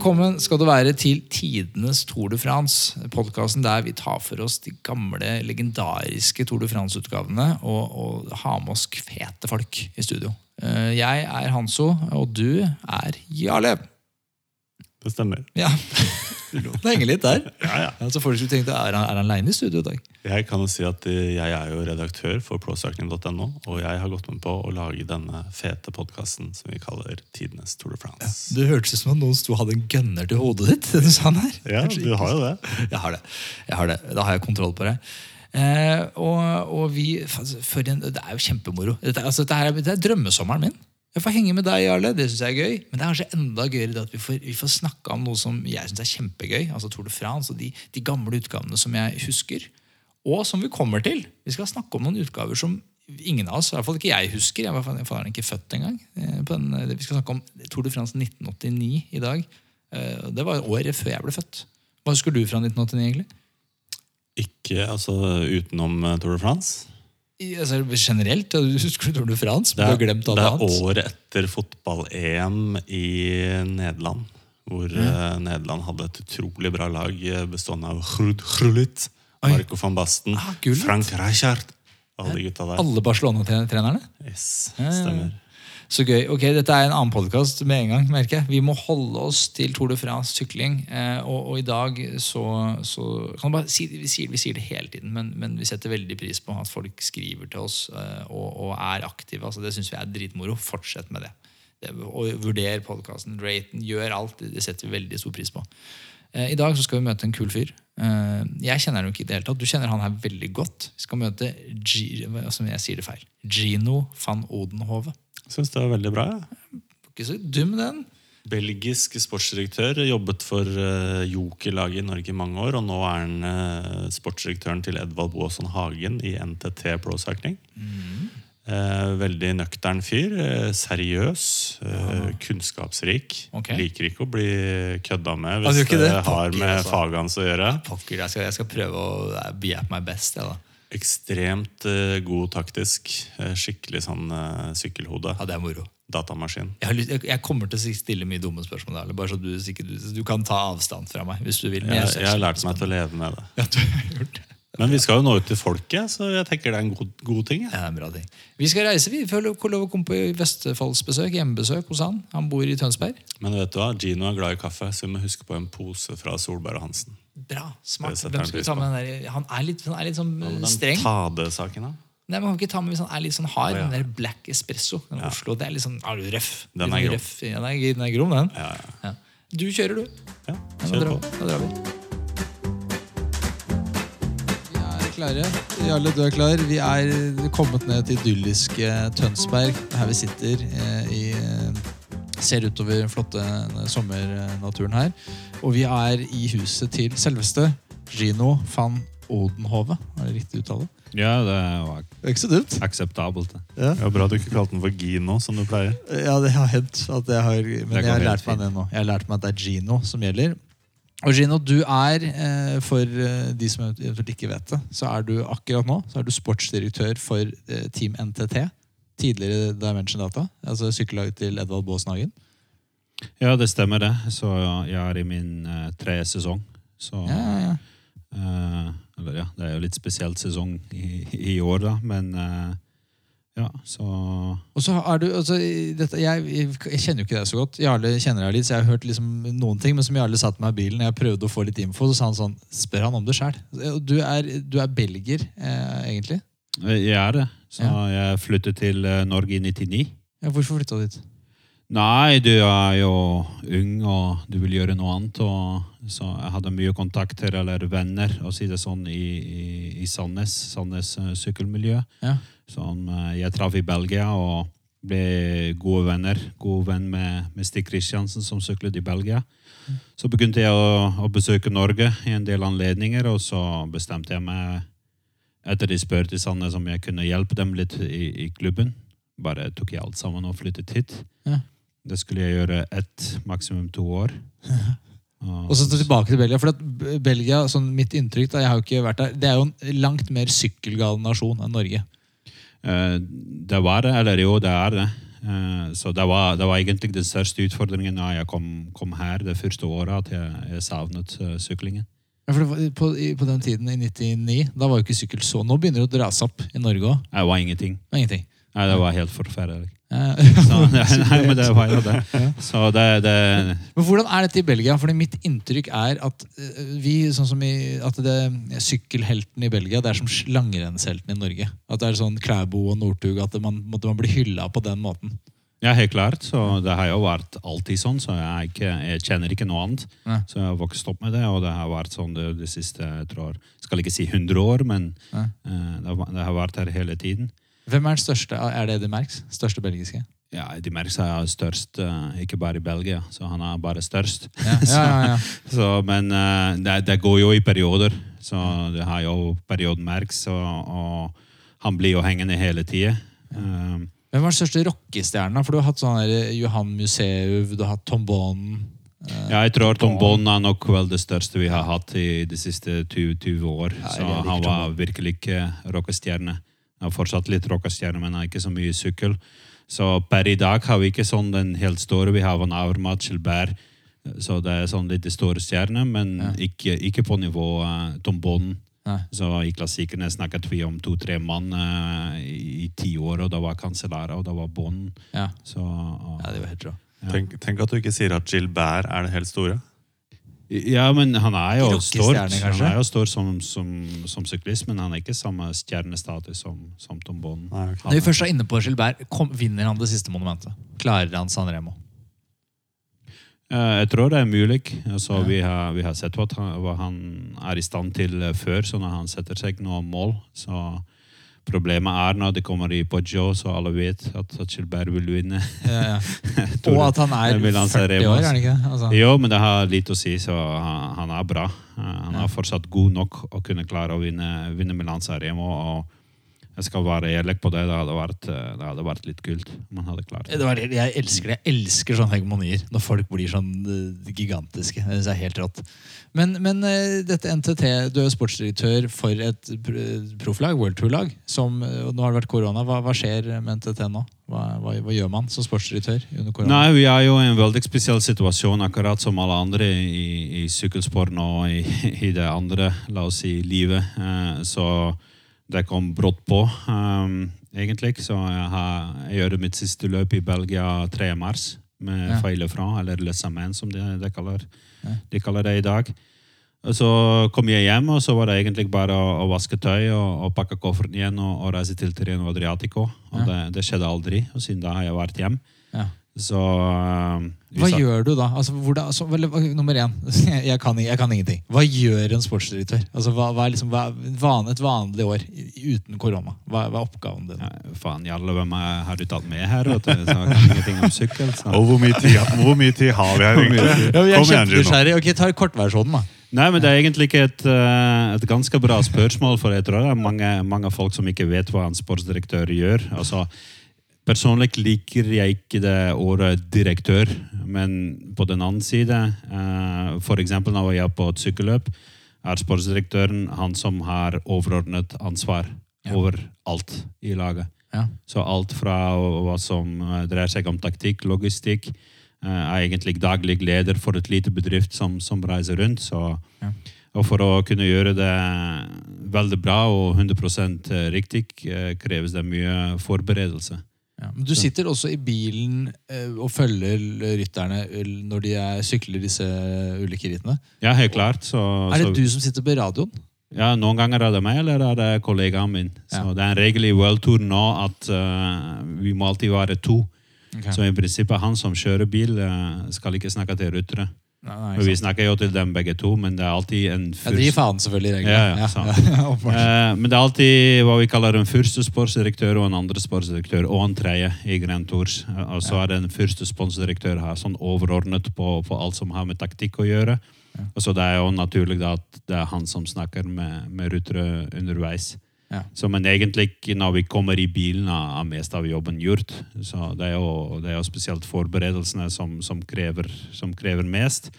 Velkommen skal du være til Tidenes Tour de France. Podkasten der vi tar for oss de gamle, legendariske Tour de France-utgavene og, og har med oss fete folk i studio. Eh, Jeg er Hanso, og du er Jarle. Det stemmer. Ja, Det henger litt der. Ja, ja. Så folk skulle tenkt, Er han, er han alene i studio i dag? Jeg kan jo si at eh, jeg er jo redaktør for procycling.no, og jeg har gått med på å lage denne fete podkasten som vi kaller Tidenes Tour de France. Det hørtes ut som om noen sto hadde en gunner til hodet ditt. det du sa her. Ja, du har jo det. Jeg har det. Jeg har det. Da har jeg kontroll på det. Eh, og, og vi for en, Det er jo kjempemoro. Dette, altså, dette er, det er drømmesommeren min. Jeg får henge med deg, Jarle. Det syns jeg er gøy. Men det er kanskje enda gøyere at vi får, vi får snakka om noe som jeg syns er kjempegøy. Altså Tour de France og de, de gamle utgavene som jeg husker. Og som vi kommer til. Vi skal snakke om noen utgaver som ingen av oss, i hvert fall ikke jeg husker. Jeg var i ikke født engang. eh, på den- Vi skal snakke om Tour de France 1989 i dag. Eh, Det var året før jeg ble født. Hva husker du fra 1989, egentlig? Ikke altså utenom eh, Tour de France. I- Altså, generelt? Du husker Tour de France? Det er, du har glemt det er annet. året etter fotball-EM i Nederland. Hvor mm. Nederland hadde et utrolig bra lag eh, bestående av Hrud Grullit, Oi. Marco van Basten, Ah, Frank Rijkaard Alle de gutta der. Alle Barcelona-trenerne? Yes, stemmer. Så gøy. Ok, Dette er en annen podkast med en gang. merker jeg. Vi må holde oss til Tour de France sykling. Eh, og, og i dag så, så kan du bare si, vi, sier, vi sier det hele tiden, men, men vi setter veldig pris på at folk skriver til oss eh, og, og er aktive. Altså, det syns vi er dritmoro. Fortsett med det. det og vurder podkasten, rate den, gjør alt. Det, det setter vi veldig stor pris på. Eh, I dag så skal vi møte en kul fyr. Eh, Jeg kjenner han jo ikke i det hele tatt. Du kjenner han her veldig godt. Vi skal møte G, altså jeg sier det feil. Gino van Odenhove. Syns det var veldig bra. Ja. Ikke så dum, den. Belgisk sportsdirektør, jobbet for uh, Joker-laget i Norge i mange år. Og nå er han uh, sportsdirektøren til Edvald Boasson Hagen i NTT Pro Cycling. Eh, veldig nøktern fyr. eh, seriøs. eh, Kunnskapsrik. Okay. Liker ikke å bli kødda med hvis gjør det, har med altså. faget hans å gjøre. Pokker, jeg skal, jeg skal prøve å eh, be at my best. Jeg. Ekstremt eh, god taktisk. skikkelig sånn sykkelhode. Ja, det er moro. Datamaskin. Jeg, lyst, jeg, jeg kommer til å stille mye dumme spørsmål. Der, bare så du, du, du kan ta avstand fra meg hvis du vil. jeg har lært meg til å leve med det. Ja, du har gjort det. Men vi skal jo nå ut til folket, så jeg tenker det er en god, god ting. Ja. Ja, det er en bra ting. Vi skal reise. Vi får lov å komme på Vestfoldsbesøk, hjemmebesøk hos han. Han bor i Tønsberg. Men vet du hva, Gino er glad i kaffe, så vi må huske på en pose fra Solberg og Hansen. Bra, smart. Hvem skal vi ta med den der? Han er litt, han er litt sånn streng med den streng. Tade-saken, da? Nei, men kan ikke ta med hvis han er litt sånn hard. oh, ja. Den der black espresso. Den Oslo, det er litt sånn, er du røff? Den er grom. røff. Ja, den er, den er grom, den. Ja, ja. Ja. Du kjører, du. ja Ja, kjør på. da drar vi. Klare. Jarle, du er klar. Vi er kommet ned til idylliske Tønsberg, her vi sitter. eh, i, eh, ser utover den flotte sommernaturen her. Og vi er i huset til selveste Gino van Odenhove. Er det riktig uttale? Ja, det var ikke så dumt. akseptabelt. det. Ja. Var bra du ikke kalte den for Gino, som du pleier. Ja, det har hendt. At jeg har, men jeg har lært meg det nå. Jeg har lært meg at det er Gino som gjelder. Og Gino, du er, eh, for eh, de som eventuelt ikke vet det, så er du akkurat nå så er du sportsdirektør for eh, Team NTT. Tidligere Dimension Data, altså sykkellaget til Edvald Baasnagen. Ja, det stemmer det. Så jeg er i min uh, tredje sesong. Så Ja, ja, ja. Eller ja, det er jo litt spesielt sesong i, i år, da, men eh, ja, så Og så er du, altså, dette, jeg, jeg kjenner jo ikke deg så godt. Jarle kjenner deg litt, så jeg har hørt liksom noen ting. Men som Jarle satt meg i bilen, jeg prøvde å få litt info, så sa han sånn Spør han om det sjøl. Du, du er belger, eh, egentlig. eh, Jeg er det. Så Ja. jeg flyttet til eh, Norge i 99. Ja, hvorfor flytta du dit? Nei, du er jo ung og du vil gjøre noe annet. Og, så jeg hadde mye kontakter eller venner å si det sånn, i, i, i Sandnes, Sandnes eh, sykkelmiljø. Ja. Som eh, jeg traff i Belgia. og Ble gode venner. God venn med, med Stig Kristiansen, som syklet i Belgia. Så begynte jeg å, å besøke Norge i en del anledninger, og så bestemte jeg meg etter de spurte Sanne om jeg kunne hjelpe dem litt i, i klubben. Bare tok jeg alt sammen og flyttet hit. Ja. Det skulle jeg gjøre ett, maksimum to år. Og så tilbake til Belgia. for at Belgia, sånn mitt inntrykk, da, jeg har jo ikke vært der, det er jo en langt mer sykkelgal nasjon enn Norge. Eh, det var det, eller jo, det er det. Eh, så det var, det var egentlig den største utfordringen da jeg kom, kom her det første året, at jeg, jeg savnet eh, syklingen. Ja, for på, på den tiden, i 99, da var jo ikke sykkel så Nå begynner det å dra seg opp i Norge òg. Det var ingenting. Ingenting. Nei, det var helt forferdelig. Eh, Så, nei, nei, men det var jo det. Så det, det Men hvordan er dette i Belgia? Fordi Mitt inntrykk er at eh, vi, sånn som i, at det, sykkelhelten i Belgia det er som langrennshelten i Norge. At det er sånn Klæbo og Northug, at man, måtte man bli hylla på den måten. Ja, helt klart. Så det har jo vært alltid sånn, så jeg, er ikke, jeg kjenner ikke noe annet. Ja. Så jeg har vokst opp med det, og det har vært sånn det, de siste jeg tror, skal ikke si 100 år, men ja. uh, det, har, det har vært her hele tiden. Hvem er den største? Er det Eddie Merckx? Største belgiske? Ja, De merker seg er størst, eh, ikke bare i Belgia, så han er bare størst. Ja, ja, ja. Så, men eh, det, det går jo i perioder. Så det har jo perioden Merks, og, og han blir jo hengende hele tida. Um, Hvem var den største rockestjerna? For du har hatt sånn Johan Museuv, du har hatt Tom Bonen. ja, jeg tror Tom Bond er nok vel det største vi har hatt i de siste 20, 20 år. Så han var virkelig ikke rockestjerne. Han har fortsatt litt rockestjerne, men jeg har ikke så mye sykkel. Så per i dag har vi ikke sånn den helt store. Vi har Van Avermaet, Gilbert. Så det er sånn litt store stjerner, men Ja. ikke, ikke på nivå uh, Tom Bond. Nei. Så I klassikerne snakket vi om to-tre mann uh, i i ti år, og det var Cancellara og det var Bonden. Ja. Så, og, ja, det var helt bra. Ja. Tenk, tenk at du ikke sier at Gilbert er det helt store. Ja, men han er jo stort Han er jo stor som, som, som syklist, men han er ikke samme stjernestatus som, som Tom Bonn. Når vi først er inne på Gilbert, kom, vinner han det siste monumentet? Klarer han San Remo? Eh, Jeg tror det er mulig. Altså, Ja. vi, har, vi har sett hva han, hva han er i stand til eh, før, så når han setter seg noen mål. Så problemet er når det kommer i Poggio, så alle vet at, Gilbert vil vinne. Ja, ja. Og at han er Det vil han si 40 år, er han ikke det? Altså. Jo, men det har litt å si, så han, han er bra. Eh, Han Ja. er fortsatt god nok å kunne klare å vinne, vinne Milan Saremo. Og jeg skal være ærlig på det, det hadde vært, eh, det hadde vært litt kult om han hadde klart det. Det var, jeg elsker det. Jeg elsker sånne hegemonier. Når folk blir sånn eh, gigantiske. Det synes jeg er helt rått. Men, men eh, dette NTT, du er jo sportsdirektør for et pr- profflag, World Tour-lag. eh, Nå har det vært korona. Hva, hva skjer med NTT nå? Hva, hva, hva gjør man som sportsdirektør under korona? Nei, vi er jo i en veldig spesiell situasjon, akkurat som alle andre i, i sykkelsporten og i, i det andre, la oss si, livet. Eh, Så det kom brått på, egentlig. Så jeg, har, jeg gjør mitt siste løp i Belgia 3. mars, med Ja. Feile fra, eller Le Samen, som de, de, kaller, Ja. de kaller det i dag. Så kom jeg hjem, og så var det egentlig bare å, å vaske tøy og, og pakke kofferten igjen og, og reise til Tireno Adriatico. Og Ja. det, det skjedde aldri, og siden da har jeg vært hjem. Så um, Hva sa- gjør du da? Altså, hvordan, altså, vel, nummer én, jeg kan, jeg kan ingenting. Hva gjør en sportsdirektør? Altså, hva, hva er liksom, hva, van, et vanlig år uten korona? Hva, hva er oppgaven din? Ja, faen, Jalle, hvem er- har du tatt med her? Vet du? Så ingenting om sykkel. Så. Og hvor mye, tid, hvor mye tid har vi her, egentlig? Ja, jeg er Kom igjen, Gino. kjempenysgjerrig. Ok, ta kortversjonen, da. Nei, men Det er egentlig ikke et, eh, et ganske bra spørsmål, for jeg tror det er mange, mange folk som ikke vet hva en sportsdirektør gjør. Altså, Personlig liker jeg ikke det ordet direktør, men på den annen side, f.eks. for eksempel når jeg er på et sykkelløp, er sportsdirektøren han som har overordnet ansvar Ja. over alt i laget. Ja. Så alt fra hva som eh, dreier seg om taktikk, logistikk, eh, er egentlig daglig leder for et lite bedrift som, som reiser rundt. Så, Ja. Og for å kunne gjøre det veldig bra og 100 riktig, eh, kreves det mye forberedelse. Ja. Men du sitter også i bilen eh, og følger rytterne når de er, sykler disse ulike rittene. Ja, helt klart. Så, Er det du som sitter på radioen? ja, noen ganger er det meg, eller er det kollegaen min. Så Det er en regel i World Tour nå at uh, vi må alltid være to. Så i prinsippet han som kjører bil, eh, skal ikke snakke til ryttere. Nei, nei, vi snakker jo til dem begge to, men det er alltid en Ja, de gir faen selvfølgelig. Ja, ja. Eh, men det er alltid hva vi kaller en første sportsdirektør og en andre sportsdirektør og en tredje i Grand Tours. Eh, Og så er det en første sportsdirektør her, sånn overordnet på, på alt som har med taktikk å gjøre. Og så det er jo naturlig da at det er han som snakker med, med Rutre underveis. Ja. Så, men egentlig når vi kommer i bilen, er mest av jobben gjort. Så det er jo, det er jo spesielt forberedelsene som, som, krever, som krever mest.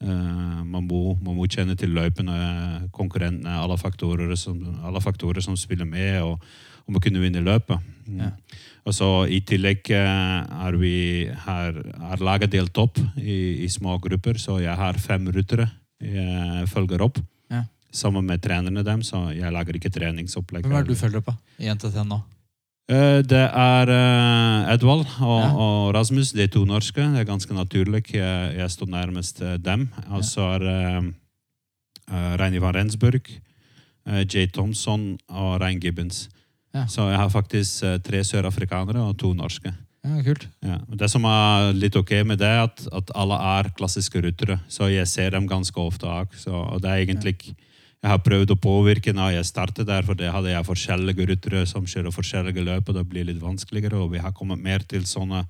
Uh, man, må, man må kjenne til løypene, konkurrentene, alle faktorer som, alle faktorer som spiller med, og, og må kunne vinne løpet. Mm. Ja. Og så I tillegg eh, er vi her, er laget delt opp i, i små grupper, så jeg har fem rutere jeg følger opp. Ja. Sammen med trenerne dem, så jeg lager ikke treningsopplegg. Hvem er det du følger på i NTT nå? Eh, Det er eh, Edvald og, Ja. og Rasmus, de to norske. Det er ganske naturlig. Jeg, jeg står nærmest eh, dem. Og så er uh, Rein van Rensburg, uh, Jay Thompson og Rein Gibbons. Ja. Så jeg har faktisk tre sørafrikanere og to norske. Ja, kult. Ja. Det som er litt ok med det, er at, at alle er klassiske ruttere, Så jeg ser dem ganske ofte. også. Og det er egentlig Jeg har prøvd å påvirke når jeg startet der, for det hadde jeg forskjellige ryttere som kjører forskjellige løp, og det blir litt vanskeligere. Og vi har kommet mer til sånne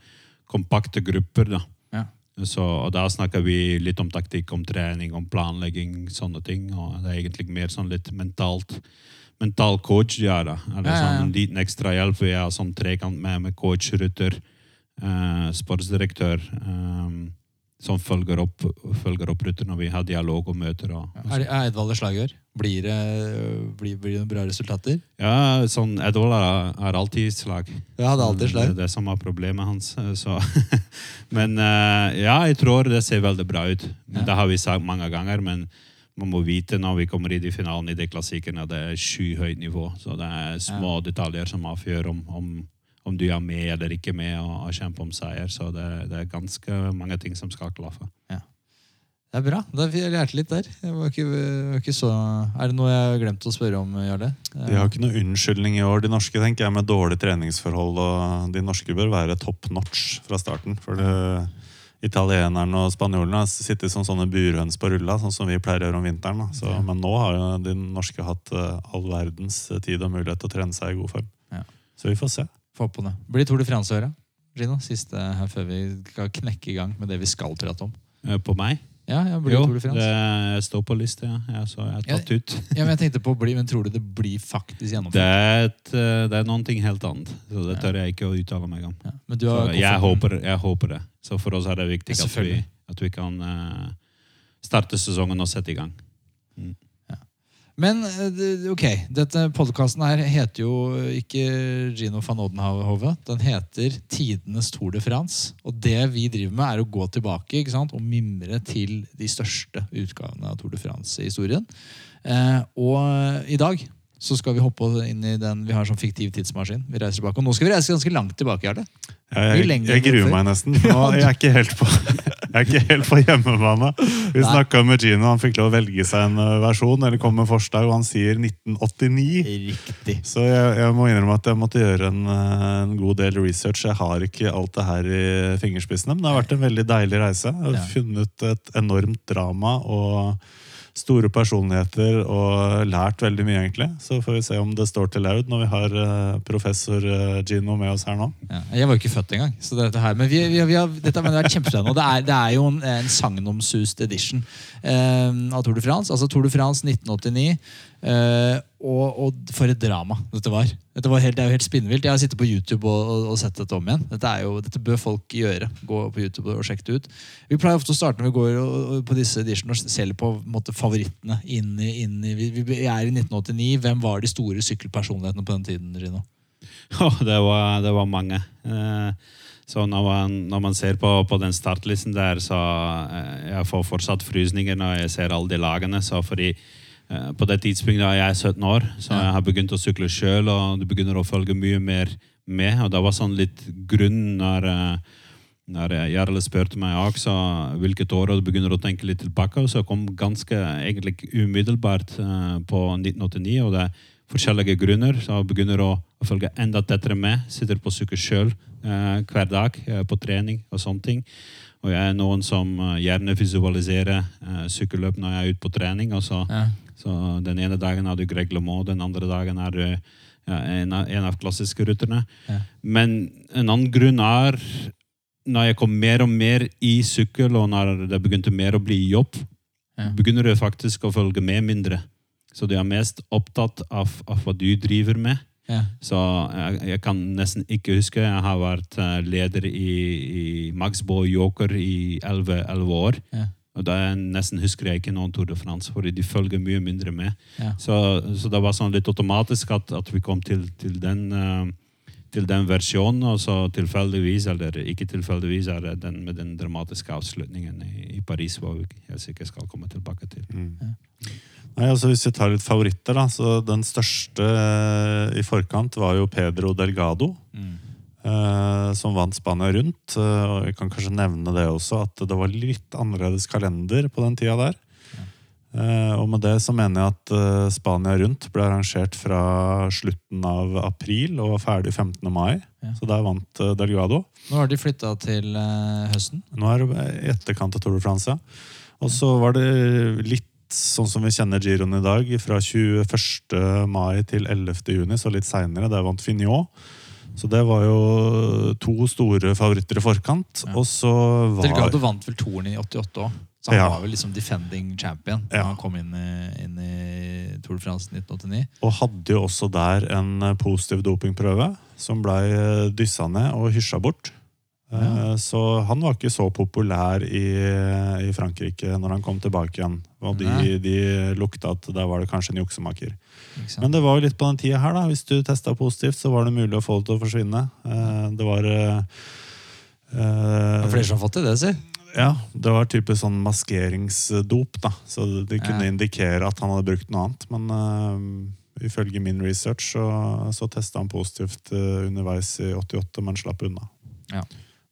kompakte grupper. da. Ja. Så, og Da snakker vi litt om taktikk, om trening, om planlegging, sånne ting. og Det er egentlig mer sånn litt mentalt mental coach de er. da. Eller Ja, ja, ja. sånn liten ekstra hjelp. Vi har sånn trekant med, med coach, rytter, eh, sportsdirektør, eh, som følger opp, følger opp når vi har dialog og møter. Og, og Er, er Edvald et slagør? Blir det, blir, blir det bra resultater? Ja, sånn Edvald er, er alltid slag. slag. det er alltid Det slag. er det som er problemet hans. Så. men eh, ja, jeg tror det ser veldig bra ut. Ja. Det har vi sagt mange ganger, men man må vite når vi kommer i de finalene i de klassikkerne, at det er skyhøyt nivå. Så det er små detaljer som avgjør om, om, om du er med eller ikke med og, og kjemper om seier. Så det, det er ganske mange ting som skal klaffe. Det er bra. Da jeg lært litt der. Jeg var ikke, var ikke så... Er det noe jeg har glemt å spørre om, Jarle? De har ikke noe unnskyldning i år, de norske, tenker jeg, med dårlige treningsforhold. og De norske bør være top notch fra starten. For det, italienerne og spanjolene har sittet som sånne burhøns på rulla, sånn som vi pleier å gjøre om vinteren. Da. Så, Men nå har jo de norske hatt eh, all verdens tid og mulighet til å trene seg i god form. Ja. Så vi får se. Få på det. Blir Tour de France å høre, Gino, siste her før vi skal knekke i gang med det vi skal prate om. Eh, På meg? Ja, ja, blir Jo, Tour de France. det står på lista, ja. ja. Så jeg har tatt ut. Ja, men jeg tenkte på å bli, men tror du det blir faktisk Det gjennomført? er, et, eh, det er noe helt annet. Så det tør jeg ikke å uttale meg om. Ja, men du Så har jeg, håper, jeg håper det. Så for oss er det viktig at vi, at vi kan uh, starte sesongen og sette i gang. Men eh, ok, dette podkasten her heter jo ikke Gino van Odenhove. Den heter Tidenes Tour de France. Og det vi driver med, er å gå tilbake ikke sant? og mimre til de største utgavene av Tour de France-historien. Eh, og i dag så skal vi hoppe inn i den Vi har sånn fiktiv tidsmaskin. Vi reiser tilbake, Og nå skal vi reise ganske langt tilbake. Jarle. Jeg, jeg, jeg gruer meg nesten. Nå, jeg, er ikke helt på, jeg er ikke helt på hjemmebane. Vi snakka med Gino, han fikk lov å velge seg en versjon, eller kom med forslag, og han sier 1989. Riktig. Så jeg, jeg må innrømme at jeg måtte gjøre en, en god del research. Jeg har ikke alt det her i fingerspissene, men det har vært en veldig deilig reise. Jeg har Ja. funnet et enormt drama og store personligheter og lært veldig mye, egentlig. Så får vi se om det står til laud når vi har professor Gino med oss her nå. Ja, jeg var jo ikke født engang. Så dette her, men vi, vi, vi har, dette har vært kjempespennende. Det det er jo en, en sagnomsust edition eh, av Tour de France. Altså Tour de France 1989. eh, og, og for et drama dette var. Dette var helt, det er jo helt spinnvilt. Jeg har sittet på YouTube og, og, og sett dette om igjen. Dette, er jo, dette bør folk gjøre. Gå på YouTube og sjekke det ut. Vi pleier ofte å starte når vi går på disse editionene og ser på, måte, favorittene. Inn inn vi, vi er i 1989. Hvem var de store sykkelpersonlighetene på den tiden? Rino? Oh, det, var, det var mange. Eh, så når man, når man ser på, på den startlisten der, så eh, jeg får fortsatt frysninger når jeg ser alle de lagene. Så fordi på det tidspunktet da jeg er 17 år, så jeg har begynt å sykle sjøl, og du begynner å følge mye mer med. Og det var sånn litt grunn når eh, når Jarle spurte meg også hvilket år og du begynner å tenke litt tilbake, så kom ganske egentlig umiddelbart eh, på 1989, og det er forskjellige grunner, så jeg begynner å, å følge enda tettere med, sitter på sykkel eh, hver dag eh, på trening og sånne ting. Og jeg er noen som eh, gjerne visualiserer uh, sykkelløp når jeg er ute på trening. og så, Ja. Så Den ene dagen er du Greg LeMond, den andre dagen er du ja, en, av, en av klassiske rutene. Ja. Men en annen grunn er når jeg kom mer og mer i sykkel, og når det begynte mer å bli jobb, Ja. begynner du faktisk å følge med mindre. Så du er mest opptatt av, av hva du driver med. Ja. Så jeg, jeg kan nesten ikke huske. Jeg har vært eh, leder i, i Maxbo Joker i 11, 11 år. Ja. Og da jeg nesten husker jeg ikke noen Tour de France, fordi de følger mye mindre med. Ja. Så, så det var sånn litt automatisk at, at vi kom til, til, den, uh, til den versjonen, og så tilfeldigvis, eller ikke tilfeldigvis, er det den med den dramatiske avslutningen i, i Paris, hvor vi helt sikkert skal komme tilbake til. Nei, altså Hvis vi tar litt favoritter, da, så den største eh, i forkant var jo Pedro Delgado. eh, som vant Spania rundt. eh, og Vi kan kanskje nevne det også, at det var litt annerledes kalender på den tida der. Eh, og med det så mener jeg at eh, Spania rundt ble arrangert fra slutten av april og var ferdig 15. mai. Ja. Så der vant eh, Delgado. Nå har de flytta til eh, høsten. Nå er det i etterkant av Tour de France. Og så var det litt sånn som vi kjenner Giroen i dag, fra 21. mai til 11. juni, så litt seinere. Der vant Fignot. Så det var jo to store favoritter i forkant. Ja. Og så var Delgado vant vel toren i 88 òg. Så han Ja. var vel liksom defending champion da Ja. han kom inn i, inn i Tour de France 1989. Og hadde jo også der en eh, positiv dopingprøve som blei dyssa ned og hysja bort. Eh, Ja. Så han var ikke så populær i, i Frankrike når han kom tilbake igjen. Og de, de lukta at der var det kanskje en juksemaker. Men det var jo litt på den tida her, da. Hvis du testa positivt, så var det mulig å få det til å forsvinne. Eh, Det var uh, det er flere som har fått det, det, si. Ja, det var typisk sånn maskeringsdop, da. Så det kunne Ja. indikere at han hadde brukt noe annet. Men uh, ifølge min research så, så testa han positivt uh, underveis i 88, men slapp unna. Ja.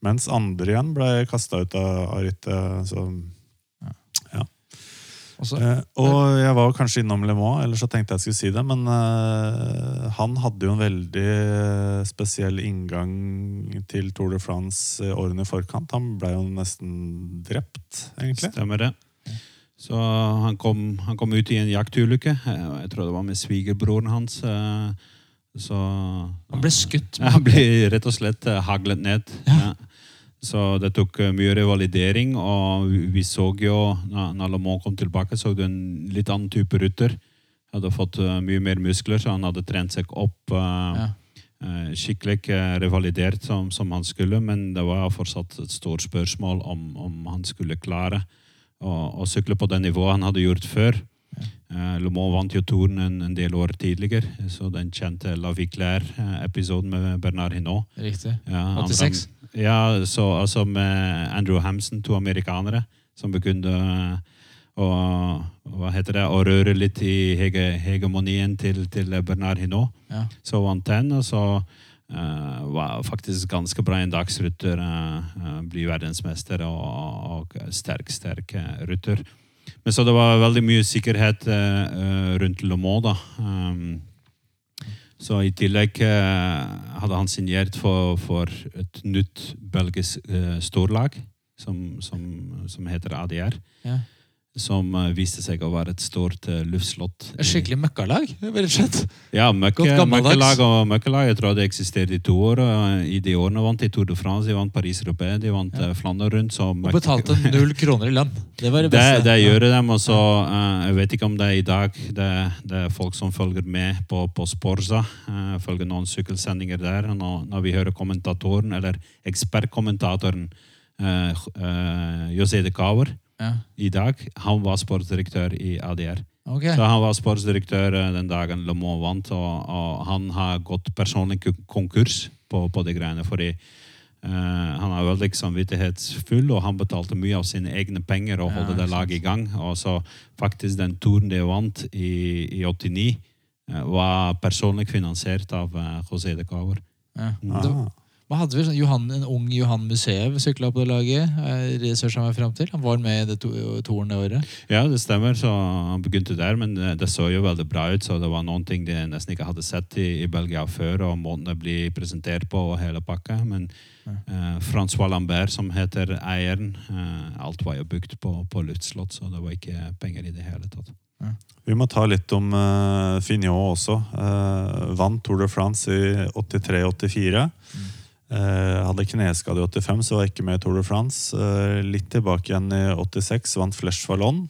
Mens andre igjen ble kasta ut av, av rittet. Så Og Eh, og jeg var kanskje innom Le Mans, ellers så tenkte jeg skulle si det. Men eh, han hadde jo en veldig spesiell inngang til Tour de France i årene i forkant. Han ble jo nesten drept, egentlig. Stemmer det. Så han kom, han kom ut i en jaktulykke. Eh, Jeg tror det var med svigerbroren hans. eh, Så Han ble skutt. Ja, han ble rett og slett eh, haglet ned. Ja. Så det tok eh, mye revalidering, og vi- så jo, når Lamont kom tilbake, så du en litt annen type rutter. Hadde fått eh, mye mer muskler, så han hadde trent seg opp eh, Ja. skikkelig revalidert som, som han skulle, men det var fortsatt et stort spørsmål om, om han skulle klare å, å sykle på det nivået han hadde gjort før. Eh, Le Mans vant jo touren en, en del år tidligere, så den kjente La Viclaire-episoden med Bernard Hinault. Riktig. Ja, 86? Ja, så altså med Andrew Hamson, to amerikanere, som begynte eh, å hva heter det, å røre litt i hege, hegemonien til, til Bernard Hinault. Ja. Så vant den, og så uh, var faktisk ganske bra en dagsrytter. Uh, bli verdensmester og, og sterk, sterk rytter. Men så det var veldig mye sikkerhet eh, rundt Le Mans, da. Um, så i tillegg eh, hadde han signert for, for et nytt belgisk eh, storlag, som, som, som heter ADR. Ja. Som eh, viste seg å være et stort uh, luftslott. Et skikkelig møkkalag, rett og slett. Ja, møkke, Godt møkkelag og møkkelag. Jeg tror det eksisterte i to år. I de årene vant de Tour de France, de vant Paris-Roubaix, de vant ja. Flandern rundt. Og betalte null kroner i lønn. Det var det det, beste. det gjør de. Og så, eh, jeg vet ikke om det er i dag. Det, det er folk som følger med på, på Sporza. eh, følger noen sykkelsendinger der. Når, når vi hører kommentatoren, eller ekspertkommentatoren José de Caver Ja. i dag, han var sportsdirektør i ADR. Okay. Så han var sportsdirektør eh, den dagen Le Mans vant, og, og han har gått personlig konkurs på, på de greiene. fordi uh, han er veldig samvittighetsfull, og han betalte mye av sine egne penger og Ja, det laget i gang. Og så faktisk den turen de vant i, i 89, uh, var personlig finansiert av uh, José de Cover. Ja. Ah. Hva hadde vi? Sånn Johan, en ung Johan Museum sykla på det laget. eh, Researcha meg frem til. Han var med i det to, toren det året. Ja, det stemmer. så Han begynte der, men det, det så jo veldig bra ut. så Det var noen ting de nesten ikke hadde sett i, i Belgia før, og måten det blir presentert på og hele pakka. Men eh, Francois Lambert, som heter eieren, eh, alt var jo bygd på, på luftslott, så det var ikke penger i det hele tatt. Vi må ta litt om uh, Fignon også. Uh, vant Tour de France i 83-84. Eh, hadde kneskade i 85, så var jeg ikke med i Tour de France. Eh, litt tilbake igjen i 86, vant Flesh Vallon.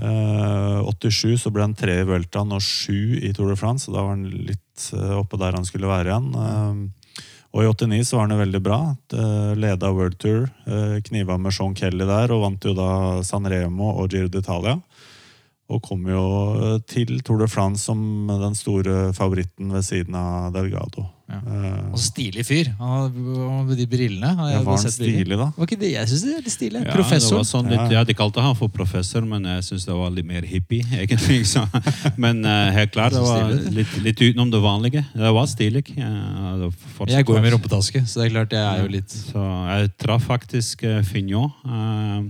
Eh, 87 så ble han tre i Vueltaen og sju i Tour de France, så da var han litt oppe der han skulle være igjen. Og i 89 så var han veldig bra. Leda World Tour, kniva med Sean Kelly der, og vant jo da San Remo og Giro d'Italia. Og kom jo til Tour de France som den store favoritten ved siden av Delgado. Ja. Eh, Og så stilig fyr. Med de brillene. Ja, var han stilig, da? Var ikke det? Jeg syns det er litt stilig. Ja, Professor. Sånn litt, Ja. De kalte han for professor, men jeg syns det var litt mer hippie. egentlig. Så, men uh, helt klart, det var litt, litt utenom det vanlige. Det var stilig. Ja, fortsatt Jeg går jo med rumpetaske, så det er klart jeg er jo litt Så jeg traff faktisk uh, Fignon. Uh,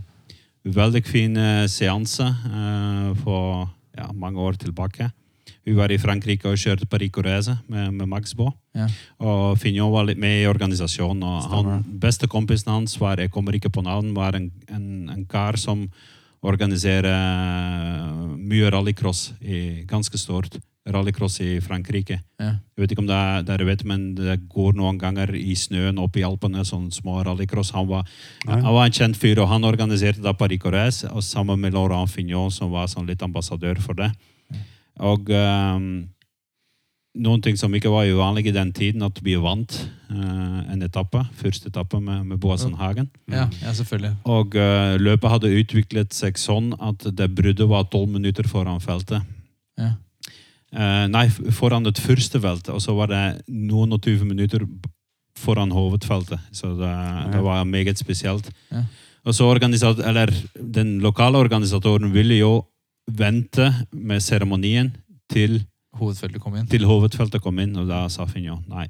veldig fin seanse eh, for ja, mange år tilbake. Vi var i Frankrike og kjørte Paris-Corrèze med, med Max Baa. ja. Og Fignon var litt med i organisasjonen. og han, Bestekompisen hans var jeg kommer ikke på navn, var en, en, en kar som organiserer eh, mye rallycross, i, ganske stort. Rallycross i Frankrike. Ja. Jeg vet ikke om det er, dere vet, men det går noen ganger i snøen opp i Alpene, sånne små rallycross. Han var, han var en kjent fyr, og han organiserte da Paris-Corrèze sammen med Laurent Fignon, som var sånn litt ambassadør for det. Og ehm, noen ting som ikke var uvanlig i den tiden, at vi vant uh, en etappe, første etappe med, med Boasson Hagen. Ja, ja, selvfølgelig. Og uh, løpet hadde utviklet seg sånn at det bruddet var tolv minutter foran feltet. Ja. Uh, nei, foran det første feltet, og så var det noen og 20 minutter foran hovedfeltet. Så det, det var meget spesielt. Ja. Og så eller Den lokale organisatoren ville jo vente med seremonien til, Hovedfeltet kom inn. til hovedfeltet kom inn, og da sa Finjo nei.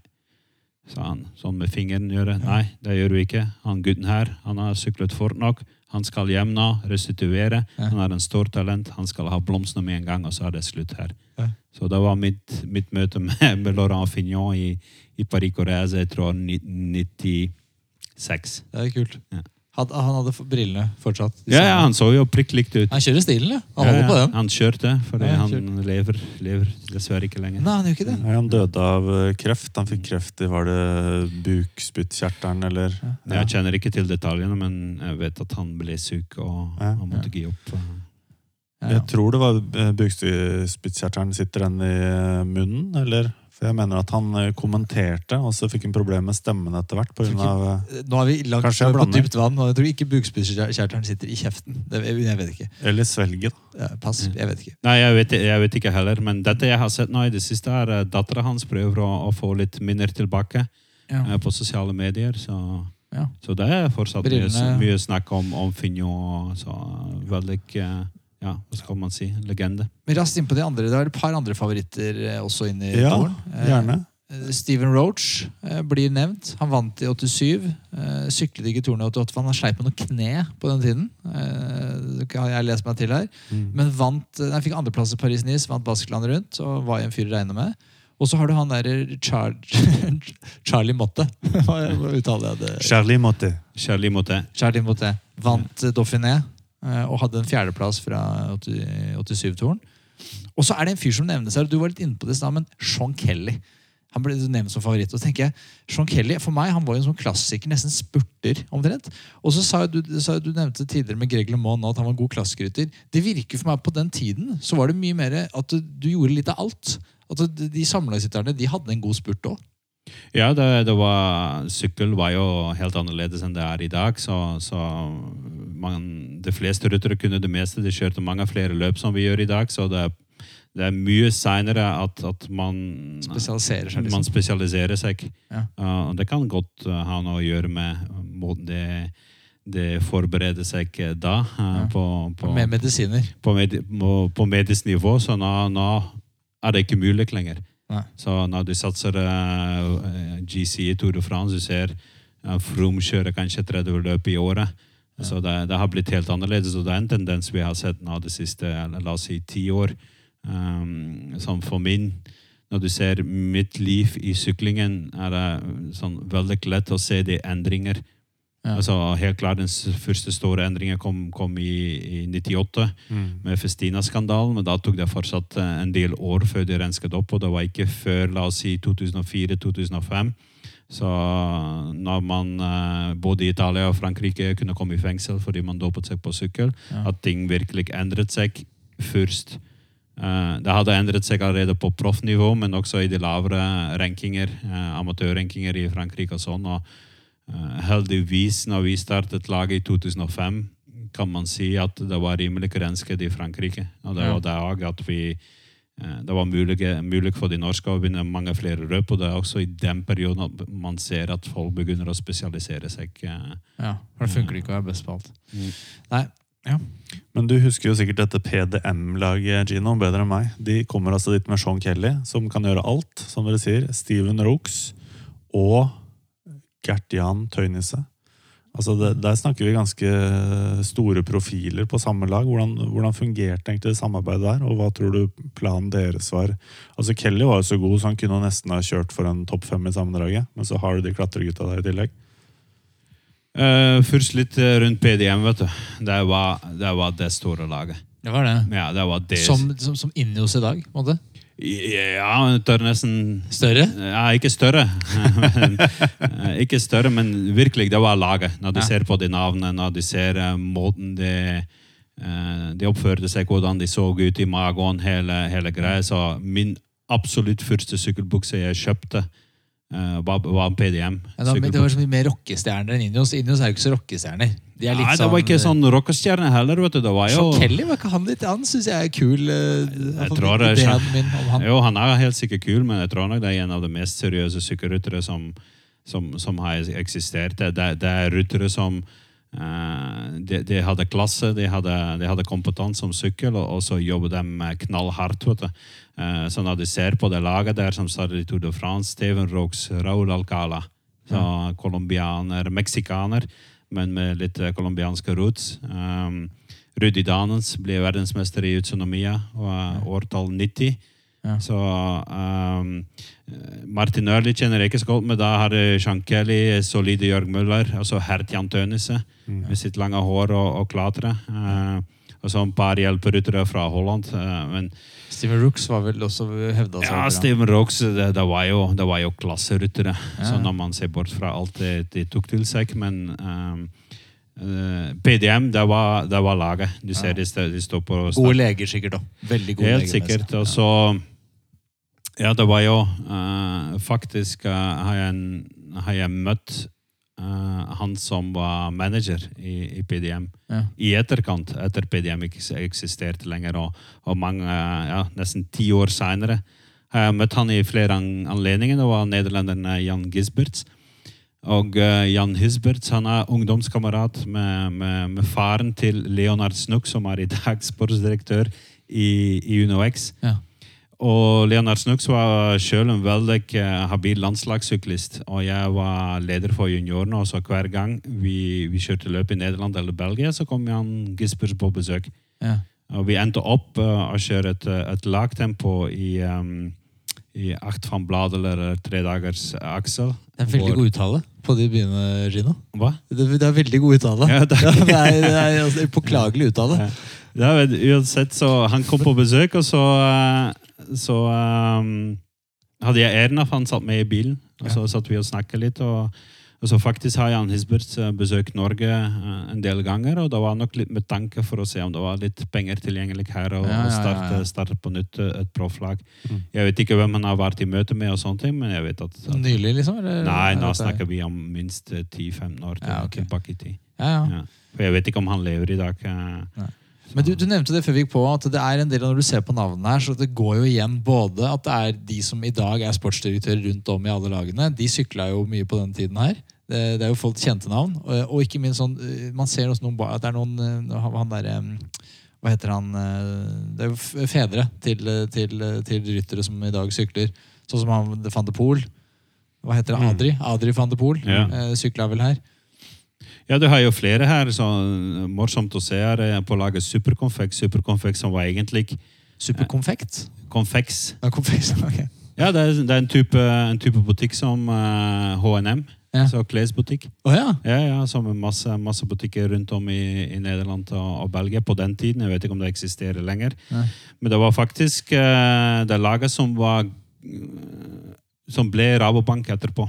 Sa han sånn med fingeren gjøre. Nei, det gjør du ikke. Han gutten her, han har syklet fort nok. Han skal hjem nå, restituere. Ja. Han har en stor talent. Han skal ha blomstene med en gang, og så er det slutt her. Ja. Så det var mitt, mitt møte med, med Laurent Fignon i, i Paris-Corrèze, jeg tror 1996. Det er kult. Ja. Had, han hadde brillene fortsatt. Ja, ja, han så jo prikk likt ut. Han kjører stilen, ja. Han Ja, holder på den. Han kjørte, fordi Ja, han kjørte. lever, lever dessverre ikke lenger. Nei, han gjør ikke det. Nei, han døde av eh, kreft. Han fikk kreft i var det bukspyttkjertelen, eller Jeg kjenner ikke til detaljene, men jeg vet at han ble syk og Ja. han måtte gi opp. Ja. Jeg tror det var eh, bukspyttkjertelen. Sitter den i eh, munnen, eller? For jeg mener at han eh, kommenterte, og så fikk han problemer med stemmen etter hvert. På grunn av, eh, Nå er vi langt Kanskje på blander. dypt vann, og jeg tror ikke bukspyttkjertelen sitter i kjeften. Det, jeg, vet ikke. eller svelget. Ja, pass. Jeg vet ikke. Nei, jeg vet, jeg vet ikke heller, men dette jeg har sett nå i det siste, er at dattera hans prøver å, å få litt minner tilbake Ja. eh, på sosiale medier. Så, Ja. så det er fortsatt mye, mye snakk om, om Finjo. Så veldig eh, Ja, hva skal man si? Legende. Men raskt inn på de andre. Det er et par andre favoritter eh, også inn i Ja, toren. Eh, gjerne. eh, Steven Roach blir nevnt. Han vant i 87. Eh, syklet ikke Toren i 88, for han sleit med noe kne på den tiden. Eh, jeg lest meg til her. Mm. Men vant, nei, fikk andreplass i Paris-Nice, vant Baskeland rundt og var en fyr å regne med. Og så har du han der Char Charlie Motte. Hva uttaler jeg det? Charlie Motte. Charlie Motte. Charlie Motte vant Dauphiné og hadde en fjerdeplass fra 87-toren. Og så er det en fyr som nevnes her, og du var litt inne på det i men Sean Kelly. Han ble nevnt som favoritt. og tenker jeg, Sean Kelly, For meg han var jo en sånn klassiker, nesten spurter omtrent. Og så sa du, sa du nevnte tidligere med Greg LeMond at han var en god klassikerrytter. Det virker for meg på den tiden så var det mye mer at du, gjorde litt av alt. At de, samlagsitterne de hadde en god spurt òg. Ja, det, det var, sykkel var jo helt annerledes enn det er i dag. Så, så man, de fleste ryttere kunne det meste. De kjørte mange flere løp som vi gjør i dag. Så det, det er mye seinere at, at man, Spesialiserer seg, man liksom. spesialiserer seg. Ja. Uh, det kan godt uh, ha noe å gjøre med måten det, det forbereder seg da. uh, Ja. på, på, Med medisiner. på, med, på, medisinivå. Så nå, nå er det ikke mulig lenger. Nei. Så når du satser eh, GC i Tour de France, du ser uh, Froome kjører kanskje 30 løp i året. Så det, det har blitt helt annerledes, og det er en tendens vi har sett nå de siste la oss si, ti år. Um, sånn for min Når du ser mitt liv i syklingen, er det sånn veldig lett å se de endringer. Ja. Altså, helt klart Den første store endringen kom, kom i, i 98 med Festina-skandalen, men da tok det fortsatt eh, en del år før de rensket opp, og det var ikke før la oss si 2004-2005. Så når man eh, både i Italia og Frankrike kunne komme i fengsel fordi man dopet seg på sykkel, Ja. at ting virkelig endret seg først. Eh, det hadde endret seg allerede på proffnivå, men også i de lavere rankinger, amatørrankinger i Frankrike og sånn. og heldigvis, når vi startet laget i 2005, kan man si at det var rimelig grensket i Frankrike. Og det var det at vi eh, det var mulig, mulig for de norske å vinne mange flere løp, og det er også i den perioden at man ser at folk begynner å spesialisere seg. eh. Ja, for det funker ikke å være best på alt. Mm. Nei, ja. Men du husker jo sikkert dette PDM-laget, Gino, bedre enn meg. De kommer altså dit med Sean Kelly, som kan gjøre alt, som dere sier. Steven Rooks og Gert-Jan Tøynisse. Altså det, der snakker vi ganske store profiler på samme lag. Hvordan, hvordan fungerte egentlig det samarbeidet der, og hva tror du planen deres var? Altså Kelly var jo så god, så han kunne nesten ha kjørt for en topp fem i sammendraget. Men så har du de klatregutta der i tillegg. Uh, først litt rundt PDM, vet du. Det var det, var det store laget. Det var det. Ja, det var det. Som, som, som oss i dag, på en måte. Ja, tør nesten Større? Ja, ikke større. eh, ikke større, men virkelig, det var laget. Når du Ja. ser på de navnene, når du ser eh, måten de, eh, de oppførte seg, hvordan de så ut i magen, hele, hele greia. Så min absolutt første sykkelbukse jeg kjøpte, eh, var, var PDM. Ja, var, det var så mye mer rockestjerner enn Indios. Indios er jo ikke så rockestjerner. De Nei, det var ikke sånn rockestjerne heller, vet du. Det var jo Sean Kelly, var ikke han litt Han syns jeg er kul. Uh, jeg tror det min om han. Jo, han er helt sikkert kul, men jeg tror nok det er en av de mest seriøse sykkelryttere som, som, som har eksistert. Det, det, det er ryttere som de, de hadde klasse, de hadde, de hadde kompetanse om sykkel, og, så jobber de knallhardt. vet du. Eh, så når du ser på det laget der som startet i Tour de France, Steven Rooks, Raúl Alcala, så colombianer, meksikaner, men med litt eh, colombianske roots. Um, Rudi Danens ble verdensmester i utsonomia og årtall 90. Ja. Så um, Martin Ørli kjenner jeg ikke så godt, men da har jeg Sean Kelly, solide Jørg Møller, og så Hertjan Tønise mm. med sitt lange hår og, og klatre. Uh, og så et par hjelperyttere fra Holland. uh, men Steven Rooks var vel også hevda seg. ja. Steven Rooks, det, det, var jo, det var jo klasseryttere. Ja. Så når man ser bort fra alt det de tok til seg. Men um, eh, PDM, det var, det var laget. Du ser de, de står på Gode leger, sikkert. da. Veldig gode Helt leger. sikkert. Og så Ja, det var jo uh, Faktisk uh, har, jeg, har jeg møtt uh, han som var manager i, i PDM Ja. i etterkant, etter PDM ikke eksisterte lenger, og, og mange, ja, nesten ti år senere. har jeg møtt han i flere anledninger. Det var nederlenderen Jan Gisberts. Og Jan Gisberts han er ungdomskamerat med, med, med faren til Leonard Snook, som er i dag sportsdirektør i, i UnoX. Ja. Og Leonard Snooks var selv en veldig eh, habil landslagssyklist. Og jeg var leder for juniorene, og så hver gang vi, vi kjørte løp i Nederland eller Belgia, så kom Jan Gispers på besøk. Ja. Og vi endte opp eh, å kjøre et, et lagtempo i, um, i acht van blad eller tre dagers aksel. Det er veldig Hvor- god uttale på de byene, Gino. Hva? Det, det er veldig god uttale. Ja, det, takk. er, det er altså, påklagelig uttale. Ja. Ja, men uansett, så han kom på besøk, og så, eh, så um, hadde jeg æren av han satt med i bilen. Og så satt vi og snakket litt. Og, og så faktisk har Jan Hisbert eh, besøkt Norge en del ganger, og det var nok litt med tanke for å se om det var litt penger tilgjengelig her, og, Ja, ja, og ja, starte, starte på nytt et profflag. Mm. Jeg vet ikke hvem han har vært i møte med, og sånne ting, men jeg vet at, at Nylig, liksom? Eller? Nei, nå snakker vi om minst eh, 10-15 år til, tilbake i tid. Ja, ja. For jeg vet ikke om han lever i dag. eh. Men du, du nevnte det før vi gikk på, at det er en del av når du ser på navnene her, så det går jo igjen både at det er de som i dag er sportsdirektører rundt om i alle lagene. De sykla jo mye på den tiden her. Det, det er jo folk kjente navn. Og, og ikke minst sånn eh, Man ser også noen at det er noen eh, Han, derre Hva heter han eh, Det er jo fedre til, eh, til, eh, til ryttere som i dag sykler. Sånn som han van de Poel. Hva heter det? Adri? Adri van de Poel. Ja. Eh, Sykla vel her. Ja, du har jo flere her. så Morsomt å se her eh, på laget Superkonfekt. Superkonfekt som var egentlig Superkonfekt? Konfeks. Ja, konfeks, ok. Ja, det er, det er en, type, en type butikk som eh, H&M. Ja. Så klesbutikk. Oh, ja. Ja, ja, som masse, masse butikker rundt om i, i Nederland og, og Belgia på den tiden. Jeg vet ikke om det eksisterer lenger. Nei. Men det var faktisk eh, det laget som var eh, Som ble Rabobank etterpå.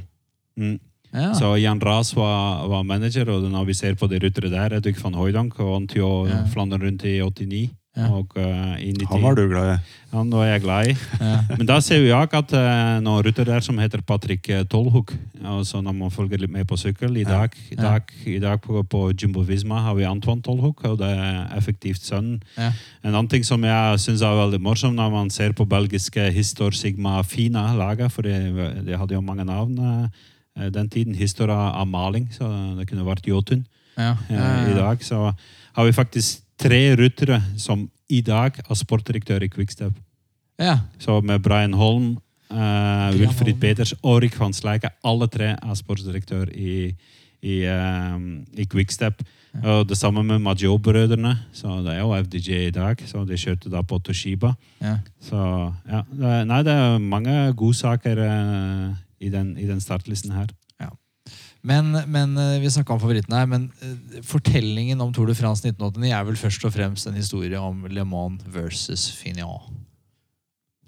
Mm. Ja. Så Jan Ras var, var manager, og når vi ser på de ryttere der, Edvig van Hooydonk og han vant jo Ja. Flandern rundt i 89. Ja. Og uh, i 90. Han var du glad i. Han var jeg glad i. Ja. Men da ser vi også at uh, noen rutter der som heter Patrick Tolhuk Tolhug, altså når man følger litt med på sykkel I dag, i Ja. dag, i dag på, på Jumbo Visma har vi Antoine Tolhuk og det er effektivt sønnen. Ja. En annen ting som jeg syns er veldig morsomt når man ser på belgiske Histor Sigma Fina-laget, for de, de hadde jo mange navn eh, den tiden. historie av maling, så det kunne vært Jotun. Ja. Eh, I dag så har vi faktisk tre ryttere som i dag er sportsdirektør i Quickstep. Ja. Så med Brian Holm, uh, Wilfried Peters og Rik van Sleike, alle tre er sportsdirektør i, i, um, i Quickstep. Og det samme med Maggio-brødrene. Så det er jo FDJ i dag, så de kjørte da på Toshiba. ja. Så ja, nei, det er mange godsaker uh, i, den, i den startlisten her. Men, men eh, vi snakka om favorittene her, men eh, fortellingen om Tour de France 1989 er vel først og fremst en historie om Le Mans versus Fignon.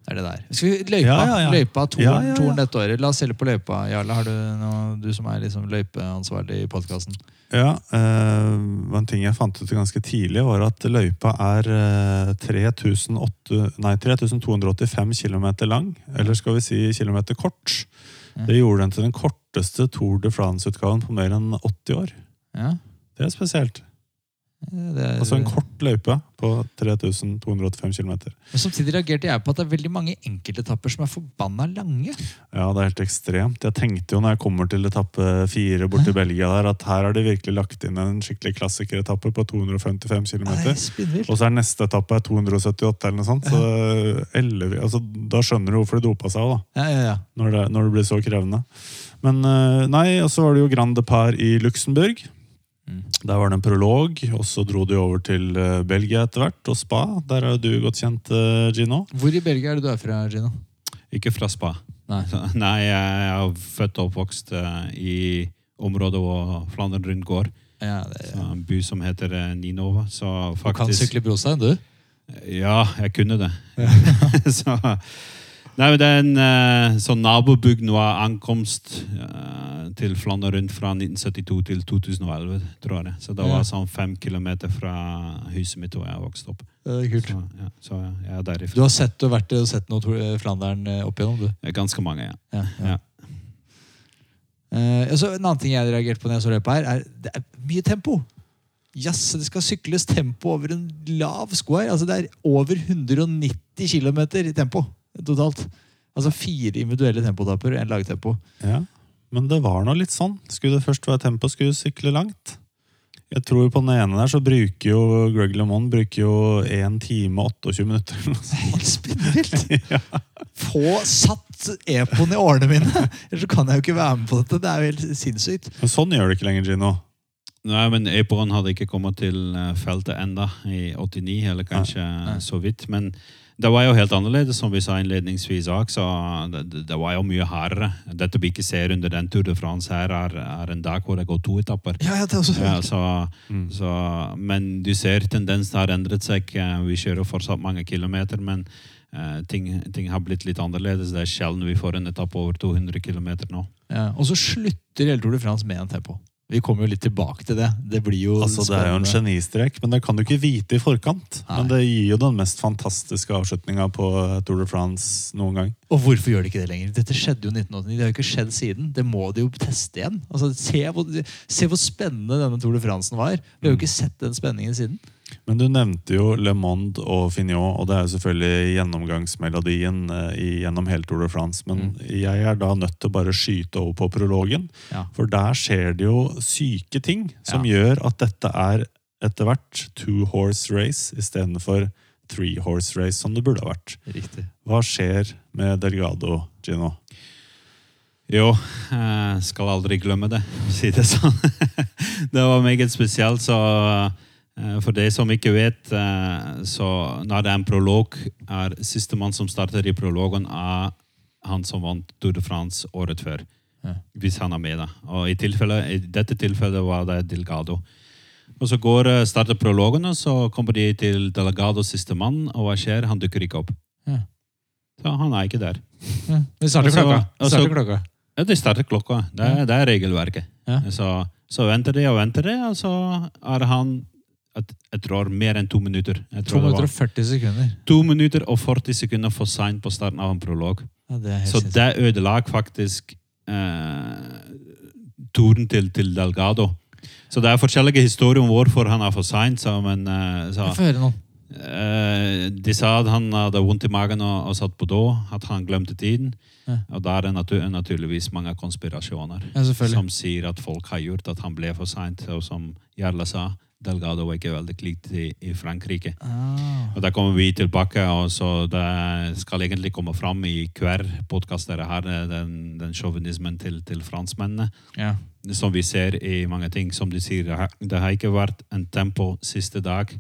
Det er det der. Skal vi løypa, Ja, ja, ja. løypa Toren, Ja, ja, ja. Toren dette året? La oss selge på løypa. Jarle, har du noe, du som er liksom løypeansvarlig i podkasten? Ja, Øh, En ting jeg fant ut ganske tidlig, var at løypa er øh, 3008 nei, 3285 km lang. Eller skal vi si kilometer kort. Det gjorde den til den korteste Tour de France-utgaven på mer enn 80 år. Ja. Det er spesielt. Det er, Altså en kort løype på 3285 km. Men samtidig reagerte jeg på at det er veldig mange enkeltetapper som er forbanna lange. Ja, det er helt ekstremt. Jeg tenkte jo når jeg kommer til etappe fire borti Belgia der, at her har de virkelig lagt inn en skikkelig klassikeretappe på 255 km. Og så er neste etappe er 278 eller noe sånt. Så eller, altså, da skjønner du hvorfor de dopa seg òg, da. Ja, ja, ja. Når det, når det blir så krevende. Men eh, nei, og så var det jo Grand Depart i Luxembourg. Mm. Der var det en prolog, og så dro de over til eh, Belgia etter hvert, og Spa. Der er jo du godt kjent, eh, Gino. Hvor i Belgia er det du er fra, Gino? Ikke fra Spa. Nei. Nei, jeg er født og oppvokst eh, i området hvor Flandern rundt går. Ja, det, Så En by som heter Ninova. Så Du kan faktisk sykle brostein, du? Ja, jeg kunne det. så, nei, men det er en uh, sånn nabobygd nå av ankomst uh, til Flandern rundt fra 1972 til 2011, tror jeg. det. Så det Ja. var sånn fem kilometer fra huset mitt hvor jeg vokste opp. Det er kult. Så, ja, så jeg er derifra. Du har sett og vært og sett noe eh, Flandern eh, opp igjennom, du? Ganske mange, ja. Ja, Ja. Eh, altså, en annen ting jeg reagerte på når jeg så løpet her, er det er mye tempo. Yes, det skal sykles tempo over en lav sko her. Altså, det er over 190 km i tempo totalt. Altså fire individuelle tempotapper og en lagtempo. Ja, Men det var nå litt sånn. Skulle det først være tempo, skulle du sykle langt. Jeg tror på den ene der så bruker jo Greg LeMond bruker jo 1 time og 28 minutter. Det er. Helt spinnvilt! Få satt epoen i årene mine! Ellers kan jeg jo ikke være med på dette. Det er jo helt sinnssykt. Men sånn gjør det ikke lenger, Gino. Nei, men Epoen hadde ikke kommet til eh, feltet enda i 89, eller kanskje Nei. så vidt. Men det var jo helt annerledes, som vi sa innledningsvis også, så det, det- det var jo mye hardere. Dette vi ikke ser under den Tour de France her, er, er en dag hvor det går to etapper. Ja, ja, det er også Ja, så, Mm. så, men du ser tendensen har endret seg. Eh, Vi kjører fortsatt mange kilometer, men Uh, ting, ting har blitt litt annerledes. Det er sjelden vi får en etappe over 200 km nå. Ja, og så slutter hele Tour de France med en tempo. Vi kommer jo litt tilbake til det. Det blir jo Altså, Det er jo en genistrek, men det kan du ikke vite i forkant. Nei. Men det gir jo den mest fantastiske avslutninga på Tour de France noen gang. Og hvorfor gjør de ikke det lenger? Dette skjedde jo i 1989. Det har jo ikke skjedd siden. Det må de jo teste igjen. Altså, se, hvor, se hvor spennende denne Tour de France var. Vi har jo ikke sett den spenningen siden. Men du nevnte jo Le Monde og Fignon, og det er jo selvfølgelig gjennomgangsmelodien eh, gjennom hele Tour de France. Men jeg er da nødt til å bare skyte over på prologen. Ja. For der skjer det jo syke ting som Ja. gjør at dette er etter hvert two horse race istedenfor three horse race som det burde ha vært. Riktig. Hva skjer med Delgado, Gino? Jo, jeg skal aldri glemme det, si det sånn. det var meget spesielt, så eh, for de som ikke vet, eh, så når det er en prolog, er sistemann som starter i prologen, er han som vant Tour de France året før. Ja. Hvis han er med, da. Og i, i dette tilfellet var det Delgado. Og så går, eh, starter prologen, og så kommer de til Delgado sistemann, og hva skjer? Han dukker ikke opp. Ja. Så han er ikke der. Ja. Vi starter klokka. Altså- starter klokka. Ja, de starter klokka. Det er, det er regelverket. Ja. Så, så venter de og venter de, og så er han jeg tror mer enn to minutter. Jeg To tror det minutter og 40 sekunder. to minutter og 40 sekunder for seint på starten av en prolog. Ja, det Så sinnssykt. det ødelag faktisk eh, turen til, til Delgado. Så det er forskjellige historier om hvorfor han er for sein. Men eh, så, Jeg får høre noen. Eh, de sa at han hadde vondt i magen og, og satt på do, at han glemte tiden. Ja. Og da er det natur naturligvis mange konspirasjoner Ja, som sier at folk har gjort at han ble for seint. Og som Jarle sa, Delgado var ikke veldig likt i, i Frankrike. Ah. Og Da kommer vi tilbake, og så det skal egentlig komme fram i hver podkast dere har, den, den sjåvinismen til, til franskmennene Ja. som vi ser i mange ting. Som de sier, det har- det har ikke vært en tempo siste dag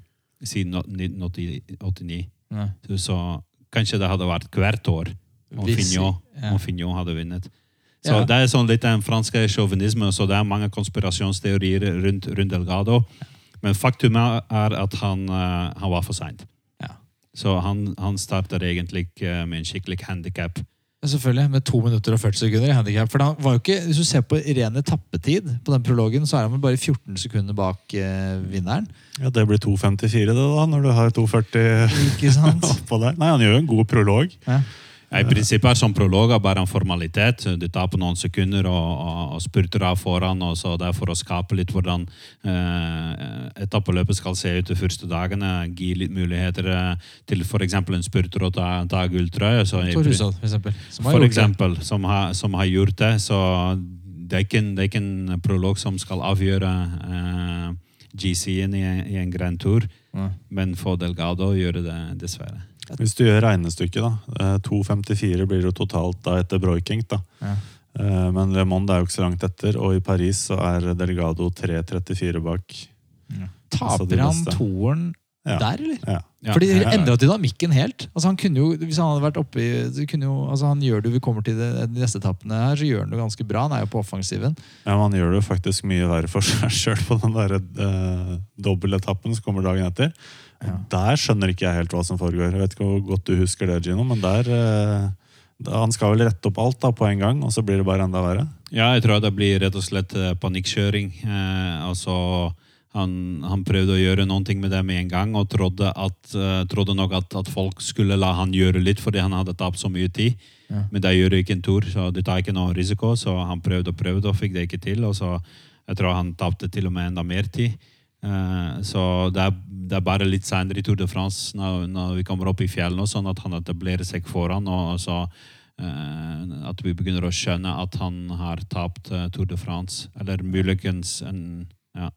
siden 1989. Nei. Så, så kanskje det hadde vært hvert år om Fignot, ja. om Fignon hadde vunnet. Så Ja. Det er sånn litt den franske sjåvinismen, så det er mange konspirasjonsteorier rundt, rundt Delgado. Men faktum er at han, eh, han var for sein. Ja. Så han, han starter egentlig eh, med en skikkelig handikap. Ja, Selvfølgelig, med to minutter og 40 sekunder i handikap. For han var jo ikke, Hvis du ser på ren etappetid på den prologen, så er han vel bare 14 sekunder bak eh, vinneren. Ja, Det blir 2,54 det da, når du har 2,40 oppå der. Nei, han gjør jo en god prolog. Ja. I prinsippet er som prologer bare en formalitet. Du tar på noen sekunder og, og, og spurter av foran. og så Det er for å skape litt hvordan eh, etappeløpet skal se ut de første dagene. Gi litt muligheter eh, til f.eks. en spurter å ta, ta gulltrøye. for eksempel. Som har For eksempel, som har, som har gjort det. Så det er ikke en, er ikke en prolog som skal avgjøre eh, GC-en i, i en Grand Tour. Ja. Men for Delgado gjør det det dessverre. Hvis du gjør regnestykket, da. eh, 2,54 blir det totalt da etter Broiking. da. Ja. Eh, Men Le Monde er jo ikke så langt etter, og i Paris så er Delgado 3,34 bak. Ja. Taper han toeren Ja. der, eller? Ja. Ja. Fordi det endra dynamikken helt. Altså han kunne jo, Hvis han hadde vært oppe kunne jo, altså Han gjør det jo, vi kommer til det, de neste etappene her, så gjør han det ganske bra. Han er jo på offensiven. Ja, Man gjør det jo faktisk mye verre for seg sjøl på den der eh, dobbeltetappen som kommer dagen etter. Ja. Der skjønner ikke jeg helt hva som foregår. Jeg vet ikke hvor godt du husker det, Gino, men der eh, Han skal vel rette opp alt da på en gang, og så blir det bare enda verre. Ja, jeg tror det blir rett og slett eh, panikkjøring. Eh, altså, han, han prøvde å gjøre ting med det med en gang, og trodde, at, eh, trodde nok at, at folk skulle la han gjøre litt fordi han hadde tapt så mye tid. Ja. Men det gjør ikke en tur, så det tar ikke noe risiko. Så han prøvde og prøvde og fikk det ikke til. Og så jeg tror han tapte til og med enda mer tid. Eh, så det er, det er bare litt senere i Tour de France, når, når vi kommer opp i fjellene, sånn at han etablerer seg foran. og så Uh, At vi begynner å skjønne at han har tapt uh, Tour de France. Eller muligens en, Ja.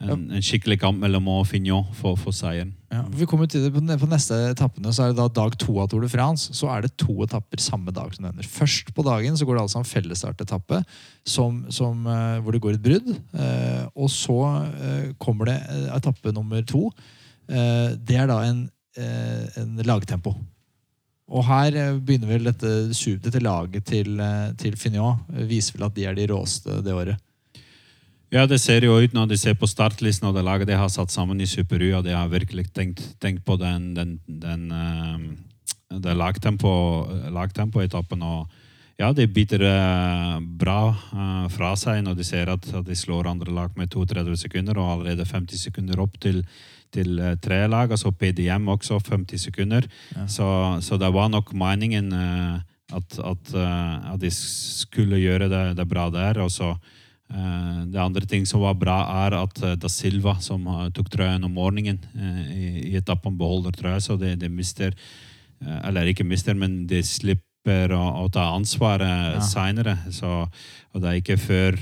En, en skikkelig kamp mellom å Fignon for, for seieren. Ja, vi kommer til det på, på neste etappene, så er det da dag to av Tour de France. Så er det to etapper samme dag som denne. Først på dagen så går det altså en fellesstartetappe som, som, eh, hvor det går et brudd. Eh, og så eh, kommer det etappe nummer to. Eh, det er da en, en lagtempo. Og her begynner vel dette, dette laget til, til Fignon viser vel at de er de råeste det året. Ja, det ser jo ut når de ser på startlisten og det laget de har satt sammen i Super U, og de har virkelig tenkt, tenkt på den, den, den eh, det lagtempo, lagtempoetappen. Og ja, de biter eh, bra eh, fra seg når de ser at, de slår andre lag med 32 sekunder, og allerede 50 sekunder opp til, til tre lag. Altså PDM også 50 sekunder. Ja. Så, så det var nok meningen at, at, at de skulle gjøre det, det bra der. og så det andre ting som var bra, er at eh, Da Silva, som eh, tok trøyen om morgenen eh, i, etappen, beholder trøya, så det, det, mister eh, Eller ikke mister, men de slipper å, å ta ansvaret Ja. seinere. Og det er ikke før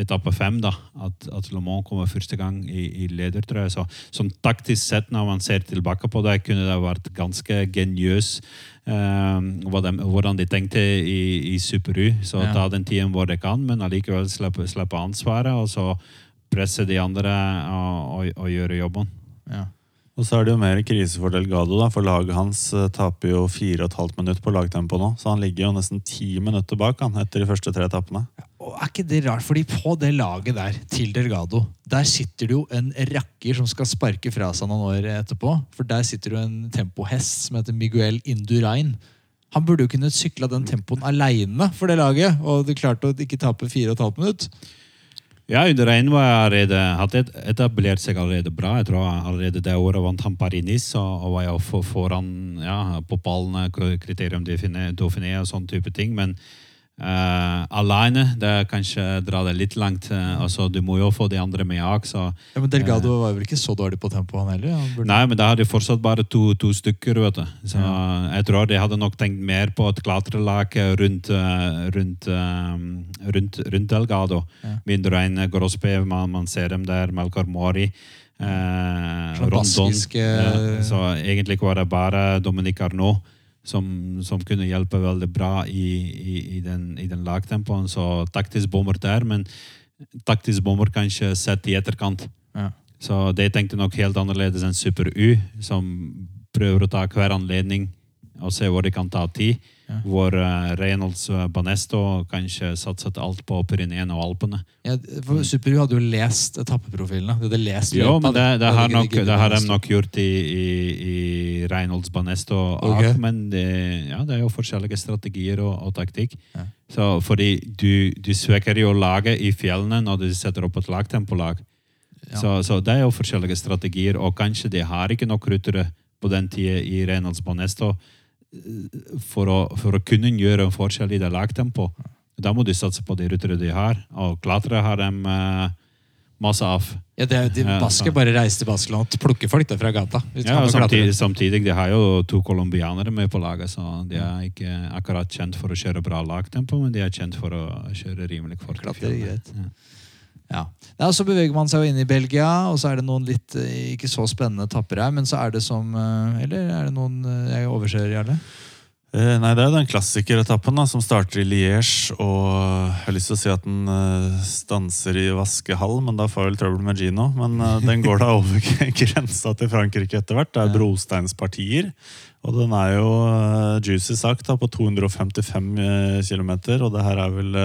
etappe fem, da, at, at Le Mans kommer første gang i, i ledertrøye. Så som taktisk sett, når man ser tilbake på det, kunne det vært ganske geniøs eh, hvordan de tenkte i, i Super U. Så Ja. ta den tiden hvor de kan, men allikevel slippe, slippe ansvaret, og så presse de andre og, og, og gjøre jobben. Ja. Og så er det jo mer krise for Delgado, da, for laget hans eh, taper jo 4,5 minutter på lagtempo nå. Så han ligger jo nesten 10 minutter bak han etter de første tre etappene. Og er ikke det rart, fordi på det laget der, til Delgado, der sitter det jo en rakker som skal sparke fra seg noen år etterpå. For der sitter det jo en tempohest som heter Miguel Indurain. Han burde jo kunne sykla den tempoen aleine for det laget, og det klarte å ikke tape fire og et halvt minutt. Ja, Indurain var hadde etablert seg allerede bra. Jeg tror allerede det året vant han Paris-Nice og, og var jo for, foran ja, på ballene, kriterium Dauphiné og sånne type ting. Men eh, alene, det er kanskje dra det litt langt. Uh, altså, du må jo få de andre med òg, Ja, Men Delgado var vel ikke så dårlig på tempo, han heller? Han burde... Nei, men da hadde de fortsatt bare to, to stykker, vet du. Så jeg tror de hadde nok tenkt mer på et klatrelag rundt, rundt, rundt, rundt Delgado. Ja. Mindre enn Grospe, man, man ser dem der, Melkor Mori. Eh, Sånn Rondon. baskiske- Ja, så egentlig var det bare Dominic Arnault som, som kunne hjelpe veldig bra i, i, i, den, i den lagtempoen. Så taktisk bommer der, men taktisk bommer kanskje sett i etterkant. Ja. Så de tenkte nok helt annerledes enn Super U, som prøver å ta hver anledning og se hvor de kan ta tid. Ja. Hvor uh, Reynolds uh, Banesto kanskje satset alt på Pyreneene og Alpene. Ja, for Super U hadde jo lest etappeprofilene. De hadde lest Jo, men det, det, har, nok, det har de nok gjort i, i, i Reynolds Banesto. Okay. Men det, ja, det er jo forskjellige strategier og, og taktikk. Ja. Så fordi du, du svekker jo laget i fjellene når du setter opp et lagtempolag. Ja. Så, så det er jo forskjellige strategier, og kanskje de har ikke nok ryttere på den tida i Reynolds Banesto eh, for å, for å kunne gjøre en forskjell i det lagtempo. Da må du satse på de rutene de har, og klatre har de eh, masse av. Ja, det, er- de Basker bare reiser til Baskeland og plukker folk der fra gata. Ja, og samtidig, samtidig de har jo to colombianere med på laget, så de er ikke akkurat kjent for å kjøre bra lagtempo, men de er kjent for å kjøre rimelig fort. Klatre greit. Ja. Ja. Ja, så beveger man seg jo inn i Belgia, og så er det noen litt eh, ikke så spennende etapper her. Men så er det som eh, Eller er det noen eh, jeg overser, Jarle? Eh, nei, Det er den klassikeretappen da, som starter i Liège. Og jeg har lyst til å si at den eh, stanser i Vaskehall, men da får jeg vel trøbbel med Gino. Men eh, den går da over grensa til Frankrike etter hvert. Det er brosteinspartier. Og den er jo juicy sagt da, på 255 km, og det her er vel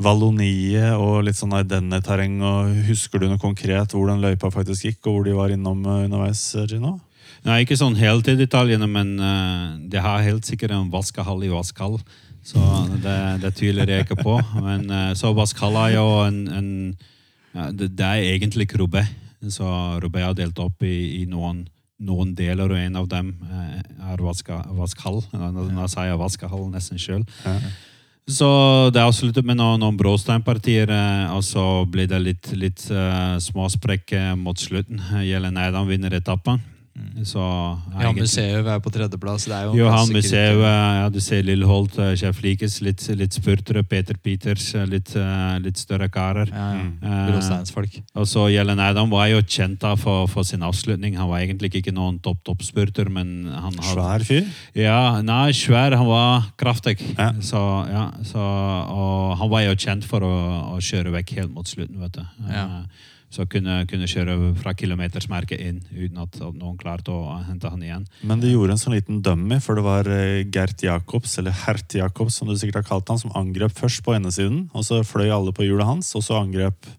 Vallonie og litt sånn Ardenne-terreng. Husker du noe konkret hvor den løypa faktisk gikk, og hvor de var innom eh, underveis, Gino? Nei, ikke sånn helt i detaljene, men uh, det har helt sikkert en vaskehall i Vaskehall. Så det, det tviler jeg ikke på. Men uh, så Vaskehall er jo en, en ja, det, det er egentlig Roubaix. Så Roubaix har delt opp i, i noen, noen deler, og en av dem er vaska, Vaskehall. Nå sier jeg Vaskehall nesten sjøl. Ja. Så det avslutter med noen, noen bråsteinpartier, eh, og så blir det litt, litt uh, småsprekk eh, mot slutten. Jelen Eidan vinner etappen. Så Ja, egentlig- Museet er på tredjeplass. Det er jo Johan klassiker. Museet, ja, du ser Lilleholt, Holt, Sjef Likes, litt, litt spurtere, Peter Peters, eh, litt, eh, litt større karer. Ja, ja. Eh, og så Jelen Eidam var jo kjent da for, for sin avslutning. Han var egentlig ikke noen topp-topp-spurter, men han hadde... Svær fyr. Ja, nei, svær. Han var kraftig. Ja. Så, ja, så, og han var jo kjent for å, å kjøre vekk helt mot slutten, vet du. Ja. Eh, Så kunne, kunne kjøre fra kilometersmerket inn uten at noen klarte å hente han igjen. Men de gjorde en sånn liten dummy, for det var eh, Gert Jacobs, eller Hert Jacobs, som du sikkert har kalt han, som angrep først på ene siden, og så fløy alle på hjulet hans, og så angrep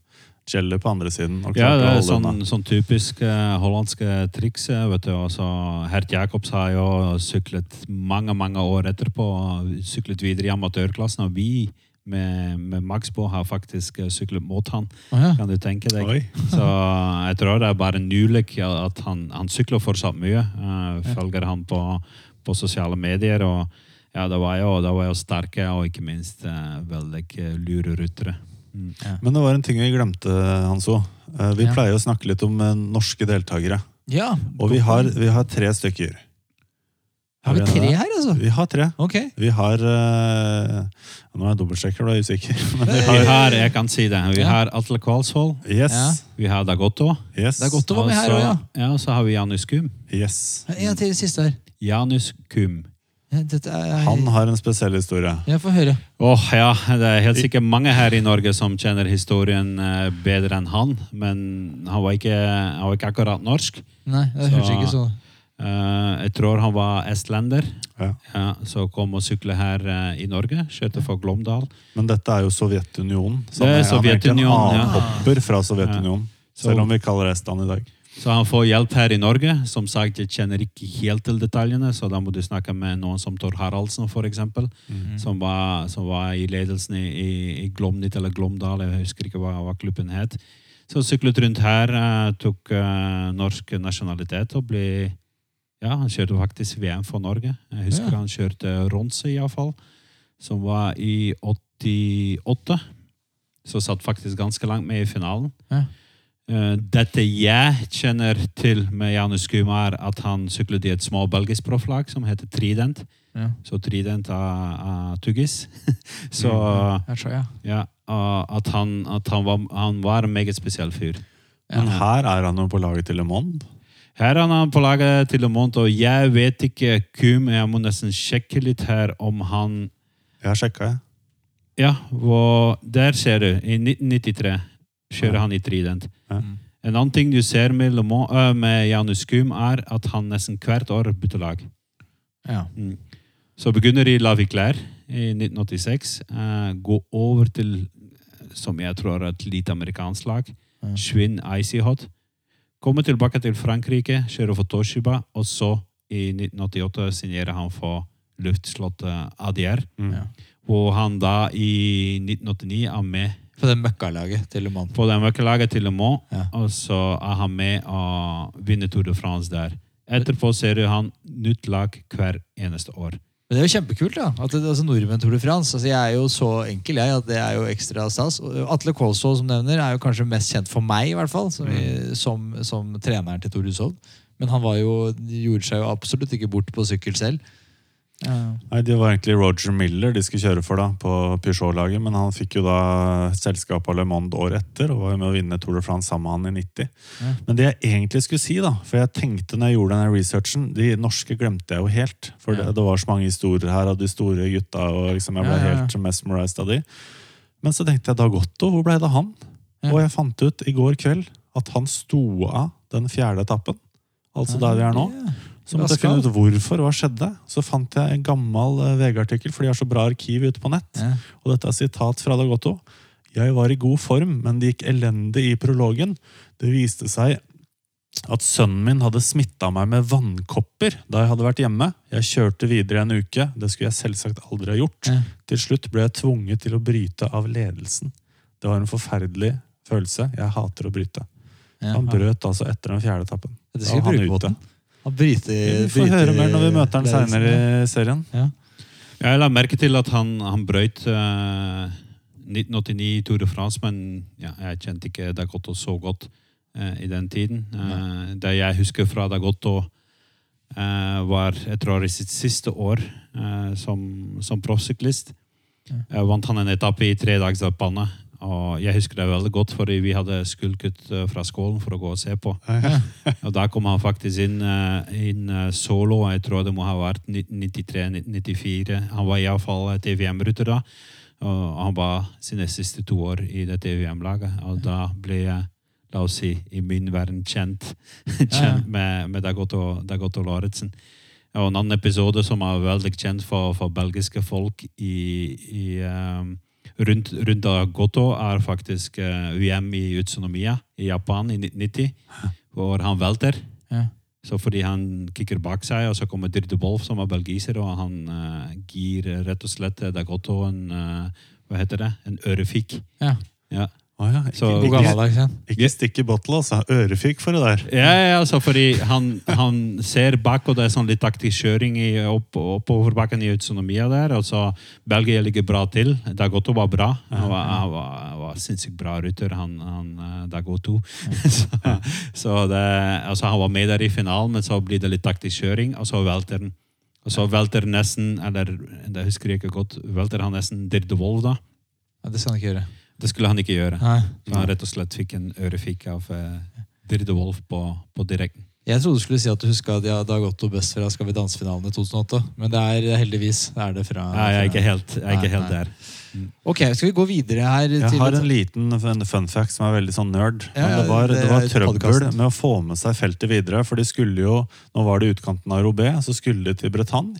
Jelly på andre siden. Ja, det er sånn, sånn typisk uh, hollandske triks. eh, vet du. Også, Hert Jacobs har jo syklet mange mange år etterpå. Syklet videre i amatørklassen. Og vi med, med på, har faktisk eh, syklet mot han. Oh, ja. Kan du tenke deg? Oi. Så jeg tror det er bare nylig at han, han sykler fortsatt mye. eh, følger han på, på sosiale medier. og ja, det var jo, det var jo sterke og ikke minst eh, veldig eh, lure ryttere. Mm. Men det var en ting vi glemte, Hanso. Eh, Vi Ja. pleier å snakke litt om eh, norske deltakere. ja. Og vi har, vi har tre stykker. Har Har vi tre her, altså? Vi har tre. Okay. Vi har uh, Nå er jeg dobbeltsjekker, da er jeg usikker. Men vi Vi har, har, jeg kan si det. Vi har Atle Kvalsvold. yes. Ja. Vi har Dagotto. yes. Dagotto være med her også, ja. ja. Så har vi Janus Kum. Yes. En til siste her. Janus Kum. Er, Han har en spesiell historie. Jeg får høre. Åh, ja, Det er helt sikkert mange her i Norge som kjenner historien eh, bedre enn han. Men han var ikke, han var ikke akkurat norsk. Nei, det hørtes ikke så Eh, jeg tror han var estlender. Ja. Ja, så kom og sykla her eh, i Norge. Kjørte for Glåmdal. Men dette er jo Sovjetunionen. så Det er han er ikke en annen ja. fra Sovjetunionen. Så- Selv om vi kaller det Estland i dag. Så han får hjelp her i Norge. Som sagt, jeg kjenner ikke helt til detaljene, så da må du snakke med noen som Tor Haraldsen, for eksempel. Som, var, som var i ledelsen i, i, i Glomnytt eller Glåmdal, jeg husker ikke hva, hva klubben het. Så syklet rundt her, eh, tok eh, norsk nasjonalitet og ble Ja, han kjørte faktisk VM for Norge. Jeg husker Ja. han kjørte Ronse, iallfall. Som var i 88. Så satt faktisk ganske langt med i finalen. Ja. Eh, Dette jeg kjenner til med Janus Kuma, er at han syklet i et små belgisk profflag som heter Trident. ja. Så Trident av, av Tuggis. Så Jeg tror, ja. ja, at, han, at han, var, han var en meget spesiell fyr. Men her er han jo på laget til Le Monde. Her er han på laget til Le Monde, og jeg vet ikke Kum, jeg må nesten sjekke litt her om han Jeg har sjekka, jeg. Ja, hvor, der ser du. I 1993 kjører Ja. han i Trident. Ja. En annen ting du ser med, Le Mans, øh, med Janus Kum, er at han nesten hvert år bytter lag. ja. Mm. Så begynner i La Viclair i 1986. Uh, gå over til, som jeg tror er et lite amerikansk lag, Ja. Schwinn Icy Hot. Kommer tilbake til Frankrike, kjører for Toshiba, og så i 1988 signerer han for luftslottet ADR. Mm. Ja. Hvor han da i 1989 er med På det møkkalaget til Le Mans. på det møkkalaget til Le Mans, Ja. og så er han med og vinner Tour de France der. Etterpå ser du han nytt lag hver eneste år. Men det er jo kjempekult, da. At det, altså Nordmenn Tour de France. Altså, jeg er jo så enkel, jeg, at det er jo ekstra stas. Atle Kolsvold, som nevner, er jo kanskje mest kjent for meg, i hvert fall. Som, Mm. som, som treneren til Tour Hushovd. Men han var jo, gjorde seg jo absolutt ikke bort på sykkel selv. Ja. Nei, Det var egentlig Roger Miller de skulle kjøre for da, på Peugeot-laget. Men han fikk jo da selskap av Le Monde året etter og var med å vinne Tour de France sammen med han i 90. Ja. Men det jeg egentlig skulle si, da, for jeg tenkte når jeg gjorde denne researchen De norske glemte jeg jo helt. For det, Ja. det var så mange historier her av de store gutta. og liksom Jeg ble helt mesmerized av de. Men så tenkte jeg Dagotto, hvor ble det av han? Og jeg fant ut i går kveld at han sto av den fjerde etappen. Altså der vi er nå. Så måtte jeg finne ut hvorfor, hva skjedde. Så fant jeg en gammel eh, VG-artikkel, for de har så bra arkiv ute på nett. Ja. Og dette er sitat fra Dagotto. Jeg var i god form, men det gikk elendig i prologen. Det viste seg at sønnen min hadde smitta meg med vannkopper da jeg hadde vært hjemme. Jeg kjørte videre en uke. Det skulle jeg selvsagt aldri ha gjort. Ja. Til slutt ble jeg tvunget til å bryte av ledelsen. Det var en forferdelig følelse. Jeg hater å bryte. Ja. Han brøt altså etter den fjerde etappen. Det skal han bruke ute. Mot bryter, Vi får høre mer når vi møter han seinere i serien. Ja. Jeg la merke til at han, han brøt uh, 1989 Tour de France, men ja, jeg kjente ikke Dagotto så godt uh, i den tiden. Uh, det jeg husker fra Dagotto, eh, var jeg tror i sitt siste år eh, som, som proffsyklist. Eh, vant han en etappe i tredagsetappene. Og jeg husker det veldig godt, fordi vi hadde skulket eh, fra skålen for å gå og se på. Og da kom han faktisk inn, eh, inn eh, solo. Jeg tror det må ha vært 1993-1994. Han var iallfall TVM-ruter da. Og han var sine siste to år i det TVM-laget. Og da ble jeg, la oss si, i min verden kjent, kjent med, med Dagotto, Dagotto Lauritzen. Og en annen episode som er veldig kjent for, for belgiske folk i, i um, rundt, rundt Goto er faktisk VM i Utsunomiya i Japan i 1990, hvor han velter. Ja. Så fordi han kikker bak seg, og så kommer Dirde Wolf, som er belgiser, og han uh, gir rett og slett Dagotto en uh, Hva heter det? En ørefik. Ja. Ja. Å ja, ikke, Så- ikke, gammeldags igjen. ikke stikk i bottle, altså. Ørefyk for det der. Ja, ja, altså fordi han, han ser bak, og det er sånn litt taktisk kjøring i opp, oppoverbakken i autonomia der. Og så Belgia ligger bra til. Dagoto var bra. Han var, han var, han var sinnssykt bra rytter, han, han Dagoto. Så, så det, altså han var med der i finalen, men så blir det litt taktisk kjøring, og så velter han. Og så velter nesten, eller det husker jeg ikke godt, velter han nesten Dirk de Wolf da. Ja, det skal han ikke gjøre. Det skulle han ikke gjøre. Nei. Så han rett og slett fikk en ørefik av uh, Dirde Wolf på, på direkten. Jeg trodde du skulle si at du huska at ja, det har gått noe best fra Skal vi danse-finalen i 2008. Men det er heldigvis det er det fra Nei, jeg er ikke helt, jeg er ikke helt der. Ok, skal vi gå videre her? Jeg til har en liten fun fun fact som er veldig sånn nerd. Ja, Men ja, det var, det det var trøbbel podcasten. med å få med seg feltet videre. For de skulle jo, nå var det utkanten av Robé, så skulle de til Bretagne.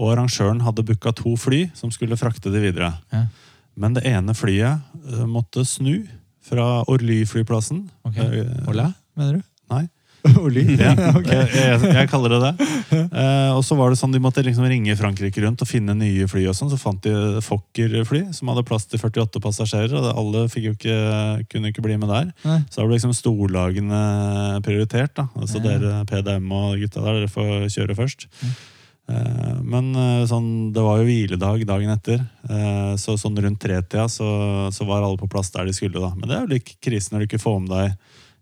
Og arrangøren hadde booka to fly som skulle frakte de videre. Ja. Men det ene flyet eh, måtte snu fra Orly-flyplassen. Ok. Eh, mener du? Nei. Orly? Ja, jeg, jeg, jeg kaller det det. Eh, og så var det sånn De måtte liksom ringe Frankrike rundt og finne nye fly. og sånn, Så fant de Fokker-fly som hadde plass til 48 passasjerer. og Alle ikke, kunne ikke bli med der. Nei. Så da ble liksom storlagene prioritert. da, altså. Dere PDM og gutta der, dere får kjøre først. Eh, men eh, sånn, det var jo hviledag dagen etter, eh, så sånn rundt tretida så, så var alle på plass der de skulle. da. Men det er jo litt krise når du ikke får med deg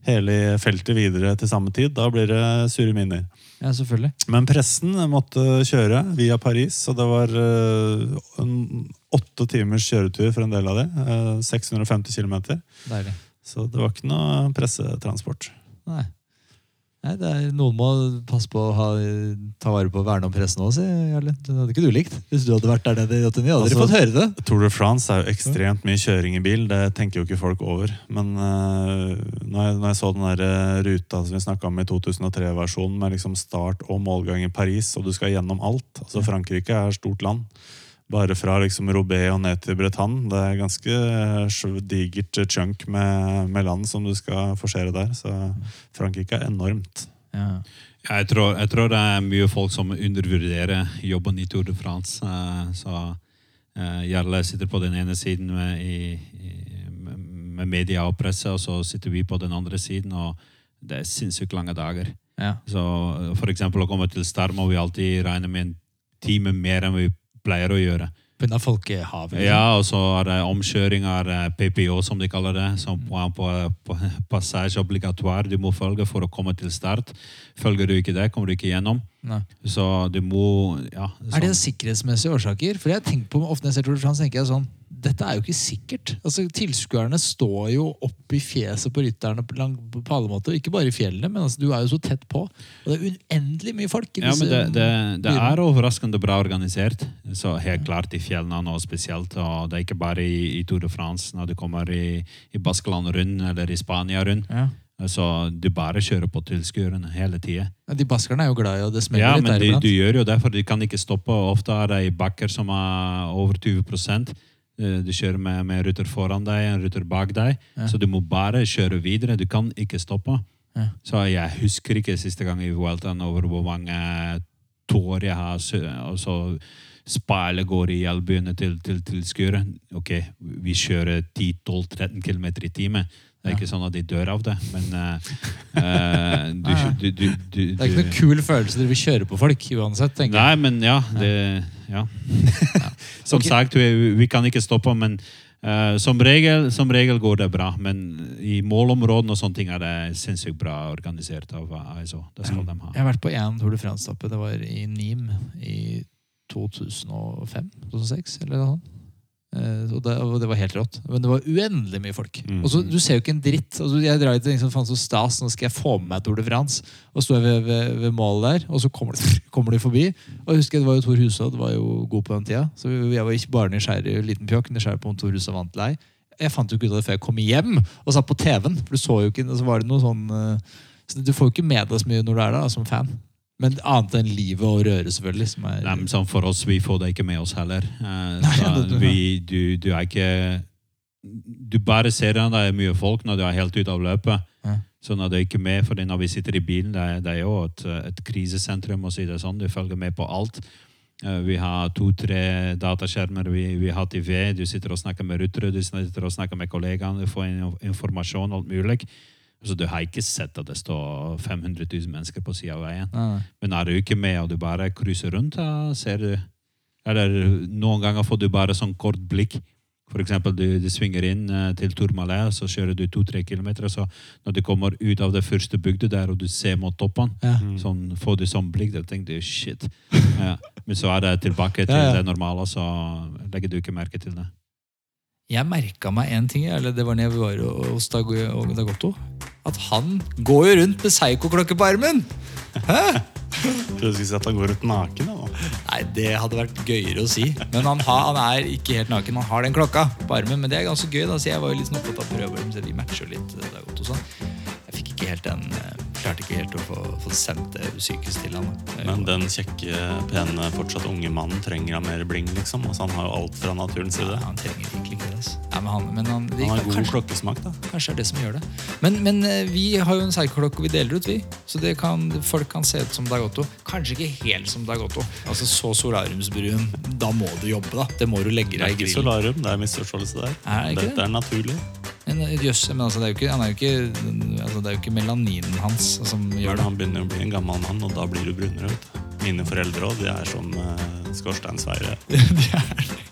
hele feltet videre til samme tid. Da blir det sure minner. Ja, selvfølgelig. Men pressen måtte kjøre via Paris, så det var eh, en åtte timers kjøretur for en del av det. eh, 650 km. Så det var ikke noe pressetransport. Nei. Nei, det er, Noen må passe på å ha, ta vare på å verne om pressen òg, sier Det hadde ikke du likt hvis du hadde vært der nede i 89. Hadde dere Altså- fått høre det? Tour de France er jo ekstremt mye kjøring i bil. Det tenker jo ikke folk over. Men uh, når, jeg, når jeg så den der eh, ruta som vi snakka om i 2003-versjonen, med liksom start og målgang i Paris, og du skal gjennom alt Altså Frankrike er stort land. Bare fra liksom Robé og ned til Bretagne. Det er ganske eh, digert chunk med, med land som du skal forsere der. Så Frankrike er enormt. Ja. Jeg, tror, jeg tror det er mye folk som undervurderer jobben i Tour de France. Eh, så eh, Jarle sitter på den ene siden med, i, med- med media og presse, og så sitter vi på den andre siden. og Det er sinnssykt lange dager. Ja. Så For eksempel å komme til Star må vi alltid regne med en time mer enn vi pleier å gjøre. Pga. folkehavet. liksom. Ja, og så er det omkjøringer, av PPO som de kaller det. Som på, på, passasje obligatoire du må følge for å komme til start. Følger du ikke det, kommer du ikke gjennom. Nei. Så du må ja, Er det sånn- sikkerhetsmessige årsaker? For jeg tenker på, ofte når jeg ser Tour de France, tenker jeg sånn Dette er jo ikke sikkert. Altså, Tilskuerne står jo opp i fjeset på rytterne på, på alle måter. Ikke bare i fjellene, men altså, du er jo så tett på. Og det er uendelig mye folk. i Ja, men det, det, det er overraskende bra organisert. Så helt klart i fjellene nå spesielt. Og det er ikke bare i, i Tour de France når du kommer i, i Baskeland rundt eller i Spania rundt. Ja. Så du bare kjører på tilskuerne hele tida. Ja, De baskerne er jo glad i, og det smeller Ja, litt men de, men du gjør jo det, for de kan ikke stoppe. Ofte er det i bakker som er over 20 Eh, Du kjører med, med ruter foran deg, en ruter bak deg. Ja. Så du må bare kjøre videre. Du kan ikke stoppe. Ja. Så jeg husker ikke siste gang i Welton over hvor mange tår jeg har og så Speilet går i albuene til, til. Ok, vi kjører 10-12-13 km i timen. Det er ikke sånn at de dør av det, men uh, du, du, du, du, Det er ikke noen kul følelse dere vil kjøre på folk uansett. tenker jeg. Nei, men ja. Det, ja. som okay. sagt, vi, vi kan ikke stoppe, men uh, som, regel, som regel går det bra. Men i målområdene og sånne ting er det sinnssykt bra organisert av ISO. Det skal de ha. Jeg har vært på én Tour de France-tappe. Det var i Nîmes i 2005-2006, eller noe sånt. Eh, og det, og det var helt rått. Men det var uendelig mye folk. Mm. Og så, Du ser jo ikke en dritt. Altså, jeg drar til liksom, faen så stas, nå skal jeg få med meg Tour de France. Og står ved, ved, ved målet der, og så kommer de, kommer de forbi. Og jeg husker Det var jo Tor Hushovd var jo god på den tida. Så jeg var ikke bare nysgjerrig, liten pjokk, nysgjerrig på om Tor Hushovd vant lei. Jeg fant jo ikke ut av det før jeg kom hjem og satt på TV-en. For du så jo ikke, så var det noe sånn eh, så Du får jo ikke med deg så mye når du er der da, som fan. Men annet enn livet og røret, selvfølgelig. Som er, Nei, men sånn for oss, vi får det ikke med oss heller. Eh, Nei, så vi, du, du er ikke Du bare ser at det er mye folk når du er helt ute av løpet. Ja. Så når du er ikke med, for når vi sitter i bilen, det er, det er jo et, et krisesentrum, å si det sånn. Du følger med på alt. Eh, Vi har to-tre dataskjermer, vi, vi har TV, du sitter og snakker med rutere, du sitter og snakker med kollegaene, du får in- informasjon, alt mulig. Så du har ikke sett at det står 500 000 mennesker på sida av veien. Nei. Men er du ikke med, og du bare cruiser rundt, da ser du Eller noen ganger får du bare sånn kort blikk, For eksempel, du, du svinger inn eh, til Tourmalet, så kjører du to-tre kilometer. Så når du kommer ut av det første bygdet der, og du ser mot toppen, Ja. sånn, får du sånn blikk, da tenker du shit. Ja. Men så er det tilbake til Ja, ja. det normale, så legger du ikke merke til det. Jeg merka meg én ting, eller det var når jeg var hos Dag, og Dagotto. At han går jo rundt med Seigo-klokke på armen! Hæ? Trodde du skulle si at han går rundt naken. Da. Nei, det hadde vært gøyere å si. Men han, har, han er ikke helt naken. Han har den klokka på armen, men det er ganske gøy. da, så Jeg var jo litt sånn opptatt av å så de matcher litt. Det er sånn. Jeg fikk ikke helt den eh, Klarte ikke helt å få, få sendt det psykisk til han. Men den kjekke, pene, fortsatt unge mannen trenger han mer bling, liksom. Altså, han har jo alt fra naturens side. Ja, han trenger egentlig ikke det. Altså. Ja, men han, men han, det, Han har god kanskje, klokkesmak, da. kanskje er det som gjør det. Men, men eh, vi har jo en seigklokke vi deler ut, vi. Så det kan, folk kan se ut som Dagotto. Kanskje ikke helt som Dagotto. Altså Så solariumsbrun. Da må du jobbe, da. Det må du legge Det er deg i ikke grillen. solarium, det er misforståelse der. Er det ikke Dette er naturlig. Men eh, jøss, men altså, det er jo ikke, han er jo ikke, altså, det er jo ikke melaninen hans som gjør det. han begynner å bli en gammel mann, og da blir du brunere. vet. Mine foreldre òg, de er som uh, skorsteinsfeiere.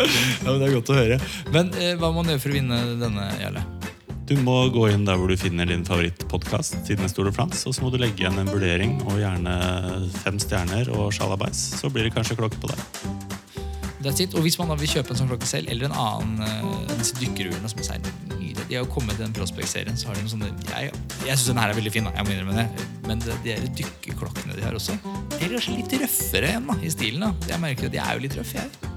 Ja, men Det er godt å høre. Men eh, hva må man gjøre for å vinne denne, Jarle? Du må gå inn der hvor du finner din favorittpodkast, Stol og Frans, og så må du legge igjen en vurdering og gjerne fem stjerner og sjalabais. Så blir det kanskje klokke på deg. That's it. Og hvis man da vil kjøpe en sånn klokke selv, eller en annen uh, disse dykkerurene som er nydelig. De har jo kommet i den Prospect-serien, så har de noen sånne Jeg, jeg syns den her er veldig fin, da. Jeg må innrømme det. Men de, de dykkerklokkene de har også, de er kanskje litt røffere enn da, i stilen. da. Jeg merker at de er jo litt røff, jeg.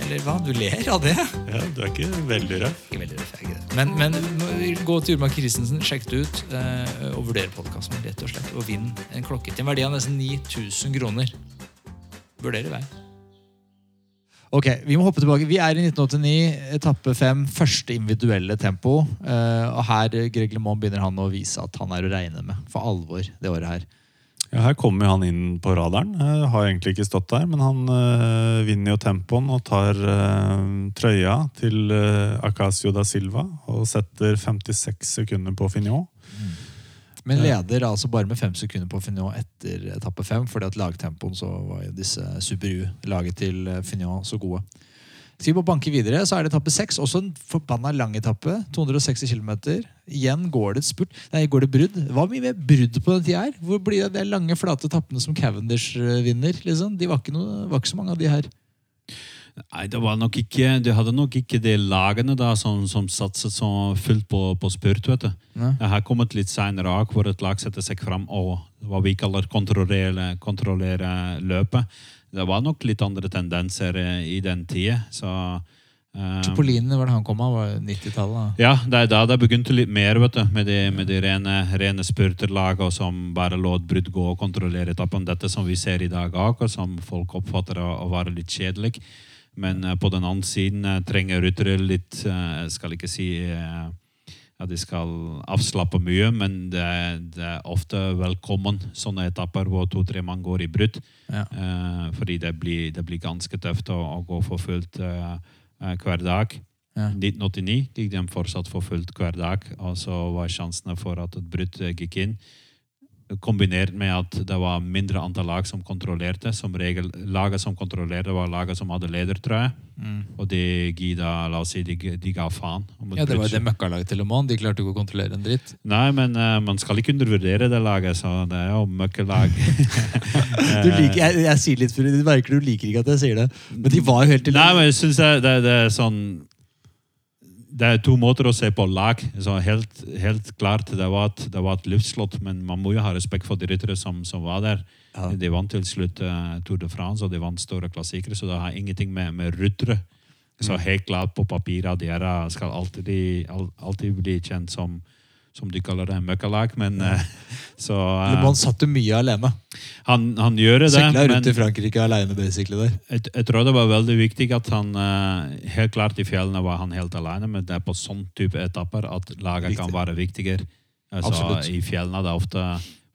Eller hva? Du ler av det? Ja, Du er ikke veldig røff. Ikke veldig røff, jeg er ikke det. Men, men gå til Urmak Christensen, sjekk det ut, uh, og vurder podkasten, rett og slett. Og vinn en klokke til en verdi av nesten 9000 kroner. Vurder i vei. Ok, Vi må hoppe tilbake. Vi er i 1989, etappe fem, første individuelle tempo. Eh, og her Greg LeMond begynner han å vise at han er å regne med for alvor det året her. Ja, Her kommer han inn på radaren. Eh, har egentlig ikke stått der, men han eh, vinner jo tempoen og tar eh, trøya til eh, Acacio da Silva og setter 56 sekunder på Fignon. Men leder altså bare med fem sekunder på Fignon etter etappe fem, fordi at lagtempoen så var jo disse Super U, laget til eh, Fignon, så gode. Skal vi bare banke videre, så er det etappe seks. Også en forbanna lang etappe. 260 km. Igjen går det et spurt. Nei, går det brudd. Hva mye mer brudd på den tida her? Hvor blir det de lange, flate etappene som Cavendish eh, vinner? liksom? De var ikke, noe, var ikke så mange av de her. Nei, det var nok ikke, de hadde nok ikke de lagene da som, som satset så fullt på, på spurt. vet du. Nei. Det har kommet litt senere òg, hvor et lag setter seg fram og hva vi kaller kontrollere, kontrollere løpet. Det var nok litt andre tendenser eh, i den tida. Så eh, Cipollini, var det han kom av? Var det 90-tallet? ja, det er da det begynte litt mer, vet du, med de, med de rene, rene spurterlagene som bare lot brudd gå og kontrollere etappen. Dette som vi ser i dag òg, og som folk oppfatter å, å være litt kjedelig. Men eh, på den andre siden eh, trenger ryttere litt eh, Jeg skal ikke si at de skal avslappe mye, men det, det er ofte velkommen sånne etapper hvor to-tre mann går i brudd. Ja. Fordi det blir, det blir ganske tøft å, å gå for fullt hver dag. Ja. 1989 gikk de fortsatt for fullt hver dag, og så var sjansene for at et brudd gikk inn. Kombinert med at det var mindre antall lag som kontrollerte. Som regel, Laget som kontrollerte, var laget som hadde ledertrøye. Og de gida, la oss si, de, de ga faen. Ja, Det var jo det møkkalaget til Oman. De klarte ikke å kontrollere en dritt. Nei, men uh, man skal ikke undervurdere det laget, så det er jo møkkelag. Jeg, jeg sier litt, du merker du liker ikke at jeg sier det. Men de var jo helt til Nei, men jeg synes det, det, det er sånn Det er to måter å se på lag. Så helt, helt klart det var, et, det var et luftslott, men man må jo ha respekt for de ryttere som, som var der. Ja. De vant til slutt uh, Tour de France, og de vant store klassikere, så det har ingenting med, med ryttere Så helt klart på papiret, dere skal alltid, alltid bli kjent som som de kaller det, møkkalag. Men eh, så Han Le satt jo mye alene. han, han gjør det. Sykla men- i Frankrike alene, basically. der. jeg, jeg tror det var veldig viktig at han eh, Helt klart i fjellene var han helt alene, men det er på sånn type etapper at laget kan være viktigere. Altså, Absolutt. I fjellene er det ofte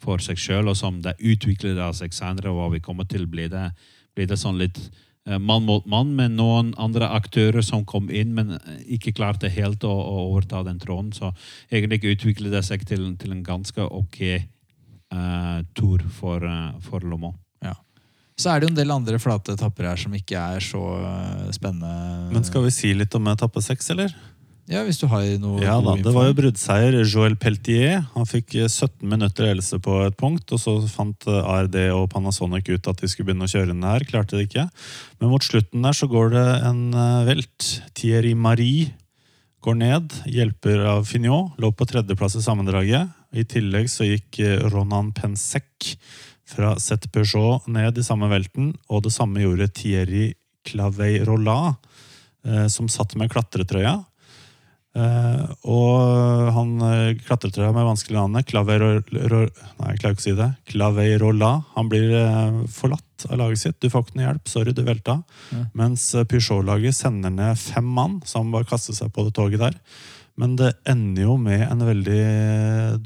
for seg sjøl, og som det utvikler seg senere, hva vi kommer til, blir det, blir det sånn litt eh, mann mot mann, med noen andre aktører som kom inn, men eh, ikke klarte helt å, å overta den tråden. Så egentlig utviklet det seg til, til en ganske ok uh, tur for, uh, for Lomo. Ja. Så er det jo en del andre flate etapper her som ikke er så spennende. Men skal vi si litt om etappe seks, eller? Ja, hvis du har noe Ja da, Det var jo bruddseier. Joël Peltier han fikk eh, 17 minutter ledelse på et punkt. og Så fant eh, ARD og Panasonic ut at de skulle begynne å kjøre den her. Klarte det ikke. Men mot slutten der så går det en eh, velt. Thierry Marie går ned. Hjelper av Fignot. Lå på tredjeplass i sammendraget. I tillegg så gikk eh, Ronan Pensec fra Zet Peugeot ned i samme velten. Og det samme gjorde Thierry Clavey-Rollat, eh, som satt med klatretrøya. Eh, og han uh, klatretrøya med vanskelige navnet, Clavero, nei, jeg klarer ikke å si det. Claveirola. Han blir uh, forlatt av laget sitt. Du får ikke noe hjelp. Sorry, du velta. Ja. Mens eh, Peugeot-laget sender ned fem mann, som bare kaster seg på det toget der. Men det ender jo med en veldig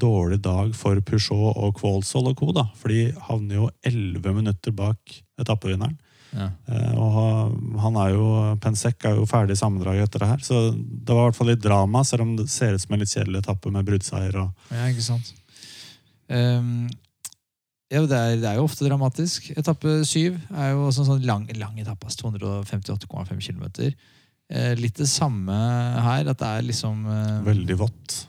dårlig dag for Peugeot og Kvålsvold og co. da, For de havner jo elleve minutter bak etappevinneren. Ja. Eh, Og han er jo, Pensek er jo ferdig sammendraget etter det her. Så det var i hvert fall litt drama, selv om det ser ut som en litt kjedelig etappe med bruddseier. Og Ja, ikke sant. Um, ja, det er, det er jo ofte dramatisk. Etappe syv er jo også en sånn lang, lang etappe. 258,5 km. Eh, litt det samme her, at det er liksom eh, veldig vått.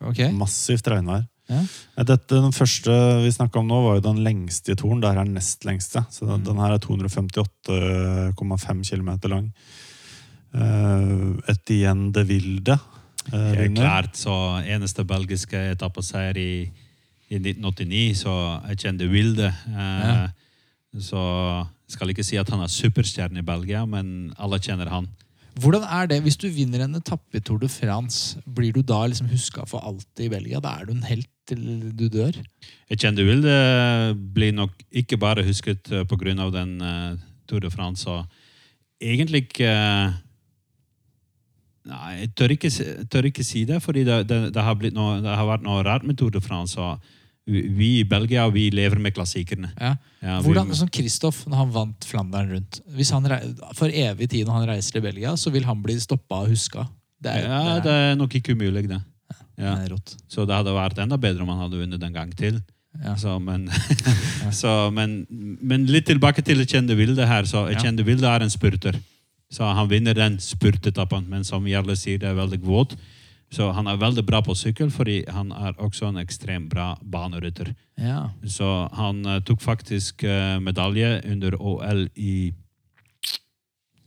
Okay. Massivt regnvær. Ja. Eh, Dette, den første vi snakka om nå, var jo den lengste i Toren. Der er den nest lengste. Så den, Mm. den her er 258,5 km lang. Uh, Etienne de Wilde uh, Helt klart, så eneste belgiske etappeseier i, i 1989, så Etienne de Wilde. uh, Ja. Så jeg skal ikke si at han er superstjerne i Belgia, men alle kjenner han. Hvordan er det hvis du vinner en etappe i Tour de France? Blir du da liksom huska for alltid i Belgia? Da er du en helt til du dør? Jeg kjenner det blir nok ikke bare husket pga. på grunn av den uh, Tour de France. Og egentlig ikke uh, Nei, jeg tør ikke, tør ikke si det, fordi det, det, det, har noe, det har vært noe rart med Tour de France. Vi vi i Belgia vi lever med klassikerne. Ja. Ja, vi- Hvordan, som Kristoff, når han vant Flandern rundt hvis han For evig tid når han reiser til Belgia, så vil han bli stoppa og huska. Det er, ja, det er nok ikke umulig, det. Ja. rått. Så det hadde vært enda bedre om han hadde vunnet en gang til. Ja. Så, men, så, men, men litt tilbake til Kjende Vilde her. Så Kjende Vilde er en spurter. Så han vinner den spurtetappen, men som Jarle sier, det er veldig våt. Så han er veldig bra på sykkel, fordi han er også en ekstremt bra banerytter. Ja. Så han uh, tok faktisk uh, medalje under OL i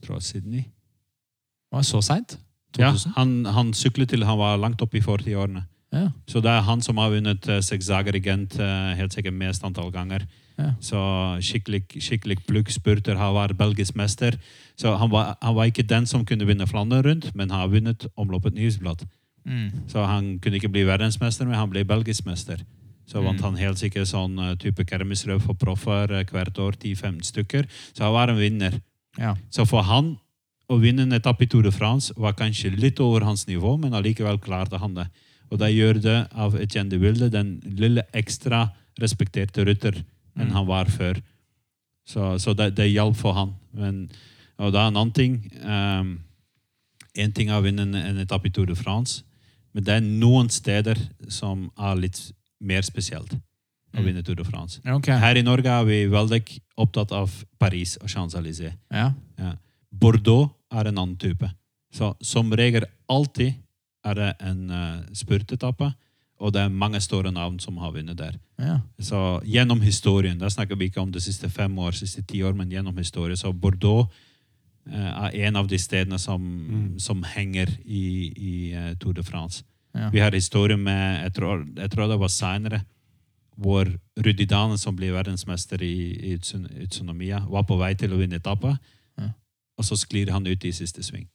tror jeg Sydney. Det var så seint? Ja, han, han syklet til han var langt oppe i 40-årene. Ja. Så det er han som har vunnet uh, Sexager Gent eh, helt sikkert mest antall ganger. Ja. Så skikkelig, skikkelig pluggspurter. Han var belgisk mester. Så han var, han var ikke den som kunne vinne Flandern rundt, men han har vunnet omloppet Nyhetsblad. Mm. Så han kunne ikke bli verdensmester, men han ble belgisk mester. Så vant Mm. han helt sikkert sånn eh, type kermisrøv for proffer hvert år, 10-15 stykker. Så han var en vinner. Ja. Så for han å vinne en etappe i Tour de France var kanskje litt over hans nivå, men allikevel klarte han det. Og det gjør det av Etienne de Wilde den lille ekstra respekterte rytter enn Mm. han var før. Så, så det, det hjalp for han. Men, og det er en annen ting. Um, en ting er å vinne en, en etappe i Tour de France, men det er noen steder som er litt mer spesielt å Mm. vinne Tour de France. Okay. Her i Norge er vi veldig opptatt av Paris og Champs-Élysées. Ja. Ja. Bordeaux er en annen type. Så som regel alltid er det en uh, spurtetappe, og det er mange store navn som har vunnet der. Ja. Så gjennom historien, da snakker vi ikke om de siste fem år, siste ti år, men gjennom historien. Så Bordeaux uh, er en av de stedene som, som henger i, i uh, Tour de France. Ja. Vi har historie med, jeg tror, jeg tror det var senere, hvor Rudi Dane, som ble verdensmester i, i var på vei til å vinne etappe, Ja. Og så sklir han ut i siste sving.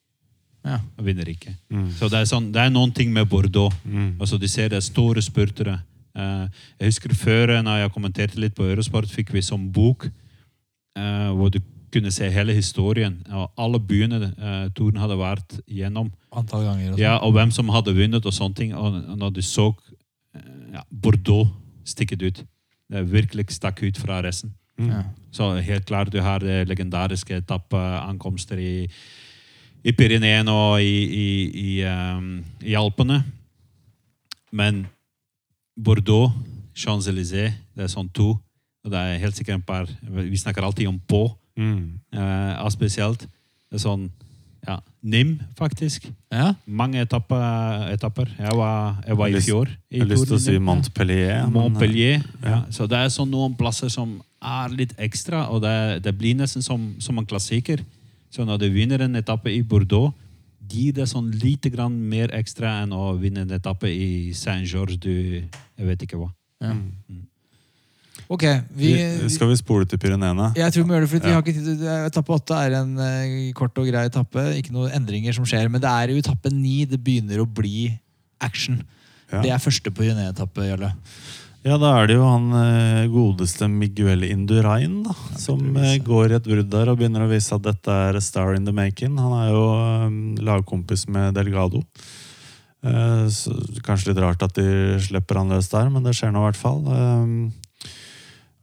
Ja. Og vinner ikke. Mm. Så det er, sånn, det er noen ting med Bordeaux. Mm. Altså, de ser det er store spurtere. Uh, jeg husker før, når jeg kommenterte litt på Eurosport, fikk vi sånn bok uh, hvor du kunne se hele historien. Og alle byene uh, turen hadde vært gjennom. Antall ganger. Og Ja, sånn. og hvem som hadde vunnet og sånne ting. Og når du så eh, ja, Bordeaux stikket ut. Det virkelig stakk ut fra resten. Ja. Så helt klart du har det legendariske etappeankomster i, i Pyreneen og i, i, i, um, i Alpene. Men Bordeaux, Champs-Élysées, det er sånn to. Og det er helt sikkert en par Vi snakker alltid om på, Mm. uh, spesielt. Det er sånn ja, NIM, faktisk. Ja. Mange etapper. etapper. Jeg, var, jeg var i fjor. i Jeg har lyst til å si Montpellier. Montpellier. men, ja. Ja. Så det er sånn noen plasser som er litt ekstra, og det, det blir nesten som, som en klassiker. Så når du vinner en etappe i Bordeaux, gir det sånn lite grann mer ekstra enn å vinne en etappe i Saint-Georges du Jeg vet ikke hva. Ok, vi, Vi, skal vi spole til Pyreneene? jeg tror vi gjør det, for vi har ikke tid det. Etappe åtte er en eh, kort og grei etappe. Ikke noen endringer som skjer. Men det er jo etappe ni det begynner å bli action. Ja. Det er første Jarle. Ja, da er det jo han eh, godeste Miguel Indurain, da. Som eh, går i et brudd der og begynner å vise at dette er a star in the making. Han er jo eh, lagkompis med Delgado. Så, kanskje litt rart at de slipper han løs der, men det skjer nå i hvert fall.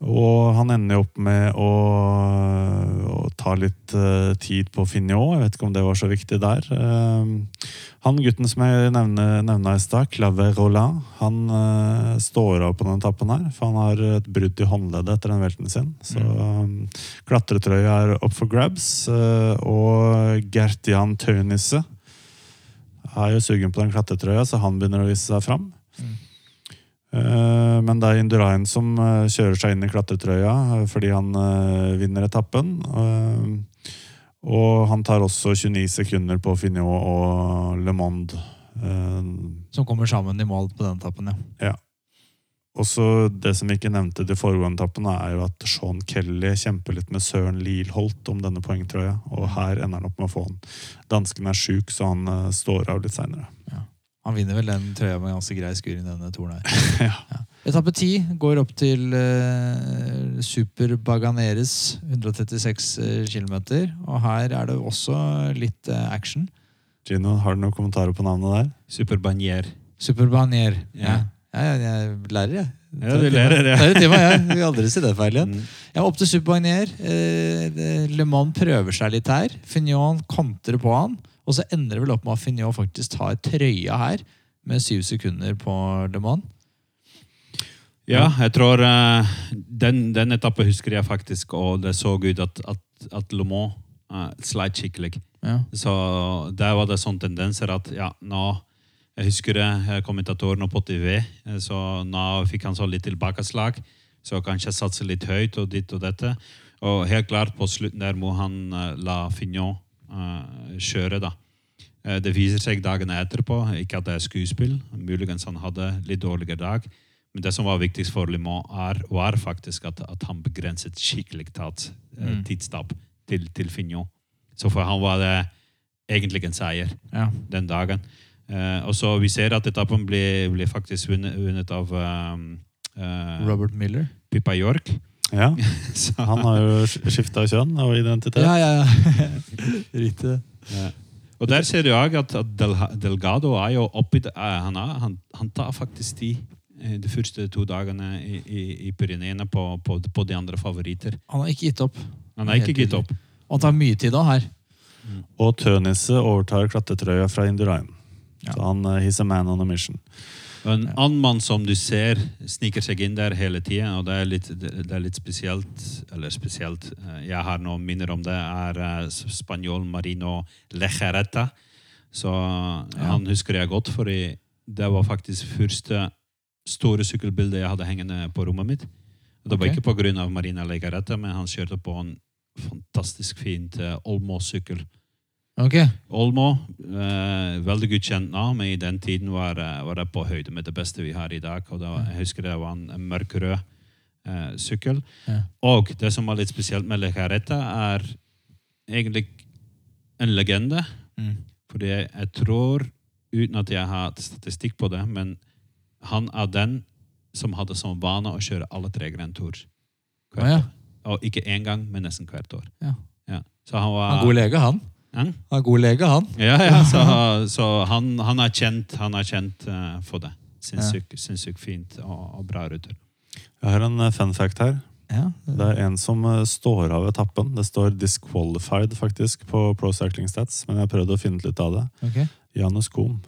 Og han ender jo opp med å, å ta litt uh, tid på Fignot. Jeg vet ikke om det var så viktig der. Uh, han gutten som jeg nevna i stad, Claver Rolland, han uh, står av på denne etappen her. For han har et brudd i håndleddet etter den velten sin. Så um, klatretrøya er up for grabs. eh, og Gertian Taunisse er jo sugen på den klatretrøya, så han begynner å vise seg fram. Eh, Men det er Indurain som eh, kjører seg inn i klatretrøya eh, fordi han vinner etappen. Og han tar også 29 sekunder på Finot og Le Monde. Som kommer sammen i mål på den etappen, ja. ja. Også det som vi ikke nevnte de foregående etappene, er jo at Sean Kelly kjemper litt med Søren Lilholt om denne poengtrøya. Og her ender han opp med å få den. Dansken er sjuk, så han står av litt seinere. Han vinner vel den trøya med ganske grei skur i denne toren her. Ja. Etappe ti går opp til uh, Super Baganeres, 136 km. Og her er det også litt uh, action. Gino, har du noen kommentarer på navnet der? Super Banier. Super Banier. Ja. Ja. Ja, ja, jeg lærer, jeg. Ja, du lærer, ja. Det tema, jeg. Vi aldri si det feil igjen. Mm. Ja, opp til Super Banier. Eh, Le Mans prøver seg litt her. Fignon kontrer på han. Og så ender det vel opp med at Fignon faktisk tar trøya her, med syv sekunder på Le Mans. Ja, jeg tror uh, den, den etappen husker jeg faktisk, og det så ut at, at, at Le Mans uh, sleit skikkelig. Ja. Så der var det sånne tendenser at ja, nå Jeg husker det, eh, kommentatoren på TV, så nå fikk han så litt tilbakeslag. Så kanskje satse litt høyt og ditt og dette. Og helt klart, på slutten der må han uh, la Fignon kjøre, da. Eh, Det viser seg dagene etterpå, ikke at det er skuespill. Muligens han hadde litt dårligere dag. Men det som var viktigst for Limon, er, var faktisk at, at han begrenset skikkelig tatt eh, Mm. tidstap til, til Finjo. Så for han var det egentlig en seier Ja. den dagen. Uh, og så Vi ser at etappen ble, ble faktisk vunnet, vunnet av um, uh, Robert Miller. Pippa York. Ja, Så, Han har jo skifta kjønn og identitet. Ja, ja, ja. Riktig. ja. Og der ser du òg at, at Del, Delgado er jo oppi det, eh, han, er, han, han tar faktisk de, eh, de første to dagene i, i, i Pyreneene på, på, på de andre favoritter. Han har ikke gitt opp. Han har ikke gitt opp. Og han tar mye tid òg her. Og Tønisse overtar klatretrøya fra Indurain. Ja. Så han uh, he's a man on a mission. En annen mann som du ser sniker seg inn der hele tida, og det er, litt, det er litt spesielt Eller spesielt, eh, jeg har noen minner om det, er eh, spanjol Marino Lejereta. Så han husker jeg godt, for det var faktisk første store sykkelbildet jeg hadde hengende på rommet mitt. Og det var okay. ikke av Marina Lejereta, men han kjørte på en fantastisk fint eh, Olmo-sykkel. Ok. Olmo, eh, veldig godt kjent nå, men i den tiden var, eh, var det på høyde med det beste vi har i dag. Og da, jeg husker det var en, mørkerød eh, sykkel. Ja. Og det som var litt spesielt med Lejareta, er egentlig en legende. Mm. Fordi jeg, jeg tror, uten at jeg har statistikk på det, men han er den som hadde som vane å kjøre alle tre Grand Tours. Å, ja. Og ikke én gang, men nesten hvert år. Ja. Ja. Så han var Han god lege, han. Han er god lege, han. Ja, ja, så, så han, han er kjent, han er kjent uh, for det. Sinnssykt sinnssykt fint og, og bra ruter. Jeg har en uh, fun fact her. Ja. Det er en som uh, står av etappen. Det står 'disqualified' faktisk på Pro Cycling Stats, men jeg prøvde å finne ut litt av det. Okay. Janus Kohm.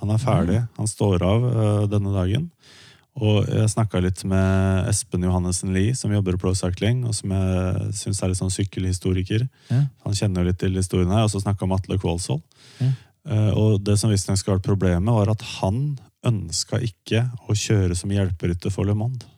Han er ferdig. Han står av uh, denne dagen. Og jeg snakka litt med Espen Johannessen Lie, som jobber i Pro Cycling, og som jeg syns er litt sånn sykkelhistoriker. Ja. Han kjenner jo litt til historien her. Og så snakka med Atle Kvålsvold. Ja. Eh, og det som visstnok skal være problemet, var at han ønska ikke å kjøre som hjelperytter for Le Monde.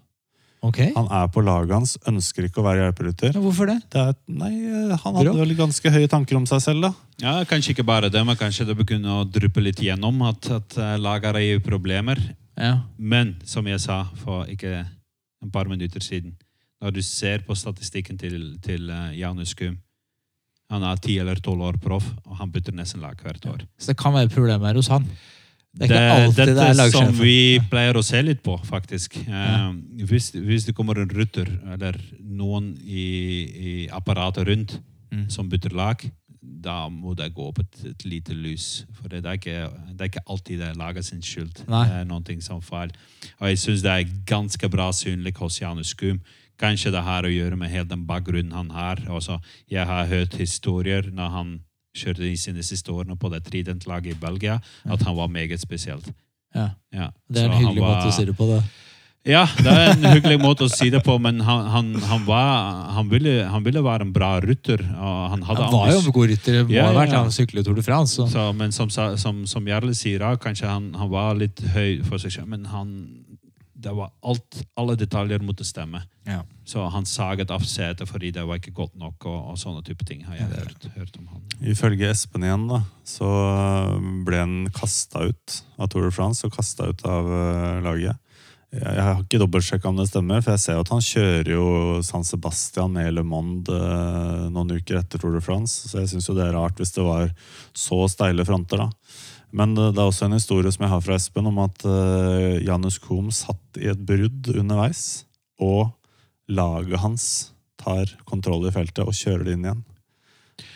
Okay. Han er på laget hans, ønsker ikke å være hjelperytter. Ja, hvorfor det? Det er, nei, eh, han hadde vel ganske høye tanker om seg selv, da. Ja, Kanskje ikke bare det, men kanskje det begynner å dryppe litt gjennom at, at eh, laget har problemer. Ja. Men som jeg sa for ikke en par minutter siden, når du ser på statistikken til, til eh, Janus Kum Han er ti eller tolv år proff, og han bytter nesten lag hvert år. Så det kan være problemer hos han. Det er Det- alltid det er som vi pleier å se litt på, faktisk. Eh, hvis, hvis det kommer en rutter eller noen i, i apparatet rundt Mm. som bytter lag, da må det gå opp et, et lite lys. For det er, ikke, det er ikke alltid det er laget sin skyld. Nei. Det er noe som feil. Og jeg syns det er ganske bra synlig hos Janus Skum. Kanskje det har å gjøre med hele den bakgrunnen han har. Også, jeg har hørt historier når han kjørte i sine siste årene på det tridentlaget i Belgia, at han var meget spesielt. Ja. Ja. Det er en hyggelig måte å si det på. det. Ja, det er en hyggelig måte å si det på, men han, han, han, var, han, ville, han ville være en bra rytter. Og han hadde Han var jo en god rytter. Må Ja, ha vært ja. han syklet Tour de France. Så. så, men som, som, som Jarle sier, kanskje han, han var litt høy for seg selv, men han, det var alt, alle detaljer måtte stemme. Ja. Så han saget av setet fordi det var ikke godt nok, og, og sånne type ting har jeg hørt, hørt om han. Ifølge Espen igjen, da, så ble han kasta ut av Tour de France og kasta ut av eh, laget. Jeg, har ikke dobbeltsjekka om det stemmer, for jeg ser at han kjører jo San Sebastian med Le Monde eh, noen uker etter Tour de France, så jeg syns det er rart hvis det var så steile fronter, da. Men det, det er også en historie som jeg har fra Espen, om at eh, Janus Kohm satt i et brudd underveis, og laget hans tar kontroll i feltet og kjører det inn igjen.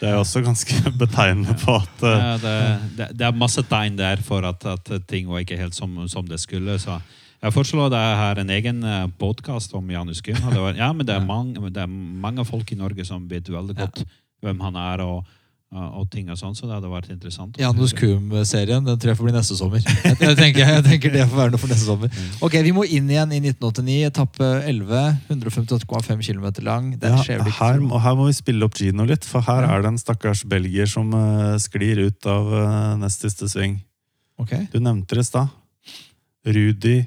Det er også ganske betegnende på at eh, Ja, det, det, det er masse tegn der for at, at ting var ikke helt som, som det skulle. Så jeg foreslår at her har en egen podkast om Janus Gym. Det var- Ja, men det er, mange, det er mange folk i Norge som vet veldig godt hvem han er, og, og ting og sånn, så det hadde vært interessant. Janus Kuhm-serien den tror jeg får bli neste sommer. Jeg, tenker, jeg tenker det får være noe for neste sommer. Ok, Vi må inn igjen i 1989. Etappe 11. 158,5 km lang. Ja, skjer ikke her, må, her må vi spille opp Gino litt, for her Ja. er det en stakkars belgier som uh, sklir ut av uh, nest siste sving. Ok. Du nevnte det i stad. Rudi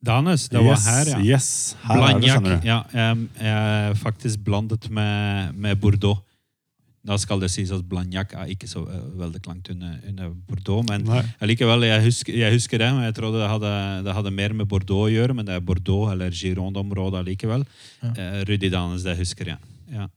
Danes, det var yes, her, ja. Yes, her er det, Blagnac, skjønner du. ja, jeg, jeg er faktisk blandet med, med Bordeaux. Da skal det sies at Blagnac er ikke så eh, veldig langt under, under Bordeaux. Men Nei. likevel, jeg husker, jeg husker det. men Jeg trodde det hadde, det hadde mer med Bordeaux å gjøre, men det er Bordeaux eller Gironde-området likevel. Ja. Eh, Rudi Danes, det husker jeg. Ja.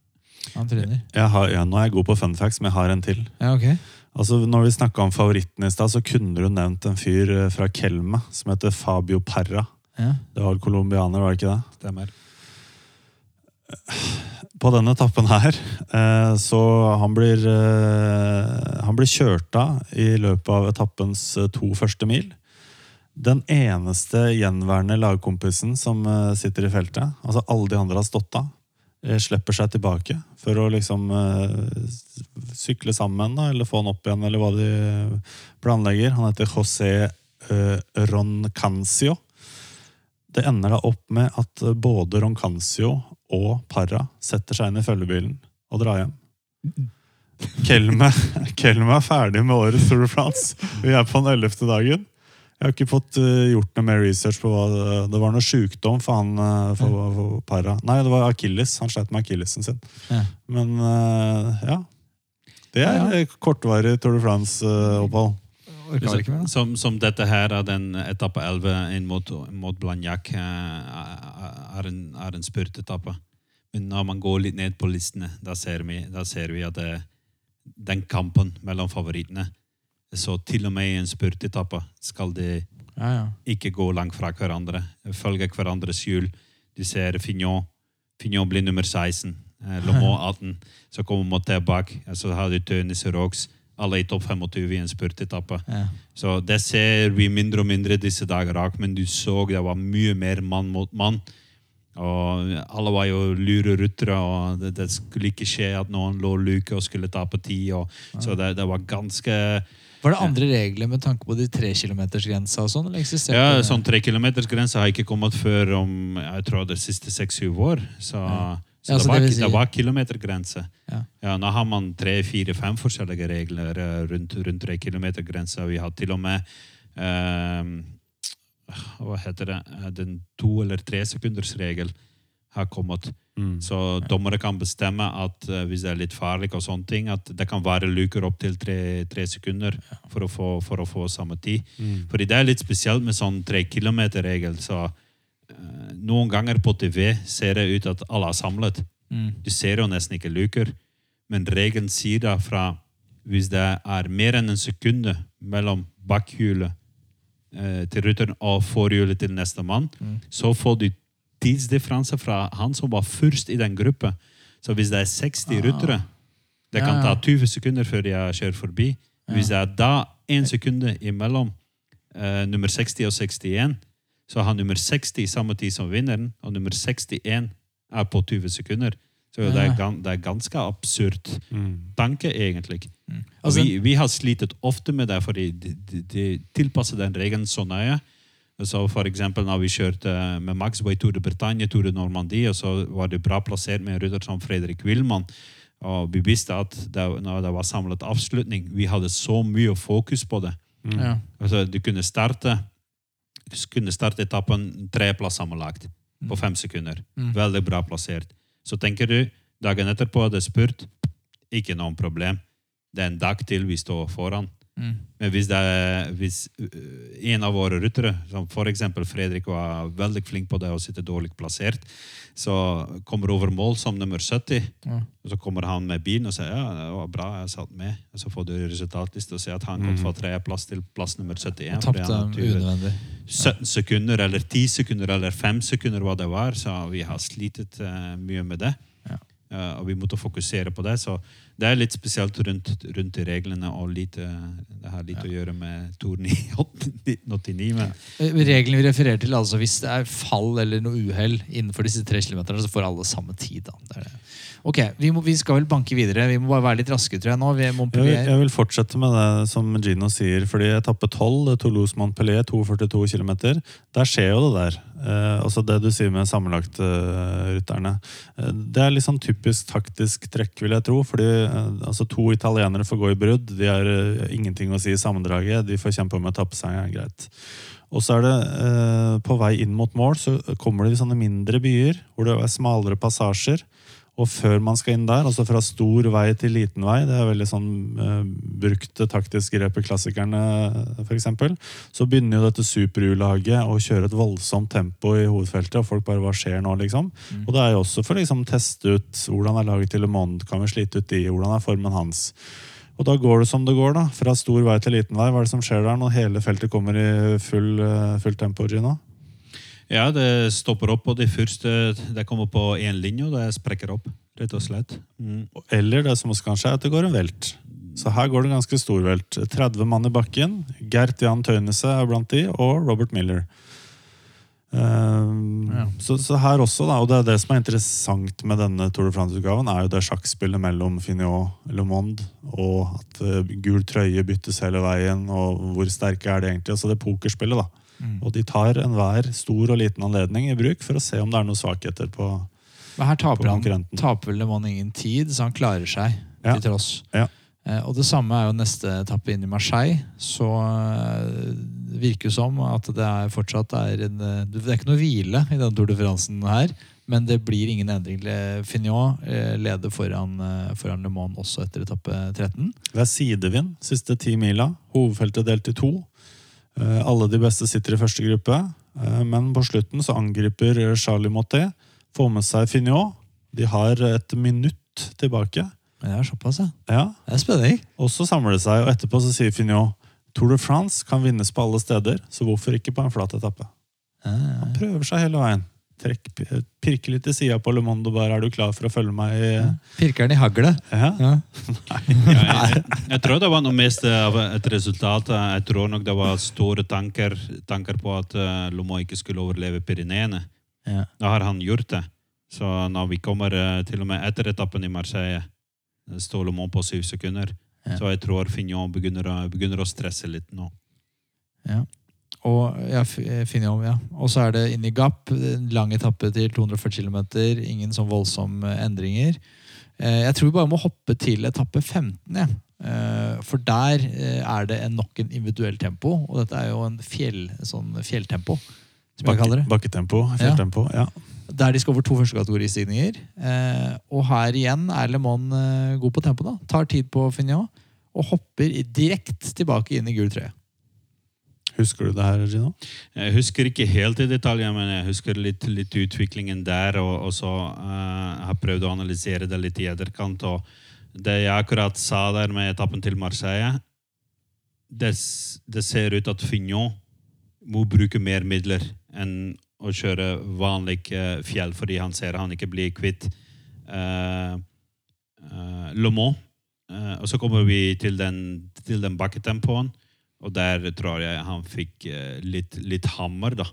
Han har, ja, nå er jeg god på fun facts, men jeg har en til. Ja, ok. Altså, når vi snakka om favoritten i stad, så kunne du nevnt en fyr eh, fra Kelma som heter Fabio Parra. Ja. Det var colombianer, var det ikke det? Stemmer. På denne etappen her, eh, så han blir, eh, han blir kjørt av i løpet av etappens eh, to første mil. Den eneste gjenværende lagkompisen som sitter i feltet, altså alle de andre har stått av, slipper seg tilbake for å liksom sykle sammen, da, eller få han opp igjen, eller hva de planlegger. Han heter José Roncancio. Det ender da opp med at både Roncancio og Parra setter seg inn i følgebilen og drar hjem. Kelme, Kelme er ferdig med årets Tour de France. Vi er på den ellevte dagen. Jeg har ikke fått eh, gjort noe mer research på hva det, det var. noe sykdom for han eh, for, for Parra. Nei, det var akilles. Han slet med akillesen sin. Ja. Men eh, ja. Det er eh, kortvarig Tour de France-opphold. Mer. Som, som dette her er den etappe 11 inn mot, mot Blagnac, eh, er en, er en spurtetappe. Men når man går litt ned på listene, da ser vi, da ser vi at det, den kampen mellom favorittene Så til og med i en spurtetappe skal de Ja, ja. ikke gå langt fra hverandre. Følge hverandres hjul. Du ser Fignon. Fignon blir nummer 16. Lomo 18. Så kommer Moté bak. Eh, Så har du Tønis Rox. Alle i topp 25 i en spurtetappe. Ja. Så det ser vi mindre og mindre disse dager, Rak, men du så det var mye mer mann mot mann. Og alle var jo lure ruttere, og det, det skulle ikke skje at noen lå luke og skulle tape tid. Og, Så det, det var ganske Var det andre regler med tanke på de trekilometersgrensa sånn? Ja, sånn trekilometersgrensa har ikke kommet før om jeg tror det siste seks-syv år. Så, så, Ja, så det, var, det si- det var kilometergrense. Ja. Ja, nå har man tre, fire, fem forskjellige regler eh, rundt, rundt tre kilometergrensa. Vi har til og med eh, Hva heter det? Eh, Den to- eller tresekundersregel har kommet. Mm. Så dommere kan bestemme at eh, hvis det er litt farlig, og sånne ting, at det kan være luker opp til tre, tre sekunder for å, få, for å få samme tid. Mm. Fordi det er litt spesielt med sånn tre kilometer-regel. Så noen ganger på TV ser det ut at alle er samlet. Mm. Du ser jo nesten ikke luker. Men regelen sier da fra hvis det er mer enn en sekund mellom bakhjulet eh, til rytteren og forhjulet til neste mann, så får du tidsdifferanse fra han som var først i den gruppa. Så hvis det er 60 ryttere, det kan Ja, ja. ta 20 sekunder før jeg kjører forbi. forbi. Hvis det er da én sekund imellom eh, nummer 60 og 61, så har nummer 60 samme tid som vinneren, og nummer 61 er på 20 sekunder. Så det, er, det er ganske absurd Mm. tanke, egentlig. Mm. Altså- vi, vi har slitet ofte med det, fordi de, de, de tilpasser den regelen så nøye. Så for eksempel når vi kjørte med Max på i Tour de Bretagne, Tour de Normandie, og så var det bra plassert med en rytter som Fredrik Wilman. Og vi visste at det, når det var samlet avslutning, vi hadde så mye fokus på det. Ja. Altså, du kunne starte kunne starte etappen tre plass sammenlagt på fem sekunder. Mm. Veldig bra plassert. Så tenker du, dagen etterpå hadde jeg spurt, ikke noe problem. Det er en dag til vi står foran. Mm. Men hvis, er, hvis øh, en av våre ryttere, som eksempel Fredrik var veldig flink på det å sitte dårlig plassert, så kommer over mål som nummer 70, Ja. og så kommer han med bilen og sier ja, det var bra, jeg satt med. Og så får du resultatliste og ser at han kom fra tredjeplass til plass nummer 71. Og tapte unødvendig. 17 sekunder eller 10 sekunder eller 5 sekunder hva det var, så vi har slitet uh, mye med det. Ja. Eh, og vi måtte fokusere på det. Så det er litt spesielt rundt, rundt reglene, og litt, eh, det har litt å gjøre med Tour 1989. Men Eh, Reglene vi refererer til, altså hvis det er fall eller noe uhell innenfor disse tre kilometerne, så får alle samme tid. da. Det er det. Ok, vi, må, vi skal vel banke videre. Vi må bare være litt raske, tror jeg nå. Vi Jeg vil, jeg vil fortsette med det som Gino sier, fordi etappe 12, Toulouse-Montpellier, 242 km, der skjer jo det der. Eh, også det du sier med sammenlagtrytterne. Eh, det er litt sånn typisk taktisk trekk, vil jeg tro. fordi eh, altså, to italienere får gå i brudd. De har eh, ingenting å si i sammendraget. De får kjempe om etappeseieren. Greit. Og så er det eh, på vei inn mot mål, så kommer det i sånne mindre byer hvor det er smalere passasjer. Og før man skal inn der, altså fra stor vei til liten vei, det er veldig sånn eh, brukte taktiske grep i klassikerne, f.eks., så begynner jo dette super-U-laget å kjøre et voldsomt tempo i hovedfeltet, og folk bare Hva skjer nå, liksom? Og det er jo også for å liksom, teste ut hvordan er laget til Le Monde, kan vi slite ut de, hvordan er formen hans? Og da går det som det går, da. Fra stor vei til liten vei. Hva er det som skjer der når hele feltet kommer i full, eh, fullt tempo, Gino? Ja, det stopper opp og de første Det kommer på én linje, og det sprekker opp, rett og slett. Mm. Eller det som også kan skje, er at det går en velt. Så her går det ganske stor velt. 30 mann i bakken. Gert Jan Tøynese er blant de, og Robert Miller. Um, Ja. så, så her også, da, og det er det som er interessant med denne Tour de France-utgaven, er jo det sjakkspillet mellom Finiot og Le Monde, og at uh, gul trøye byttes hele veien, og hvor sterke er de egentlig? Altså det pokerspillet, da. Mm. Og de tar enhver stor og liten anledning i bruk for å se om det er noen svakheter på Men her på taper han taper Le Mans ingen tid, så han klarer seg Ja. til tross. Ja. Eh, og det samme er jo neste etappe inn i Marseille. Så eh, det virker jo som at det er fortsatt er en, eh, Det er ikke noe hvile i denne Tour de France her. Men det blir ingen endring. Fignon leder foran, foran Le Mans også etter etappe 13. Det er sidevind siste ti mila. Hovedfeltet delt i to. Eh, Alle de beste sitter i første gruppe. Eh, Men på slutten så angriper Charlie Moté. Får med seg Finot. De har et minutt tilbake. Men det er såpass, ja. Ja, Det er spenning. Og så samler det seg, og etterpå så sier Finot Tour de France kan vinnes på alle steder, så hvorfor ikke på en flat etappe? Han prøver seg hele veien. Trekk, pirke litt i sida på Le Monde og bare 'er du klar for å følge meg i. Pirker den i haglet. ja. Ja. Nei, jeg, jeg tror det var noe mest av et resultat. Jeg tror nok det var store tanker, tanker på at uh, Lomo ikke skulle overleve Pyreneene. Ja. Da har han gjort det. Så når vi kommer eh, til og med etter etappen i Marseille, står Lomo på syv sekunder. Så jeg tror Fignon begynner å, begynner å stresse litt nå. Ja. Og ja, finner om, ja. Og så er det inn i Gap. Lang etappe til 240 km. Ingen sånn voldsomme endringer. Eh, Jeg tror vi bare må hoppe til etappe 15. Ja. Eh, For der eh, er det en nok en individuell tempo. Og dette er jo en fjell, sånn fjelltempo, som jeg kaller det. Bakketempo. Fjelltempo. Ja. Der de skal over to førstekategoristigninger. Eh, og her igjen er Le Mans eh, god på tempo. da. Tar tid på Fignon og hopper direkte tilbake inn i gul trøye. Husker du det her, Gino? Jeg husker ikke helt i detalj, men jeg husker litt, litt utviklingen der. Og, og så jeg har prøvd å analysere det litt i etterkant. Og det jeg akkurat sa der med etappen til Marseille, det, det ser ut at Fignon må bruke mer midler enn å kjøre vanlig eh, fjell, fordi han ser han ikke blir kvitt uh, Le Mans. Uh, og så kommer vi til den, til den bakketempoen. Og der tror jeg han fikk eh, litt, litt hammer, da.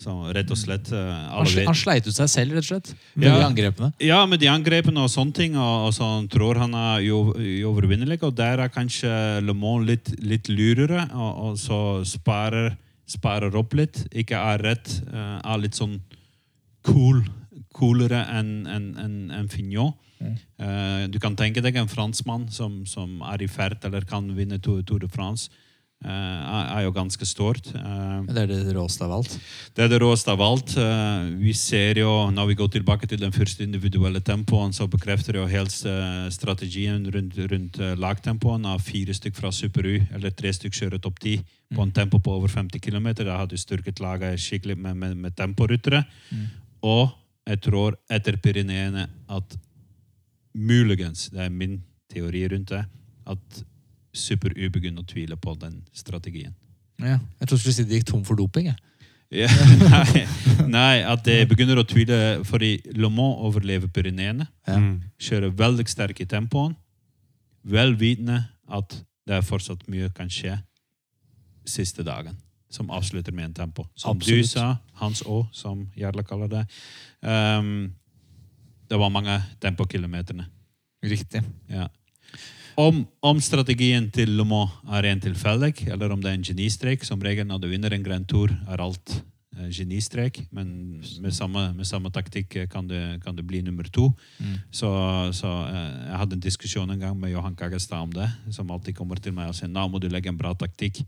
Så rett og slett eh, Han, han sleit ut seg selv, rett og slett. Med Ja. de angrepene. Ja, med de angrepene og sånne ting. Og, og så han tror han er uovervinnelig. Og der er kanskje Le Mans litt, litt lurere, og, og så sparer, sparer opp litt. Ikke er rett. eh, er litt sånn cool, coolere enn en, en, en Fignon. Mm. du kan tenke deg en franskmann som, som er i ferd eller kan vinne Tour de France. Eh, er, jo ganske stort. Eh, Det er det råeste av alt. det er det råeste av alt. Eh, Vi ser jo, Når vi går tilbake til den første individuelle tempoen, så bekrefter jo helt strategien rundt, rundt lagtempoen av fire stykk fra Super U, eller tre stykk kjører topp ti på en tempo på over 50 km. Da har du styrket laget skikkelig med, med, med temporyttere. Og jeg tror etter Pyreneene at muligens, det er min teori rundt det, at Super U å tvile på den strategien. Ja. Jeg trodde du skulle si de gikk tom for doping. Jeg. Ja, nei, nei, at det begynner å tvile fordi Le Mans overlever Pyreneene. Ja. Mm. Kjører veldig sterk i tempoen. Vel vitende at det er fortsatt mye kan skje siste dagen. Som avslutter med en tempo. Som Absolutt. du sa, Hans Å, som Jarle kaller det. Um, det var mange tempokilometerne. Riktig. Ja. Om, om strategien til Le Mans er en tilfeldig, eller om det er en genistrek Som regel når du vinner en Grand Tour, er alt eh, genistrek. Men med samme, med samme taktikk kan det, kan det bli nummer to. Så, så eh, jeg hadde en diskusjon en gang med Johan Kagestad om det. Som alltid kommer til meg og sier nå må du legge en bra taktikk.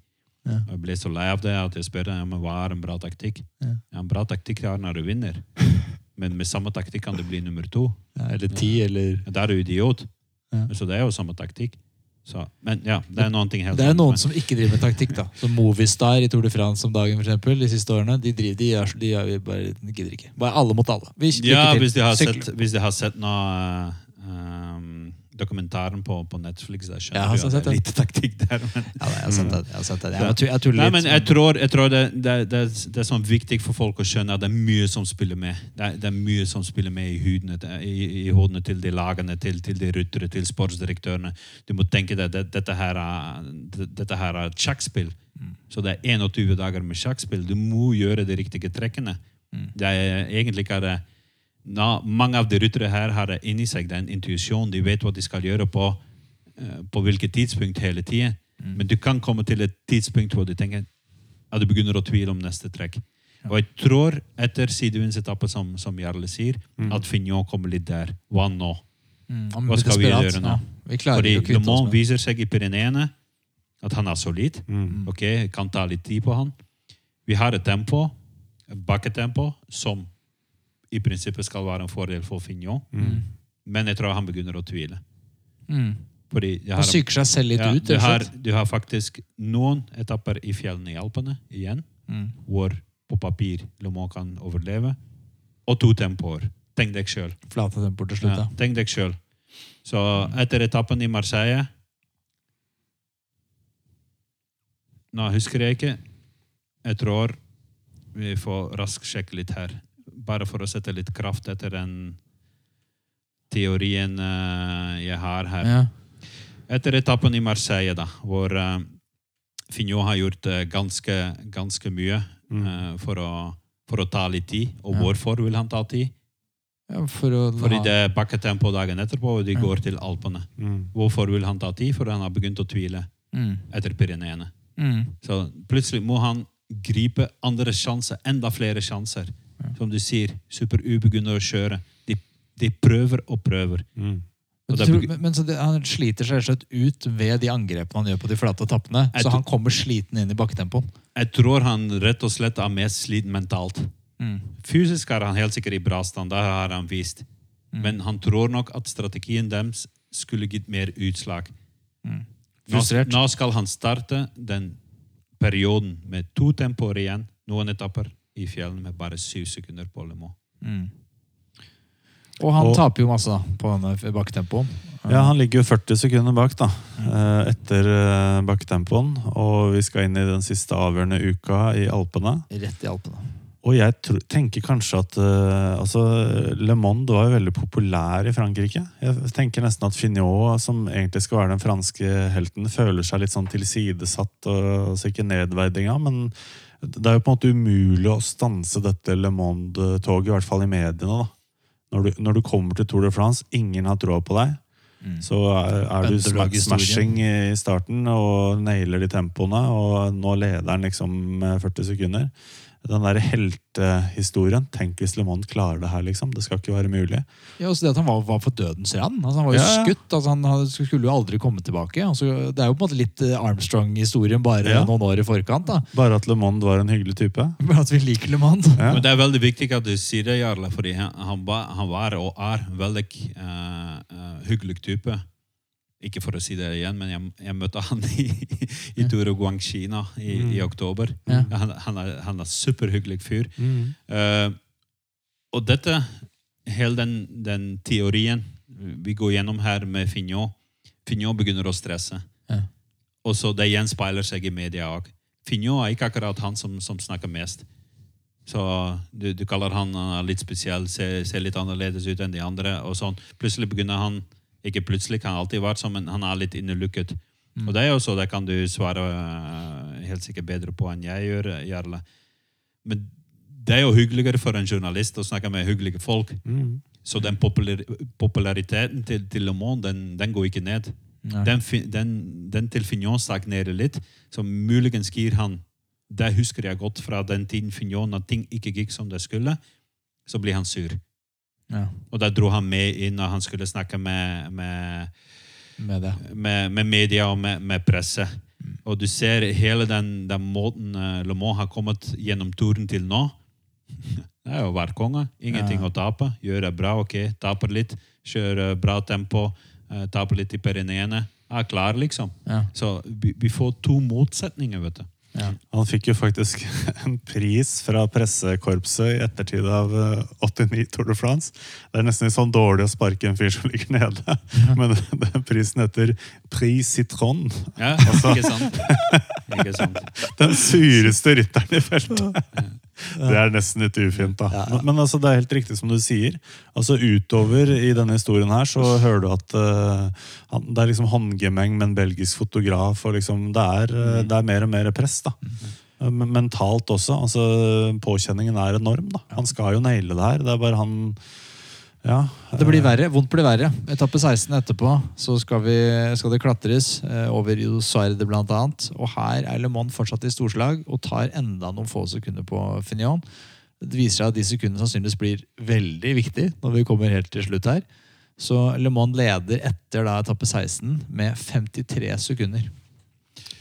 Ja. Jeg ble så lei av det at jeg spør men hva er en bra taktikk. Ja. Ja, en bra taktikk er når du vinner. Men med samme taktikk kan det bli nummer to. Eller ti, eller Da er du idiot. Ja. Så det er jo samme taktikk. Så, men ja, det er noen ting helt Det er noen som ikke driver med taktikk, da. Som Movistar i Tour de France om dagen, for eksempel, de siste årene. De driver, de, gjør, de, er, bare de gidder ikke. Bare alle mot alle. Vi, Ja, hvis de har sett, hvis de har sett noe um, dokumentaren på, på Netflix, Der skjønner har du at det er litt taktikk der. Men, Ja, jeg har sett det. Jeg sett det. Jeg, Ja. jeg Nei, men jeg tror, tror det, det, det, det er sånn viktig for folk å skjønne at det er mye som spiller med. Det er, er mye som spiller med i, hudene, i, i hodene til de lagene, til, til de ryttere, til sportsdirektørene. Du må tenke deg at dette her er, det, dette her er et sjakkspill. Så det er 21 dager med sjakkspill. Du må gjøre de riktige trekkene. Det er egentlig ikke det Nå, mange av de ryttere her har det inni seg den intuisjonen. De vet hva de skal gjøre på, eh, på hvilket tidspunkt hele tiden. Men du kan komme til et tidspunkt hvor du tenker at du begynner å tvile om neste trekk. Og jeg tror, etter sidevindsetappe, som, som Jarle sier, at Fignon kommer litt der. Hva nå? Mm, Hva skal vi gjøre nå? Ja, vi Fordi Le Mans viser seg i Pyreneene at han er solid. Ok, kan ta litt tid på han. Vi har et tempo, et bakketempo, som i prinsippet skal være en fordel for Fignon. Men jeg tror han begynner å tvile. Mm. Han psyker seg selv litt ja, ut. du, har, du har faktisk noen etapper i fjellene i Alpene igjen, Mm. hvor på papir Le Mans kan overleve, og to tempoer. Tenk deg sjøl. Flate tempoer til slutt, ja. tenk deg sjøl. Så etter etappen i Marseille Nå husker jeg ikke. Jeg tror vi får raskt sjekke litt her. Bare for å sette litt kraft etter den teorien eh, jeg har her. ja. Etter etappen i Marseille, da, hvor uh, Fignon har gjort eh, ganske, ganske mye eh, for, å, for å ta litt tid. Og Ja. hvorfor vil han ta tid? Ja, for Fordi det er bakketempo dagen etterpå, og de går til Alpene. Mm. Hvorfor vil han ta tid? For han har begynt å tvile Mm. etter Pyreneene. Mm. Så plutselig må han gripe andre sjanser, enda flere sjanser. Som du sier, Super U begynner å kjøre. De, de prøver og prøver. Mm. Men, Og tror, men, men så det, Han sliter seg rett slett ut ved de angrepene han gjør på de flate etappene. Så han kommer sliten inn i bakketempoen. Jeg tror han rett og slett er mest sliten mentalt. Mm. Fysisk er han helt sikkert i bra stand, det har han vist. Men han tror nok at strategien deres skulle gitt mer utslag. Nå, nå skal han starte den perioden med to tempoer igjen, noen etapper i fjellene med bare syv sekunder på Le Mans. Mm. Og han Og- taper jo masse da, på denne bakketempoen. Ja, han ligger jo 40 sekunder bak da, eh, etter baktempoen. bakketempoen. Og vi skal inn i den siste avgjørende uka i Alpene. Rett i Alpene. Og jeg tenker kanskje at eh, altså, Le Monde var jo veldig populær i Frankrike. Jeg tenker nesten at Fignot, som egentlig skal være den franske helten, føler seg litt sånn tilsidesatt. og altså Ikke nedverdiga, men det er jo på en måte umulig å stanse dette Le Monde-toget, i hvert fall i mediene. da. Når du, når du kommer til Tour de France, ingen har troa på deg. Så er, er du smashing i starten og nailer de tempoene, og nå leder han liksom med 40 sekunder. Den der heltehistorien. Tenk hvis Le Monde klarer det her, liksom. Det skal ikke være mulig. Ja, også det at Han var, var på dødens rand. Altså, han var jo Ja, ja. skutt. Altså, han skulle jo aldri komme tilbake. Altså, det er jo på en måte litt eh, Armstrong-historien bare Ja. noen år i forkant. da. Bare at Le Monde var en hyggelig type. Bare at vi liker Le Monde. Ja. Men det er veldig viktig at du sier det, Jarle, fordi han, han, var, han var og er veldig uh, uh, hyggelig type. Ikke for å si det igjen, men jeg, jeg møtte han i, i ja. of Guangxi i, i, i oktober. Ja. Han, han, er, han er superhyggelig fyr. Eh, og dette, hele den, den teorien vi går gjennom her med Fignot Fignot begynner å stresse. Ja. Og så det gjenspeiler seg i media òg. Fignot er ikke akkurat han som, som snakker mest. Så du, du kaller han uh, litt spesiell, ser, ser litt annerledes ut enn de andre. og sånn. Plutselig begynner han Ikke plutselig, han alltid være sånn, men han er litt innelukket. Og det er jo så, det kan du svare uh, helt sikkert bedre på enn jeg gjør, Jarle. Men det er jo hyggeligere for en journalist å snakke med hyggelige folk. Så den popular, populariteten til, til Le Monde, den, den går ikke ned. Nei. Den, den, den til Fignon stagnerer litt, så muligens gir han Det husker jeg godt fra den tiden Fignon, når ting ikke gikk som det skulle, så blir han sur. Ja, Og da dro han med inn når han skulle snakke med, med, med det. med, med media og med, med presse. Og du ser hele den, den måten eh, Le Mans har kommet gjennom turen til nå. Det er jo å være konge. Ingenting Ja. å tape. Gjøre bra, ok. Taper litt. Kjøre bra tempo. eh, Taper litt i Pyreneene. Er klar, liksom. Ja. Så vi, vi får to motsetninger, vet du. Ja. Han fikk jo faktisk en pris fra pressekorpset i ettertid av eh, 89 Tour de France. Det er nesten litt sånn dårlig å sparke en fyr som ligger nede. Men den prisen heter Prix Citron. Ja, ikke sant? Ikke sant? Den sureste rytteren i feltet. Det er nesten litt ufint, da. Men, men altså, det er helt riktig som du sier. Altså Utover i denne historien her så hører du at uh, han, det er liksom håndgemeng med en belgisk fotograf. og liksom, det, er, eh, det er mer og mer press. da. Men mentalt også. altså Påkjenningen er enorm. da. Han skal jo naile det her. Det er bare han Ja. Det blir verre. Vondt blir verre. Etappe 16 etterpå så skal, vi, skal det klatres eh, over i bl.a. Og her er Le Mans fortsatt i storslag og tar enda noen få sekunder på Finion. Det viser seg at de sekundene sannsynligvis blir veldig viktig når vi kommer helt til slutt her. Så Le Mans leder etter da etappe 16 med 53 sekunder.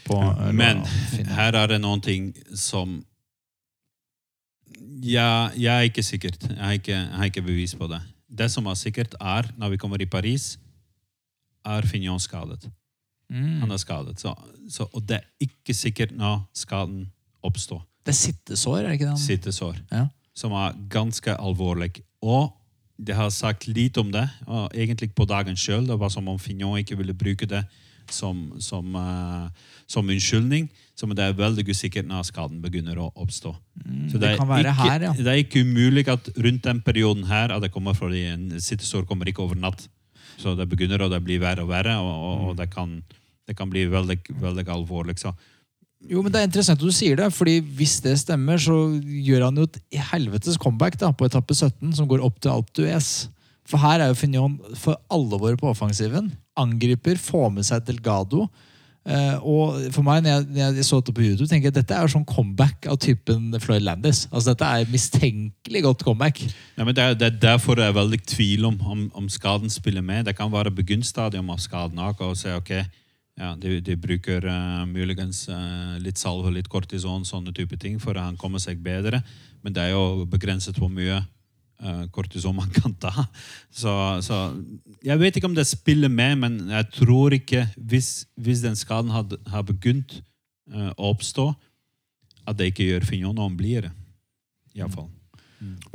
På, eh, Men her er det noen ting som ja, Jeg er ikke sikkert. Jeg har ikke, jeg har ikke bevis på det. Det som er sikkert, er når vi kommer i Paris, er Fignon skadet. Mm. Han er skadet. Så, så, og det er ikke sikkert når skaden oppstår. Det er sittesår, er det ikke det? Sittesår. Ja. Som er ganske alvorlig. Og de har sagt litt om det, og egentlig på dagen sjøl. Det var som om Fignon ikke ville bruke det som, som, uh, som unnskyldning. Så må det er veldig usikkert når skaden begynner å oppstå. Så det, det kan være ikke, her, ja. Det er ikke umulig at rundt den perioden her at det kommer fordi en sittesår kommer ikke over natt. Så det begynner og det blir verre og verre, og, og, Mm. og det, kan, det kan bli veldig, veldig alvorlig. Så Jo, men Det er interessant at du sier det, fordi hvis det stemmer, så gjør han jo et helvetes comeback da, på etappe 17, som går opp til Alpe d'Huez. For her er jo Fignon for alvor på offensiven. Angriper, får med seg Delgado. Eh, og for meg, når jeg, når jeg så det på YouTube, tenker jeg at dette er sånn comeback av typen Floyd Landis. Altså Dette er mistenkelig godt comeback. Ja, men det, er, det er derfor jeg er veldig tvil om, om, om skaden spiller med. Det kan være begynnstadium av skaden også, og si ok, ja, de, de bruker uh, muligens uh, litt salve, litt kortison, sånne type ting, for at han kommer seg bedre. Men det er jo begrenset hvor mye kortison man kan ta. Så, så jeg vet ikke om det spiller med, men jeg tror ikke, hvis, hvis den skaden har, begynt uh, å oppstå, at det ikke gjør Fignon noe det. Iallfall.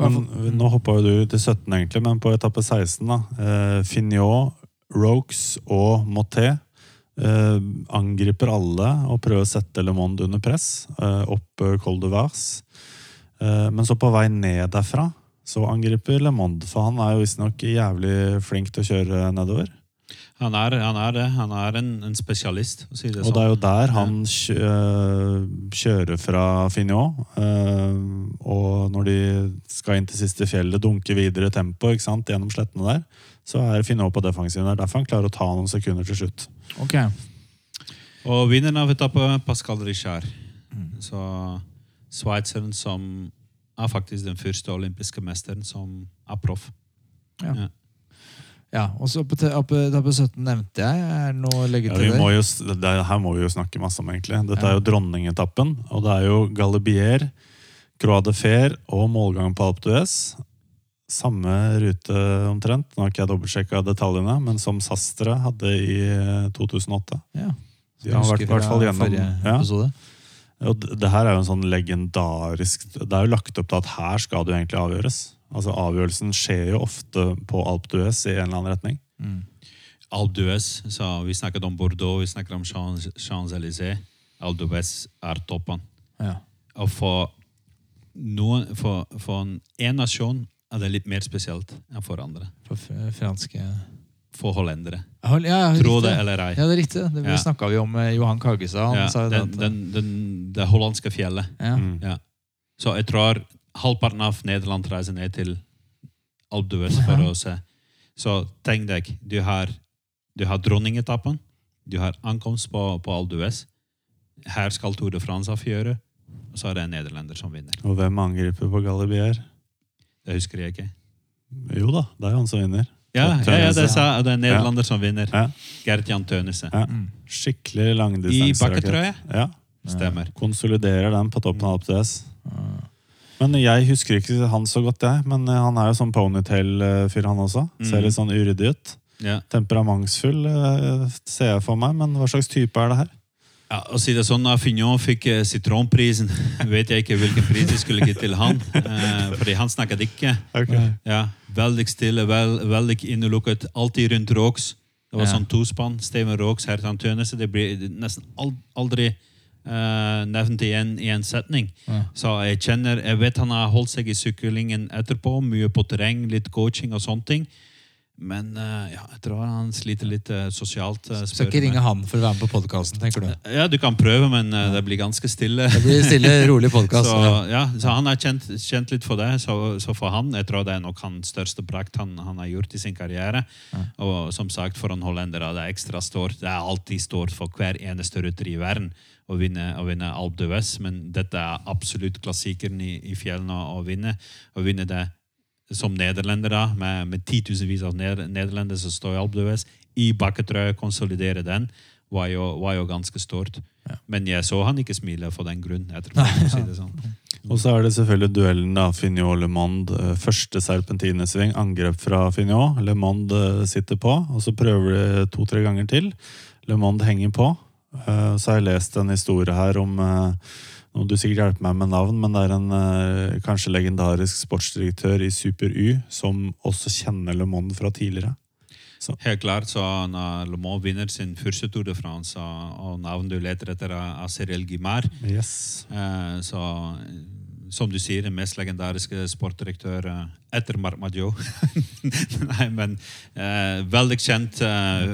Men, nå hoppa jo du til 17, egentlig, men på etappe 16, da. Eh, Fignot, Rokes og Moté eh, angriper alle og prøver å sette Le Monde under press. Eh, opp eh, Col de Vars. Eh, men så på vei ned derfra så angriper Le Monde, for han er jo visstnok jævlig flink til å kjøre nedover. Han er, han er det. Han er en, en spesialist, å si det Og sånn. det er jo der han kjø øh, kjører fra Fignot. øh, og når de skal inn til siste fjellet, dunke videre tempo ikke sant, gjennom slettene der, så er Fignot på defensiven. Det er derfor han klarer å ta noen sekunder til slutt. Ok. Og vinneren av etappen, Pascal Richard. Så sveitseren som er faktisk den første olympiske mesteren som er proff. Ja. Ja. Ja, og så på etappe 17 nevnte jeg. Er det noe å legge til ja, der? jo, det er- her må vi jo snakke masse om, egentlig. Dette Ja. er jo dronningetappen, og det er jo Galibier, Croix de Fer og målgang på Alpe d'Huez. Samme rute omtrent. Nå har ikke jeg dobbeltsjekka detaljene, men som Sastre hadde i eh, 2008. Ja. De har vært i hvert fall gjennom forrige ja. Og det, her er jo en sånn legendarisk Det er jo lagt opp til at her skal det jo egentlig avgjøres. Altså Avgjørelsen skjer jo ofte på Alpe d'Huez i en eller annen retning. Alpe d'Huez, så vi snakket om Bordeaux, vi snakket om Champs- Champs-Élysées. Alpe d'Huez er toppen. Ja. Og for, noen, for, for en, en nasjon er det litt mer spesielt enn for andre. For franske For hollendere. Ja, ja, Tro det eller ei. Ja, det er riktig. Det Ja. snakka vi om med Johan Kagestad. Han Ja, sa jo det den, den, den, det hollandske fjellet. ja. Mm. Ja. Så jeg tror halvparten av Nederland reiser ned til Alpe d'Huez for å se. Så tenk deg, du har, du har dronningetappen, du har ankomst på, på Alpe d'Huez. Her skal Tour de France avgjøre, og så er det en nederlender som vinner. Og hvem angriper på Galibier? Det husker jeg ikke. Jo da, det er han som vinner. Ja, ja, ja det, sa, det er en nederlander som vinner. Ja. Gert-Jan Tønese. Ja. Mm. Skikkelig I langdistanserakett. bakketrøye. Ja. Stemmer. Konsoliderer den på toppen av APTS. Men jeg husker ikke han så godt, jeg. Men eh, han er jo sånn ponytail-fyr, han også. Ser Mm. litt sånn uryddig ut. Ja. Temperamentsfull eh, ser jeg for meg, men hva slags type er det her? Ja, å si det sånn, da Fignon fikk eh, sitronprisen. Vet jeg ikke hvilken pris de skulle gi til han. Eh, fordi han snakket ikke. Ja, Veldig stille, veld, veldig innelukket. Alltid rundt Råks. Det var Ja. sånn tospann. Steven Råks, Hertan Tønese. Det blir nesten aldri eh, nevnt i en setning. Ja. Så jeg kjenner, jeg vet han har holdt seg i syklingen etterpå. Mye på terreng, litt coaching og sånne ting. Men eh, ja, jeg tror han sliter litt eh, sosialt. eh, Skal ikke ringe han for å være med på podkasten, tenker du? Ja, du kan prøve, men det blir ganske stille. Det blir stille, rolig podcast, Så, ja, så han har kjent, kjent litt for det. Så, så for han, jeg tror det er nok hans største brakt han, han har gjort i sin karriere. Og som sagt, for en hollender er det ekstra stort. Det er alltid stort for hver eneste rytter i verden å vinne, å vinne Alpe d'Huez, men dette er absolutt klassikeren i, i fjellene å vinne. Å vinne det som nederlender, da, med, med titusenvis av ned, nederlendere som står i Alpe i bakketrøye, konsolidere den, var jo, var jo ganske stort. Men jeg så han ikke smile for den grunn. etterpå, si sånn. Og så er det selvfølgelig duellen da, Fignot-Le Monde. eh, Første serpentinesving, angrep fra Fignot. Le Monde eh, sitter på, og så prøver de to-tre ganger til. Le Monde henger på. Eh, Så har jeg lest en historie her om eh, må du sikkert hjelper meg med navn, men det er en eh, kanskje legendarisk sportsdirektør i Super-U som også kjenner Le Monde fra tidligere. Helt klart, så når Le Mans vinner sin første Tour de France, og, navnet du leter etter, er Cyril Guimard, Yes. eh, så som du sier, den mest legendariske sportdirektør eh, etter Marc Maggio. Nei, men eh, veldig kjent eh,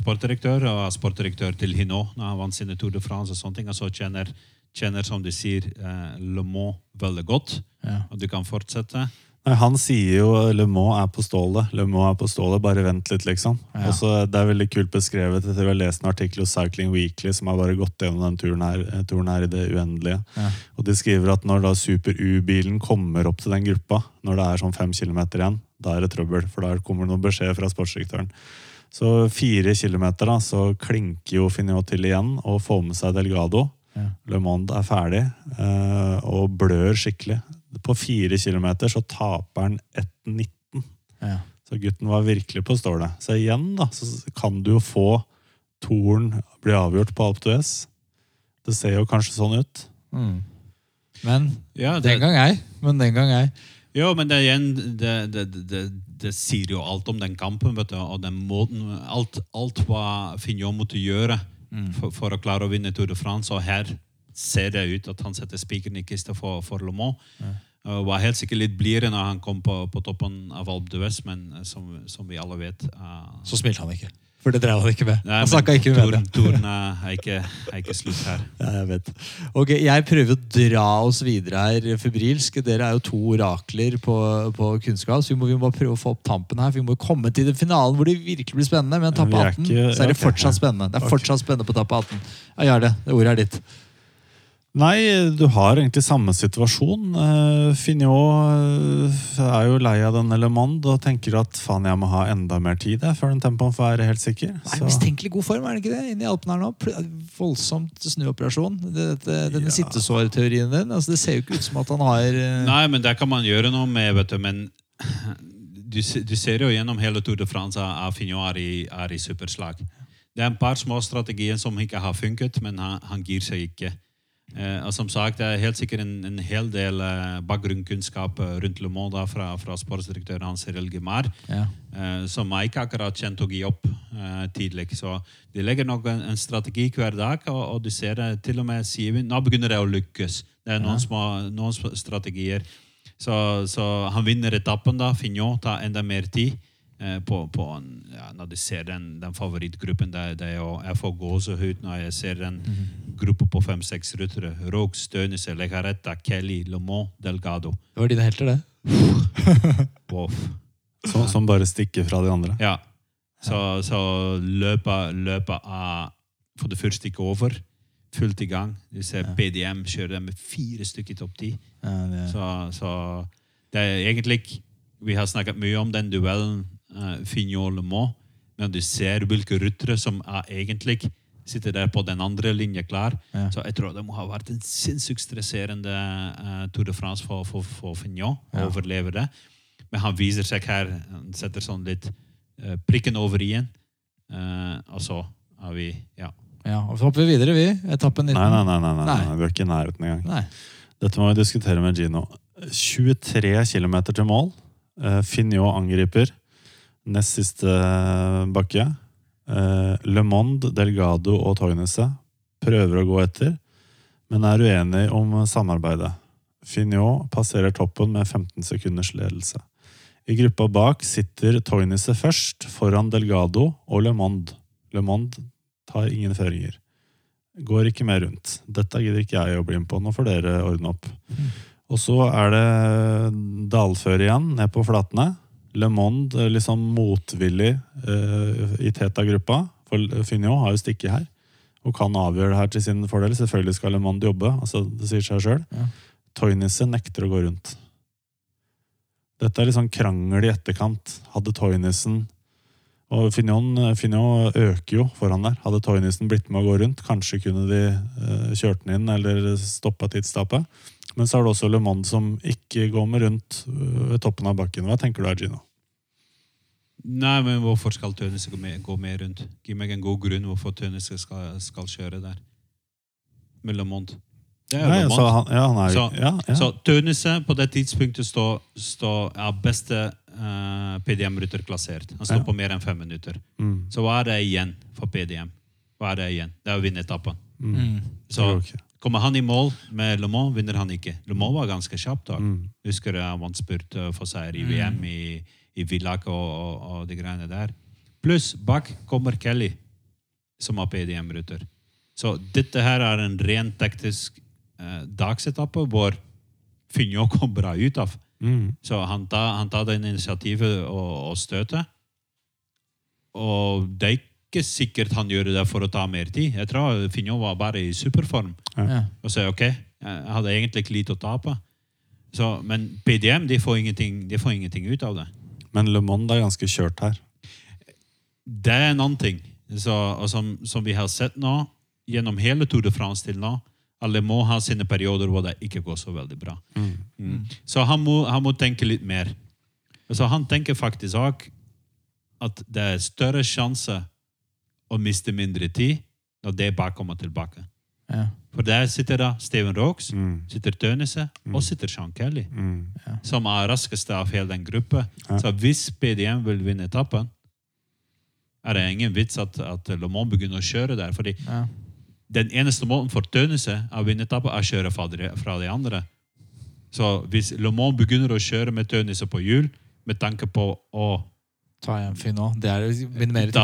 sportdirektør, og sportdirektør til Hinot når han vant sine Tour de France. og sånne ting, og så kjenner, kjenner som du sier, eh, Le Mans veldig godt. Ja. Og du kan fortsette. Nei, han sier jo Le Mans er på stålet. Le Mans er på stålet, Bare vent litt, liksom. Ja. Og så Det er veldig kult beskrevet. Jeg har lest en artikkel hos Cycling Weekly som har bare gått gjennom den turen her, eh, turen her i det uendelige. Ja. Og De skriver at når da Super U-bilen kommer opp til den gruppa, når det er sånn fem kilometer igjen, da er det trøbbel. For da kommer det noen beskjed fra sportsdirektøren. Så fire kilometer da, så klinker jo Finot til igjen og får med seg Delgado. Ja. Le Monde er ferdig uh, og blør skikkelig. På fire kilometer så taper han 1,19. Ja. Så gutten var virkelig på stålet. Så igjen da, så kan du jo få toren bli avgjort på Alp d'Huez. Det ser jo kanskje sånn ut. Mm. Men Ja, den gang ei. Men den gang ei. Jo, men det, igjen, det, det, det, det, det sier jo alt om den kampen. vet du, og den måten, Alt, alt hva Finjå måtte gjøre for, for å klare å vinne Tour de France. Og her ser det ut at han setter spikeren i kista for, for Le Mans. Og var helt sikkert litt blidere når han kom på, på toppen av Alpe d'Huez, men eh, som, som vi alle vet uh, Så smilte han ikke. For det drev han ikke med. nei, Han snakka ikke med media. Turen er ikke, er ikke slutt her. Ja, jeg vet. Ok, Jeg prøver å dra oss videre her febrilsk. Dere er jo to orakler på, på kunnskap. så vi må, vi må prøve å få opp tampen her. for Vi må komme til den finalen hvor det virkelig blir spennende. Men en er 18 ikke- så er det fortsatt spennende. Det er fortsatt spennende på etappe 18. Ja. Det ordet er ditt. Nei, du har egentlig samme situasjon. Finjot eh, er jo lei av denne Le Monde og tenker at faen, jeg må ha enda mer tid jeg, før den tempoen får være helt sikker. Nei, er mistenkelig god form, er det ikke det? Inni Alpene her nå. Voldsomt snuoperasjon. Det- Dette, denne sittesårteorien din. Altså, det ser jo ikke ut som at han har eh, Nei, men det kan man gjøre noe med, vet du, men du, du ser jo gjennom hele Tour de France at Fignot er i, er i superslag. Det er en par små strategier som ikke har funket, men han, han gir seg ikke. Eh, som sagt, Det er helt sikkert en, en hel del eh, bakgrunnskunnskap eh, rundt Le da, fra, fra sportsdirektøren hans Cyril Gimar, ja. eh, som jeg ikke akkurat kjente å gi opp eh, tidlig. Så de legger nok en, en strategi hver dag, og, og du ser det til og med sier vi, nå begynner det å lykkes. Det er noen, små, noen strategier. Så, så han vinner etappen, da. Fignot tar enda mer tid. Eh, På, på en, ja, når de ser den, den favorittgruppen der er jo, Jeg får gåsehud når jeg ser den gruppa på fem-seks ryttere. Rogue, Stønese, Legaretta, Kelly, Lomont, Delgado. Det var dine helter, det. Wow. som, som bare stikker fra de andre. Ja. Så, så løpet, løpet er for det første ikke over. Fullt i gang. Du ser BDM kjører med fire stykker i topp ti. Ja, Så, så det er egentlig Vi har snakket mye om den duellen uh, Fignol men du ser hvilke ryttere som er egentlig sitter der på den andre linja klar. Ja. Så jeg tror det må ha vært en sinnssykt stresserende uh, Tour de France for, for, for Fignon å Ja. overleve det. Men han viser seg her. Han setter sånn litt uh, prikken over i-en. Eh, og så er vi Ja. Ja, og så hopper vi videre, vi. Etappen 19. Nei, nei, nei, nei, nei, Nei. nei. vi er ikke i nærheten engang. Nei. Dette må vi diskutere med Gino. 23 km til mål. Uh, Fignot angriper. Nest siste eh, bakke. Eh, Le Monde, Delgado og Tognese prøver å gå etter, men er uenig om samarbeidet. Finot passerer toppen med 15 sekunders ledelse. I gruppa bak sitter Tognese først, foran Delgado og Le Monde. Le Monde tar ingen føringer. Går ikke mer rundt. Dette gidder ikke jeg å bli med på. Nå får dere ordne opp. Og så er det dalføre igjen, ned på flatene. Le Monde eh, liksom motvillig eh, i Teta-gruppa. For Fignot har jo stikket her. Og kan avgjøre det her til sin fordel. Selvfølgelig skal Le Monde jobbe. altså Det sier seg selv. Ja. Toynisse nekter å gå rundt. Dette er litt sånn krangel i etterkant. Hadde Toynissen Og Fignon, Fignon øker jo foran der. Hadde Toynissen blitt med å gå rundt, kanskje kunne de eh, kjørt den inn eller stoppa tidstapet. Men så er det også Le Mans som ikke går med rundt øh, ved toppen av bakken. Hva tenker du her, Gino? Nei, men hvorfor skal Tønnese gå med, gå med rundt? Gi meg en god grunn hvorfor Tønnese skal, skal kjøre der. Med Le. Det er Nei, Le Monde. han, ja, han er, Så, ja, så på det tidspunktet står, står, ja, beste uh, PDM-rytter klassert. Han står Ja. på mer enn fem minutter. Mm, Så hva er det igjen for PDM? Hva er det igjen? Det er å vinne etappen. mm. Mm. Så. Kommer han i mål med Le Mans, vinner han ikke. Le Mans var ganske kjapt da. Mm. Husker jeg han vant spurt eh, for seier i VM i, i Villak og, og, og de greiene der. Pluss bak kommer Kelly, som har PDM-ruter. Så dette her er en ren teknisk eh, dagsetappe hvor Finjo kom bra ut av. Mm. Så han tar, han tar det initiativet og, og støtet. Og det er ikke sikkert han gjør det for å ta mer tid. Jeg tror Finjo var bare i superform Ja. og så ok, jeg hadde egentlig ikke lite å tape. Så, men PDM de får, ingenting, de får ingenting ut av det. Men Le Monde er ganske kjørt her. Det er en annen ting. Så, og som, som vi har sett nå, gjennom hele Tour de France til nå, alle må ha sine perioder hvor det ikke går så veldig bra. Mm. Så han må, han må tenke litt mer. Så han tenker faktisk òg at det er større sjanse å miste mindre tid når det bare kommer tilbake. Ja. For der sitter da Steven Rooks, Mm. sitter Tønese og sitter Sean Kelly, Mm. som er raskeste av hele den gruppa. Ja. Så hvis PDM vil vinne etappen, er det ingen vits at, at Le Mans begynner å kjøre der. fordi Ja. den eneste måten for Tønese å vinne etappen er å kjøre fra de, fra de andre. Så hvis Le Mans begynner å kjøre med Tønese på hjul, med tanke på å Ta igjen Finot. Det er.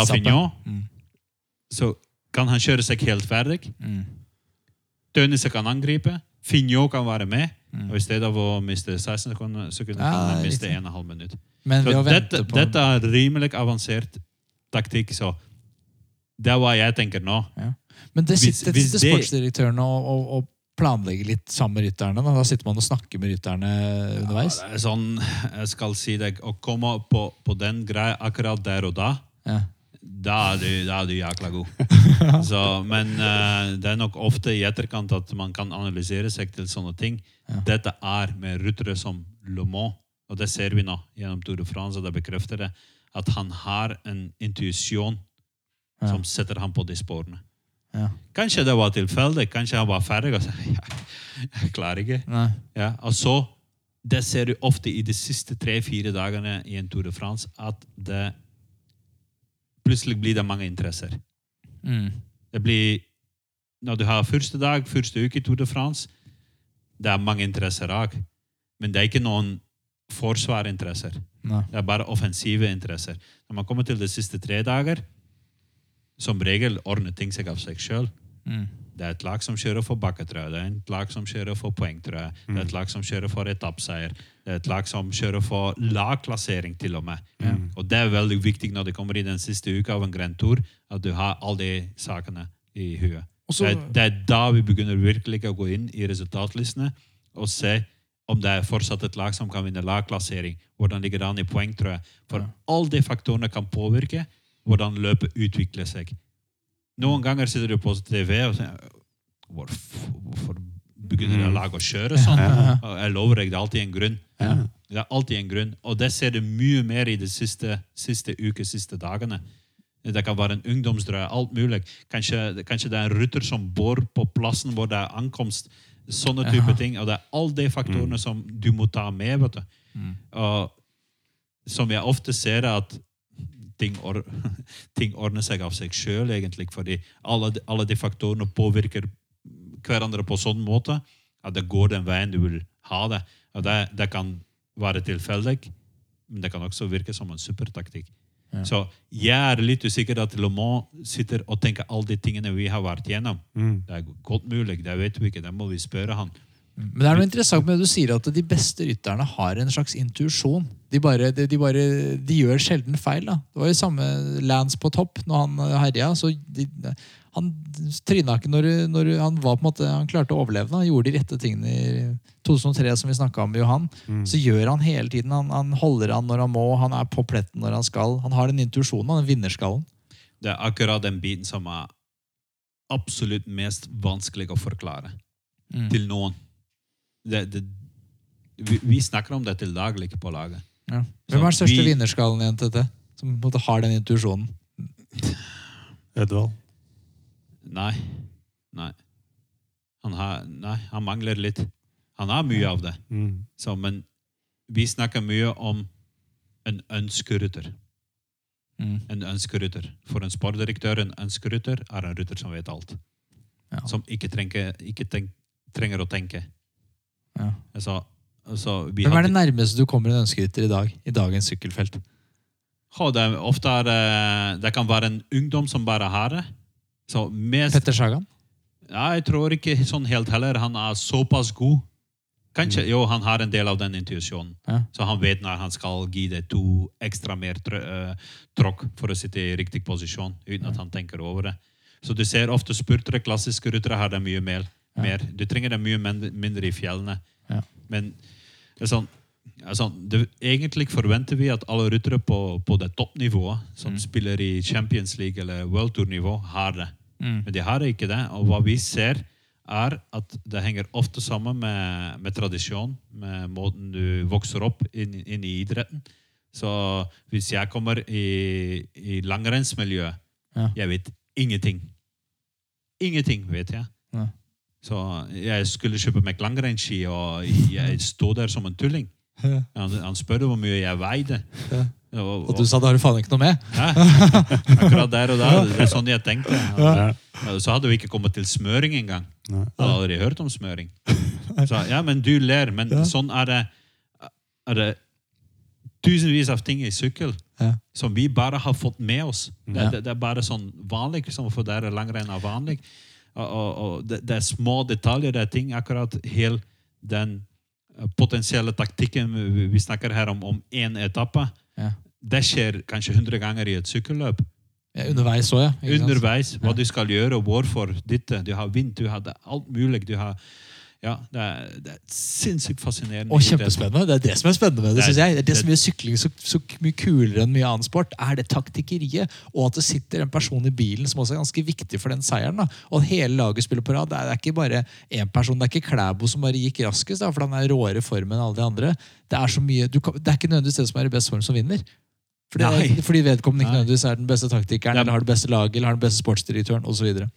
Fignon, Mm. Så kan han kjøre seg helt ferdig. Mm. Tønese kan angripe. Finjo kan være med. Og I stedet for å miste 16 sekunder, så Ja, kan han miste miste 1,5 minutt. Så dette, dette er rimelig avansert taktikk. så Det er hva jeg tenker nå. ja. Men det sitter, hvis sitter sportsdirektøren og, og, og planlegger litt sammen med rytterne. Da. da sitter man og snakker med rytterne underveis. Er sånn, jeg skal si deg, Å komme på, på den greia akkurat der og da, Ja. Da er du, da er du jækla god. Så, men uh, det er nok ofte i etterkant at man kan analysere seg til sånne ting. Dette er med ruttere som Le Mans, og det ser vi nå gjennom Tour de France, det bekrefter det, at han har en intuisjon Ja. som setter ham på de sporene. Ja. Kanskje det var tilfeldig, kanskje han var ferdig og sa ja, jeg klarer ikke. Ja, og så, det ser du ofte i de siste tre-fire dagene i en Tour de France, at det plutselig blir det mange interesser. Mm. Det blir, når du har første dag, første uke i Tour de France, det er mange interesser òg. Men det er ikke noen forsvarinteresser. Nei. Det er bare offensive interesser. Når man kommer til de siste tre dager, som regel ordner ting seg av seg sjøl. Mm. Det er et lag som kjører for bakketrøya, Det er et lag som kjører for poengtrøye. Det er et lag som kjører for etappseier. Det er et lag som kjører for lagklassering, til og med. Og det er veldig viktig når det kommer i den siste uka av en Grand Tour, at du har alle de sakene i huet. Også, det, er, det er da vi begynner virkelig å gå inn i resultatlistene og se om det er fortsatt et lag som kan vinne lagklassering. Hvordan ligger det an i poengtrøye? For alle de faktorene kan påvirke hvordan løpet utvikler seg. Noen ganger sitter du på TV og sier Hvorfor, hvorfor begynner laget å kjøre sånn? Jeg lover deg, det er alltid en grunn. Det er alltid en grunn. Og det ser du mye mer i de siste, siste uke, siste dagene. Det kan være en ungdomsdrøy, alt mulig. Kanskje, kanskje det er en rytter som bor på plassen hvor det er ankomst. Sånne type ting. Og det er alle de faktorene som du må ta med. vet du. Og som jeg ofte ser, er at ting, or ting ordner seg av seg sjøl, egentlig. Fordi alle, de- alle de faktorene påvirker hverandre på sånn måte at det går den veien du vil ha det. Og det, det kan være tilfeldig, men det kan også virke som en supertaktikk. Så jeg er litt usikker at Le Mans sitter og tenker alle de tingene vi har vært gjennom. Det er godt mulig, det vet vi ikke. Det må vi spørre han. Men det er noe interessant med det du sier, at de beste rytterne har en slags intuisjon. De, bare, de, de, bare, de gjør sjelden feil. da. Det var jo samme Lance på topp når han herja. så Han tryna ikke når, når han var på en måte, han klarte å overleve. Da. Han gjorde de rette tingene i 2003, som vi snakka om med Johan. Så gjør han hele tiden. Han, han holder an når han må, han er på pletten når han skal. Han har den intuisjonen, den vinnerskallen. Det er akkurat den biten som er absolutt mest vanskelig å forklare til noen. Det, det, vi, vi snakker om det til daglig på laget. Ja. Hvem er den største vi- vinnerskallen i NTT? Som på en måte har den intuisjonen? Edvald. Nei. Nei. Han, har, nei, han mangler litt. Han har mye av det. Mm. Så, men vi snakker mye om en ønskerytter. Mm. En ønskerytter. For en sportsdirektør, en ønskerytter er en rytter som vet alt. Ja. som ikke, trenger, ikke tenk, trenger å tenke. Ja. Altså, altså, vi Hvem er det nærmeste du kommer en ønskerytter i dag? I dagens sykkelfelt? Ja, det, er- ofte er det, det kan være en ungdom som bare har det. Så mest, Petter Sagan? ja, jeg tror ikke sånn helt heller. Han er såpass god. Kanskje, Jo, han har en del av den intuisjonen. Ja. Så han vet når han skal gi det to ekstra mer tr eh, tråkk for å sitte i riktig posisjon, uten at han tenker over det. Så du ser ofte spurtere, klassiske ryttere, har det mye mer. Mer. Du trenger det mye mindre i fjellene. Ja. Men sånn, altså, det, egentlig forventer vi at alle ryttere på, på det toppnivået, som spiller i Champions League eller World Tour-nivå, har det. Mm. Men de har ikke det. Og hva vi ser, er at det henger ofte sammen med, med tradisjon, med måten du vokser opp inn, inn i idretten. Så hvis jeg kommer i, i langrennsmiljøet, Ja. jeg vet ingenting. Ingenting vet jeg. Ja. Så jeg skulle kjøpe meg langrennsski, og jeg sto der som en tulling. Ja. Han, han spurte hvor mye jeg veide. Ja. Og, Og du sa det har du faen ikke noe med? Ja, Akkurat der og da. Det er sånn jeg tenkte. Ja, Så hadde vi ikke kommet til smøring engang. Jeg hadde aldri hørt om smøring. Så, ja, men du ler. Men sånn er det, er det tusenvis av ting i sykkel Ja. som vi bare har fått med oss. Det, det, det er bare sånn vanlig, som for er langrenn er vanlig. Og, og, det, det er små detaljer, det er ting akkurat hele den eh, potensielle taktikken vi, snakker her om, om én etappe. Ja. Det skjer kanskje 100 ganger i et sykkelløp. Ja, underveis òg, ja. Underveis, hva du skal gjøre, og hvorfor. Ditt, Du har vind, du har alt mulig. Du har, ja, det, er, det er sinnssykt fascinerende. Og kjempespennende. Det er det som er spennende med det. Det er-. Det er som gjør sykling så, så mye kulere enn mye annen sport, er det taktikkeriet. Og at det sitter en person i bilen som også er ganske viktig for den seieren. Da. Og at hele laget spiller på rad. Det er, det ikke bare én person. Det er ikke Klæbo som bare gikk raskest, da, for han er råere i form enn alle de andre. Det er, så mye, du kan, det er ikke nødvendigvis det som er i best form, som vinner. Fordi, fordi vedkommende ikke nødvendigvis er den beste taktikeren, eller har det beste laget, eller har den beste sportsdirektøren osv.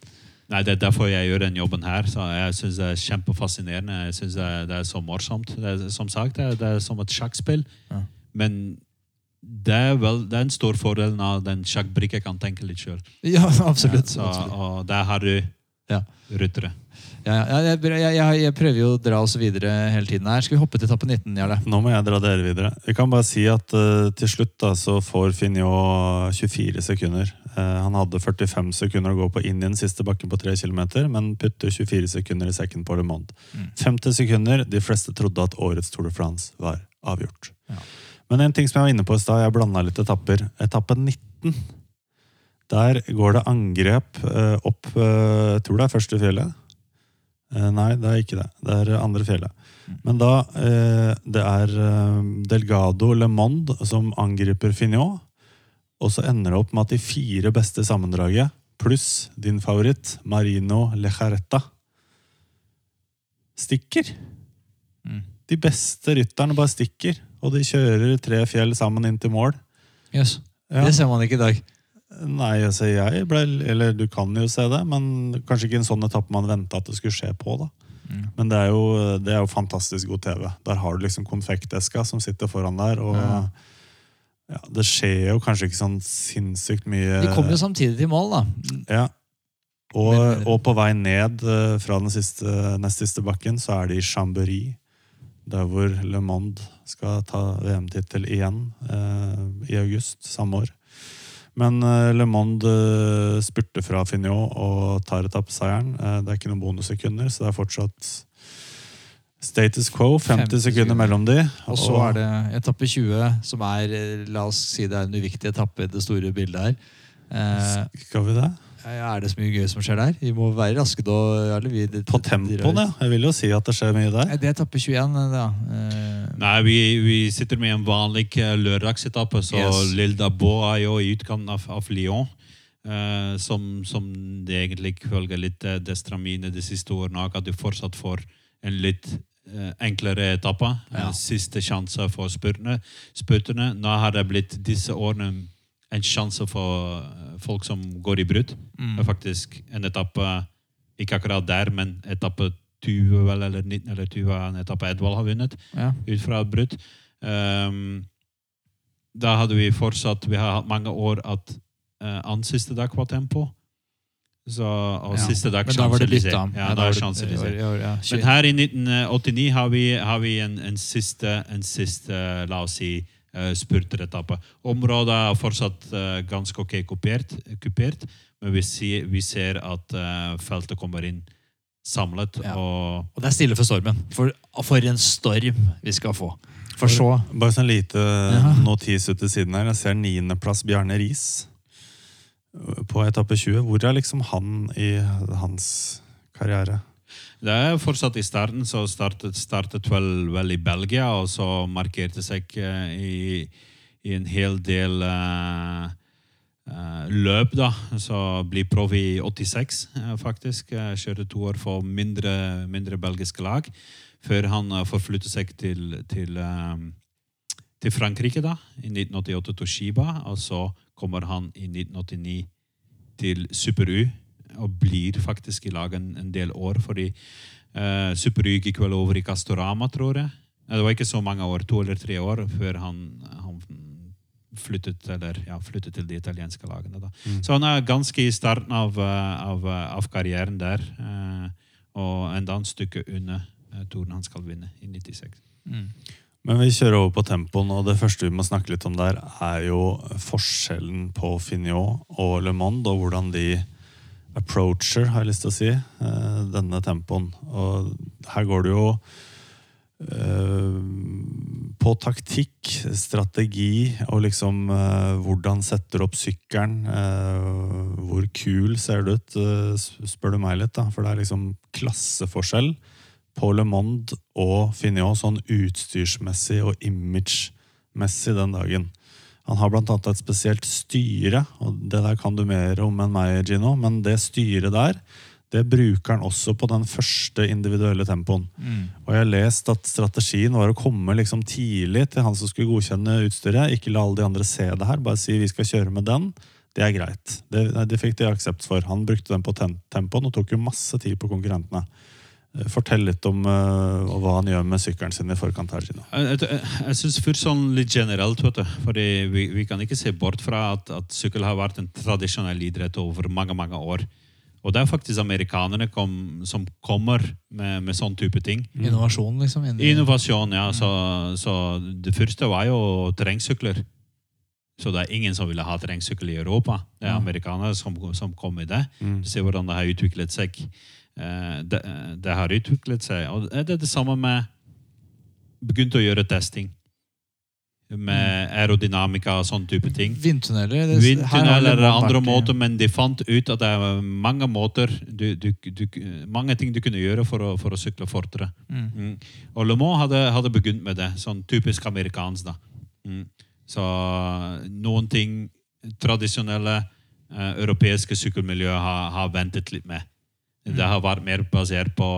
Nei, Det er derfor jeg gjør den jobben her. så Jeg syns det er kjempefascinerende. Jeg synes det, er, det er så morsomt. Det er, som sagt, det er, det er som et sjakkspill. Ja. Men det er vel det er en stor fordel når den sjakkbrikka kan tenke litt sjøl. Ja, absolutt. så, absolutt. og der har du Ja. ryttere. Ja, ja, jeg, jeg, jeg, jeg prøver jo å dra oss videre hele tiden her. Skal vi hoppe til etappe 19, Jarle? Nå må jeg dra dere videre. Vi kan bare si at uh, til slutt da, så får Finjå 24 sekunder. Eh, han hadde 45 sekunder å gå på inn i den siste bakken på 3 km, men putter 24 sekunder i sekken på Le Monde. 50 sekunder. De fleste trodde at årets Tour de France var avgjort. Ja. Men en ting som jeg var inne på i stad, jeg blanda litt etapper. Etappe 19. Der går det angrep eh, opp eh, Jeg tror det er første fjellet. Eh, nei, det er ikke det. Det er eh, andre fjellet. Men da eh, Det er eh, Delgado Le Monde som angriper Fignot. Og så ender det opp med at de fire beste sammendraget, pluss din favoritt, Marino Lejaretta, stikker. Mm. De beste rytterne bare stikker, og de kjører tre fjell sammen inn til mål. Yes. Ja. Det ser man ikke i dag. Nei, altså jeg ble Eller du kan jo se det, men kanskje ikke en sånn etappe man venta at det skulle skje på. da. Mm. Men det er, jo, det er jo fantastisk god TV. Der har du liksom konfekteska som sitter foran der. og Ja. Ja, Det skjer jo kanskje ikke sånn sinnssykt mye De kommer jo samtidig til mål, da. Ja. Og, og på vei ned eh, fra den siste, nest siste bakken, så er det i Chambéry. Der hvor Le Monde skal ta VM-tittel igjen eh, i august samme år. Men eh, Le Monde eh, spurter fra Fignot og tar etappeseieren. Eh, det er ikke noen bonussekunder, så det er fortsatt status quo. 50, 50 sekunder mellom de. Og så er det etappe 20, som er eh, la oss si det er en uviktig etappe i det store bildet her. Eh, Skal vi det? er det så mye gøy som skjer der? Vi må være raske da. Vi, det, På tempoen, ja. Jeg vil jo si at det skjer mye der. Det er etappe 21, da. Eh, Nei, vi, vi sitter med en vanlig eh, lørdagsetappe, så Yes. Lille Dabot er jo i utkanten av, av Lyon. eh, som, som det egentlig følger litt uh, Destramine de siste årene, at du fortsatt får en litt eh, enklere etapper. Ja. Siste sjanse for spurtene. Nå har det blitt disse årene en sjanse for eh, folk som går i brudd. mm. Det er faktisk en etappe, ikke akkurat der, men etappe 20 vel, eller 19 eller 20 er en etappe Edvald har vunnet ja. ut fra brudd. Um, da hadde vi fortsatt Vi har hatt mange år at uh, annen siste dag var tempo. Så, og Ja. siste dag Men da var det bytta. Ja, da da var det- ja, ja, Men her i 1989 har vi, har vi en, en siste, en siste la oss si, uh, spurteretappe. Området er fortsatt uh, ganske ok kupert, kupert men vi, ser- vi ser at uh, feltet kommer inn samlet. Ja. Og Og det er stille for stormen. For, for en storm vi skal få. For så Bare sånn lite Ja. notis ut til siden her. Jeg ser niendeplass Bjarne Riis på etappe 20. Hvor er liksom han i hans karriere? det er fortsatt i starten, så startet, startet vel, vel i Belgia, og så markerte seg eh, i, i en hel del uh, løp, da. Så blir proff i 86, eh, faktisk. Kjørte to år for mindre, mindre belgiske lag, før han forflyttet seg til, til, til Frankrike, da, i 1988 til Shiba, og så kommer han i 1989 til Super U, og blir faktisk i lag en, en del år, fordi uh, Super U gikk vel over i Castorama, tror jeg. Eh, Det var ikke så mange år, to eller tre år, før han, han flyttet, eller, ja, flyttet til de italienske lagene. Da. Så han er ganske i starten av, eh, av, eh, av karrieren der, Uh, og enda et stykke under turen han skal vinne i 96. Men vi kjører over på tempoen, og det første vi må snakke litt om der, er jo forskjellen på Finiot og Le Monde, og hvordan de approacher, har jeg lyst til å si, eh, denne tempoen. Og her går det jo eh, på taktikk, strategi, og liksom eh, hvordan setter opp sykkelen. hvor kul ser det ut, spør du meg litt, da. For det er liksom klasseforskjell på Le Monde og Fignon sånn utstyrsmessig og imagemessig den dagen. Han har blant annet et spesielt styre, og det der kan du mer om enn meg, Gino, men det styret der, det bruker han også på den første individuelle tempoen. Og jeg har lest at strategien var å komme liksom tidlig til han som skulle godkjenne utstyret. Ikke la alle de andre se det her, bare si vi skal kjøre med den. Det er greit. Det, det fikk de aksept for. Han brukte den på tempoen og tok jo masse tid på konkurrentene. Eh, Fortell litt om uh, hva han gjør med sykkelen sin i forkant her. Gina. Jeg, jeg, jeg synes først sånn litt generelt, vet du. Fordi vi, vi kan ikke se bort fra at, at sykkel har vært en tradisjonell idrett over mange, mange år. Og det er faktisk amerikanerne kom, som kommer med, med sånn type ting. Innovasjon, liksom. inni- Innovasjon, ja. Så, så det første var jo terrengsykler. Så det er ingen som ville ha terrengsykkel i Europa. Det er Ja. amerikanere som, som kom med det. Mm. Du ser hvordan det har utviklet seg. Eh, Det, det har utviklet seg. Og det er det samme med Begynte å gjøre testing. Med aerodynamika og sånn type ting. Vindtunneler. det- Vindtunneler Le eller andre måter, men de fant ut at det er mange måter du, du, du, mange ting du kunne gjøre for å, for å sykle fortere. Mm. Mm. Og Le Mans hadde, hadde begynt med det. Sånn typisk amerikansk. da. Mm. Så noen ting tradisjonelle eh, europeiske sykkelmiljøer har, har ventet litt med. Det har vært mer basert på,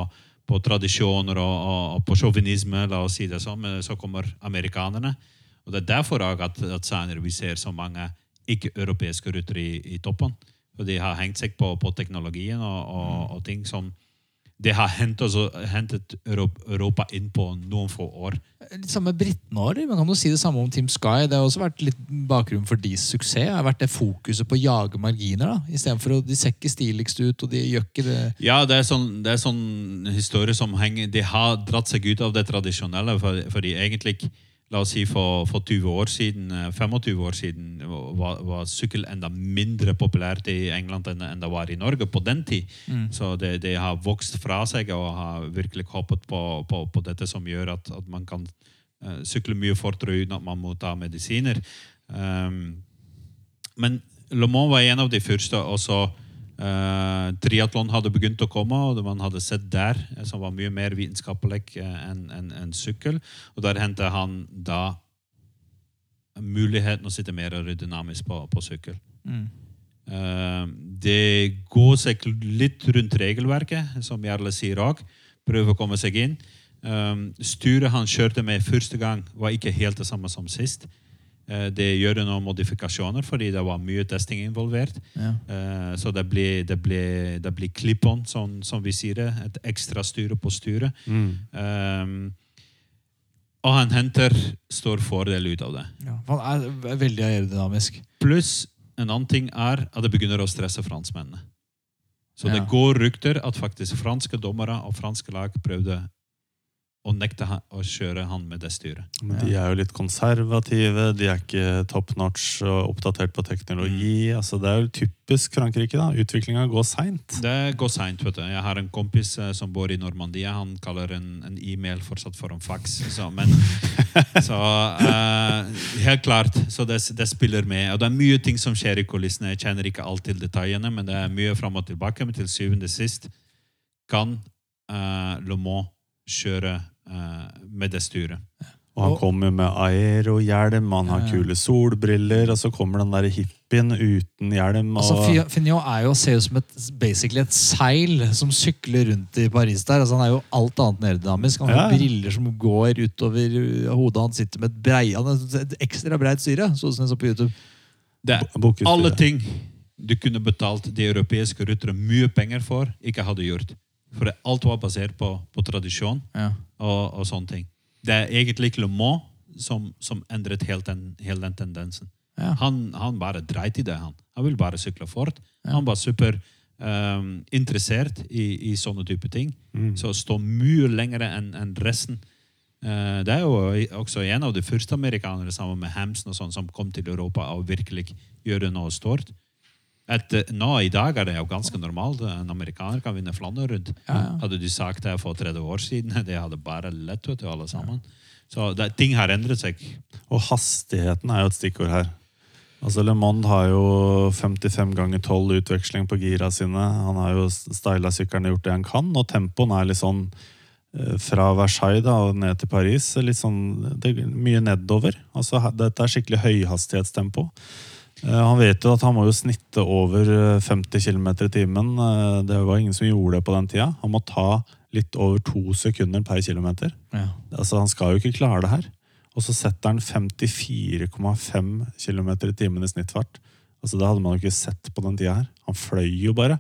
på tradisjoner og, og, og på sjåvinisme, la oss si det sånn. Men så kommer amerikanerne. Og det er derfor at, at senere vi ser så mange ikke-europeiske ruter i, i toppen. For de har hengt seg på, på teknologien og, og, og ting som Det har hentet, hentet Europa, inn på noen få år. Litt samme med britene har. Man kan jo si det samme om Team Sky. Det har også vært litt bakgrunn for deres suksess. Det har vært det fokuset på å jage marginer. da, Istedenfor å De ser ikke stiligst ut, og de gjør ikke det Ja, det er sånn, det er sånn historie som henger De har dratt seg ut av det tradisjonelle. For, fordi egentlig, la oss si for, for 20 år siden, eh, 25 år siden, var, var sykkel enda mindre populært i England enn, det var i Norge på den tid. Så det, det har vokst fra seg og har virkelig hoppet på, på, på dette som gjør at, at man kan uh, sykle mye fortere uten at man må ta medisiner. Um, men Le Mans var en av de første. og så uh, Triatlon hadde begynt å komme, og man hadde sett der, eh, som var mye mer vitenskapelig eh, enn en, en sykkel. Og der hentet han da muligheten å sitte mer aerodynamisk på, på sykkel. Eh, det går seg litt rundt regelverket, som Jarle sier òg. Prøve å komme seg inn. Um, styret han kjørte med første gang, var ikke helt det samme som sist. Eh, det gjør noen modifikasjoner fordi det var mye testing involvert. Ja. Eh, så det blir, det blir, det blir clip-on, som, som vi sier det. Et ekstra styre på styret. Um, og han henter stor fordel ut av det. Ja, Han er veldig aerodynamisk. Pluss en annen ting er at det begynner å stresse franskmennene. Så det går rykter at faktisk franske dommere og franske lag prøvde å nekte å kjøre han med det styret. Men de er jo litt konservative, de er ikke top notch og oppdatert på teknologi. altså Det er jo typisk Frankrike. da, Utviklinga går seint. Det går seint. Jeg har en kompis eh, som bor i Normandie. Han kaller en, en e-mail fortsatt for en fax. Så, men, så uh, helt klart. Så det, det spiller med. Og det er mye ting som skjer i kulissene. Jeg kjenner ikke alltid detaljene, men det er mye fram og tilbake. Men til syvende og sist kan uh, Le Mans kjøre med det styret. Og han kommer med aerohjelm, han har kule solbriller, og så kommer den der hippien uten hjelm. Og... Altså, Fi- er jo, ser ut som et, basically et seil som sykler rundt i Paris der. Altså, han er jo alt annet enn aerodynamisk. Han har Ja, briller som går utover hodet. Han sitter med et, brei, et ekstra breit styre, sånn som jeg så på YouTube. Det er alle ting du kunne betalt de europeiske ryttere mye penger for, ikke hadde gjort. For alt var basert på, på tradisjon Ja. Og, og sånne ting. Det er egentlig Le Mans som, som endret helt den, hele den tendensen. Ja. Han, han bare dreit i det. Han Han vil bare sykle fort. Han var super um, interessert i, i sånne type ting. Så stå mye lenger enn en resten. Uh, det er jo også en av de første amerikanere sammen med Hamsen og sånn, som kom til Europa og virkelig gjorde noe stort. Et, eh, nå I dag er det jo ganske normalt. En amerikaner kan vinne Flandern rundt. Ja, ja. Hadde du sagt det for 30 år siden, det hadde bare lett ut alle sammen. Så det, ting har endret seg. Og hastigheten er jo et stikkord her. Altså Le Monde har jo 55 ganger 12 utveksling på gira sine. Han har jo styla sykkelen og gjort det han kan, og tempoen er litt sånn eh, fra Versailles da, og ned til Paris. Litt sånn, det er mye nedover. Altså, dette er skikkelig høyhastighetstempo. Eh, Han vet jo at han må jo snitte over eh, 50 km i timen. Eh, Det var ingen som gjorde det på den tida. Han må ta litt over to sekunder per kilometer. Ja. Altså, han skal jo ikke klare det her. Og så setter han 54,5 km i timen i snittfart. Altså, det hadde man jo ikke sett på den tida her. Han fløy jo bare.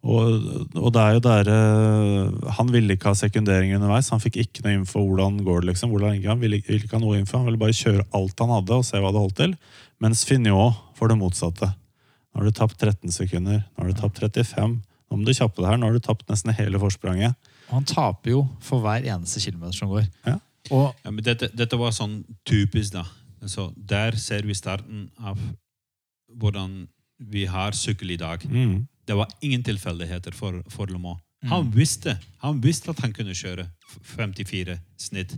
Og, og det er jo der eh, Han ville ikke ha sekundering underveis. Han fikk ikke noe info hvordan går det liksom. Hvordan, han ville, ville ikke ha noe info. Han ville bare kjøre alt han hadde og se hva det holdt til. Mens Finot får det motsatte. Nå har du tapt 13 sekunder. Nå har du tapt 35. Nå må du kjappe deg her. Nå har du tapt nesten hele forspranget. Og han taper jo for hver eneste kilometer som går. Ja. Og Ja, men dette, dette var sånn typisk, da. Så der ser vi starten av hvordan vi har sykkel i dag. Mm. Det var ingen tilfeldigheter for, for Le Mans. Han visste han visste at han kunne kjøre 54 snitt.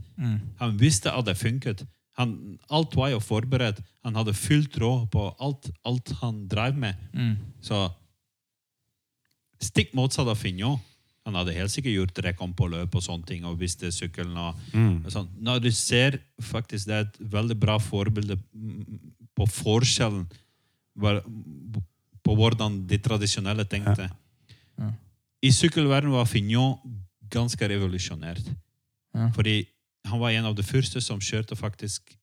Han visste at det funket. Han, alt var jo forberedt. Han hadde fullt råd på alt, alt han drev med. Så stikk motsatt av Finjo. Han hadde helt sikkert gjort rekk på løp og sånne ting. og visste sykkelen og, Mm. og sånn. Når du ser faktisk Det er et veldig bra forbilde mm, på forskjellen på hvordan de tradisjonelle tenkte. I sykkelverdenen var Fignon ganske revolusjonert. Ja. Fordi han var en av de første som kjørte faktisk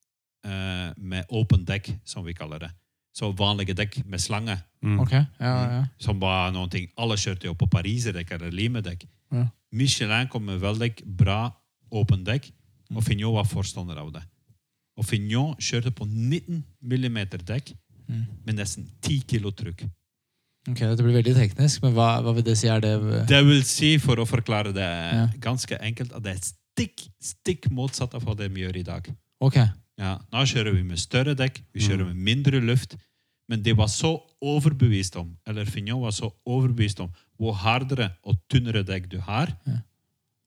eh, med open dekk, som vi kaller det. Så vanlige dekk med slange Mm. Okay. ja, ja. som var noen ting. Alle kjørte jo på pariserdekk eller limedekk. Ja. Michelin kom med veldig bra åpen dekk, og Fignon var forstander av det. Og Fignon kjørte på 19 mm dekk med nesten 10 kilo trykk. Ok, Det blir veldig teknisk, men hva, hva vil det si? Er det Det vil si, for å forklare det Ja. ganske enkelt, at det er stikk, stikk motsatt av hva vi gjør i dag. Ok. Ja, nå kjører vi med større dekk, vi kjører med mindre luft. Men de var så overbevist om, eller Fignon var så overbevist om, hvor hardere og tynnere dekk du har,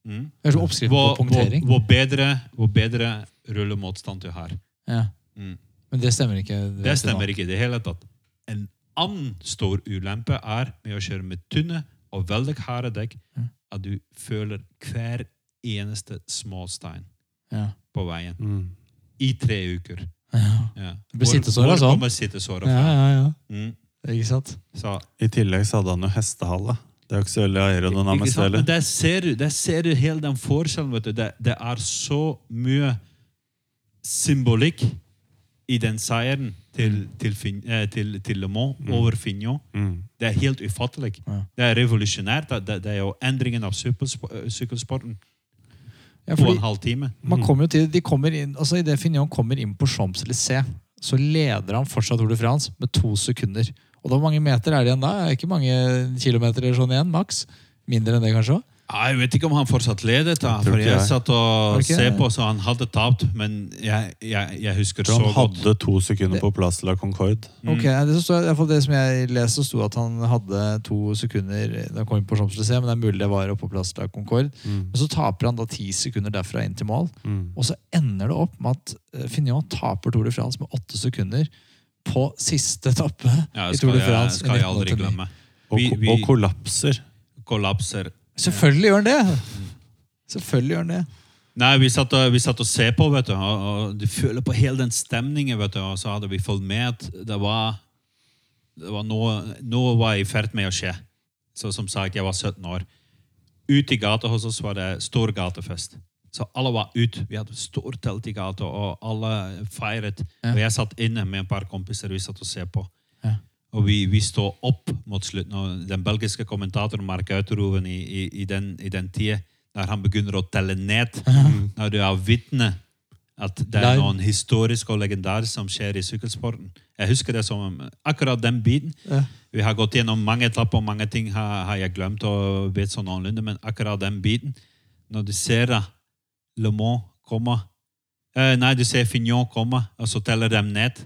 mm, Det er så oppskriften på punktering. hvor, bedre, hvor bedre rullemotstand du har. Ja. Mm. Men det stemmer ikke. Det stemmer ikke i det hele tatt. En annen stor ulempe er med å kjøre med tynne og veldig harde dekk, at du føler hver eneste småstein Ja. på veien. Mm. I tre uker. Ja. Ja. Det blir sittesår, altså. sittesåret ja, fra? ja, ja. Mm. Ikke sant? Så, I tillegg så hadde han jo hestehale. Det er jo ikke så veldig aerodynamisk heller. der ser, du, der ser du hele den forskjellen. vet du. Det, det er så mye symbolikk i den seieren til, til, Fin- eh, til, til Le Mans over Finjo. Mm. Det er helt ufattelig. Ja. Det er revolusjonært. Det, det, er jo endringen av eh, sykkelsporten Ja, på en halv time. man kommer jo til, de kommer inn, altså Idet Fignon kommer inn på Champs-Élysées, så leder han fortsatt Tour de France med to sekunder. Og da hvor mange meter er det igjen da? Ikke mange kilometer eller sånn igjen, maks? Mindre enn det, kanskje òg? Ja, Jeg vet ikke om han fortsatt ledet, da, for jeg jeg. satt og okay. så på, så han hadde tapt. Men jeg, jeg, jeg husker Så godt. han godt. hadde to sekunder på plass til la Concorde. Ok, nei, det, så i fall det som jeg leste, sto at han hadde to sekunder Da kom vi på Champs-Élysées, men det er mulig det var oppe på plass til Concorde. Mm. Men så taper han da ti sekunder derfra inn til mål. Mm. Og så ender det opp med at eh, Fignon taper Tour de France med åtte sekunder på siste etappe Ja, i skal Tour de France. jeg, skal jeg aldri glemme. Og, Vi, vi og kollapser. kollapser. Selvfølgelig gjør han det! Selvfølgelig gjør han det. Nei, vi satt, og, vi satt og se på, vet du, og, og du føler på hele den stemningen, vet du, og så hadde vi fulgt med det var, det var noe, noe var i ferd med å skje. Så som sagt, jeg var 17 år. Ute i gata hos oss var det stor gatefest. Så alle var ute. Vi hadde stort telt i gata, og alle feiret. Ja. Og jeg satt inne med et par kompiser, vi satt og så på. Og vi, vi står opp mot slutten. Og den belgiske kommentatoren Mark Autoroven i, i, i, den, i den tida, der han begynner å telle ned når du er vitne at det er noen historisk og legendarisk som skjer i sykkelsporten. Jeg husker det som akkurat den biten. Ja. Vi har gått gjennom mange etapper, og mange ting har, har jeg glemt og vet sånn noenlunde, men akkurat den biten Når du ser Le Mans komme eh, Nei, du ser Fignon komme, og så teller de ned.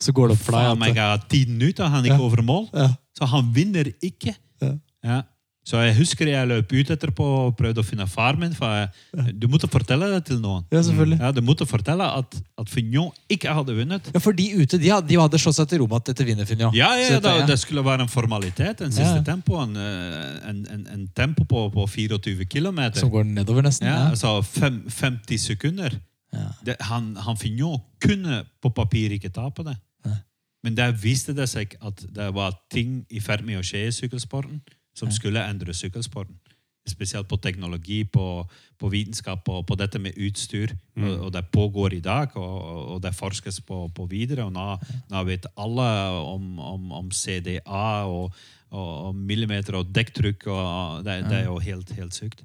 Så går det opp for Faen deg at er ti minutter han gikk Ja. over mål. ja. Så han vinner ikke. Ja. Ja. Så jeg husker jeg løp ut etterpå og prøvde å finne far min. For jeg, du måtte fortelle det til noen. ja, selvfølgelig. Ja, Du måtte fortelle at, at Fignon ikke hadde vunnet. Ja, for de ute, de hadde, de hadde slått seg til ro med at dette vinner Fignon. Ja, Så ja, dette- da, Det skulle være en formalitet. En siste Ja. tempo. En, eh, en, en, en tempo på, på 24 km. Som går nedover, nesten. Ja, Ja. altså fem, 50 sekunder. Ja. Det, han, han Fignon kunne på papir ikke ta på det. Men der viste det seg at det var ting i ferd med å skje i sykkelsporten som skulle endre sykkelsporten. Spesielt på teknologi, på, på vitenskap og på dette med utstyr. Og, og det pågår i dag, og, og- det forskes på, på videre. Og nå, nå vet alle om, om, om CDA og, og millimeter og dekktrykk. og det, det er jo helt, helt sykt.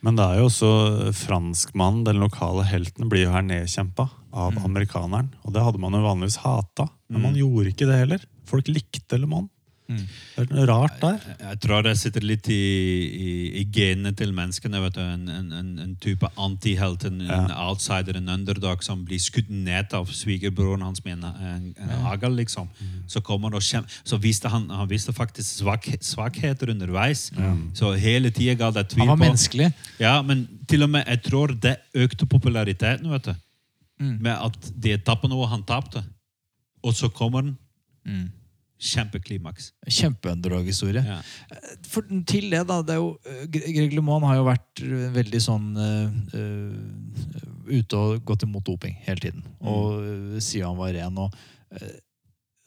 Men det er jo også franskmannen, den lokale helten, blir jo her nedkjempa av amerikaneren. Og det hadde man jo vanligvis hata. Men man gjorde ikke det heller. Folk likte Le Mans. Det er noe rart der. Jeg tror det sitter litt i, i, i genene til menneskene. vet du. En, en, en, type antihelt, en, en outsider, en underdog som blir skutt ned av svigerbroren hans med en, hagl. liksom. Så kommer det kjem, så viste han, han viste faktisk svak, svakheter underveis. Så hele tida ga det tvil Han var på menneskelig. Ja, men til og med jeg tror det økte populariteten. vet du. Med at de etappene hvor han tapte. Og så kommer den. Kjempeklimaks. Kjempeunderdog-historie. Ja. For, til det, da. det er jo, eh, Greg LeMond har jo vært eh, veldig sånn eh, ute og gått imot doping hele tiden. Og uh, sier han var ren. Og, uh,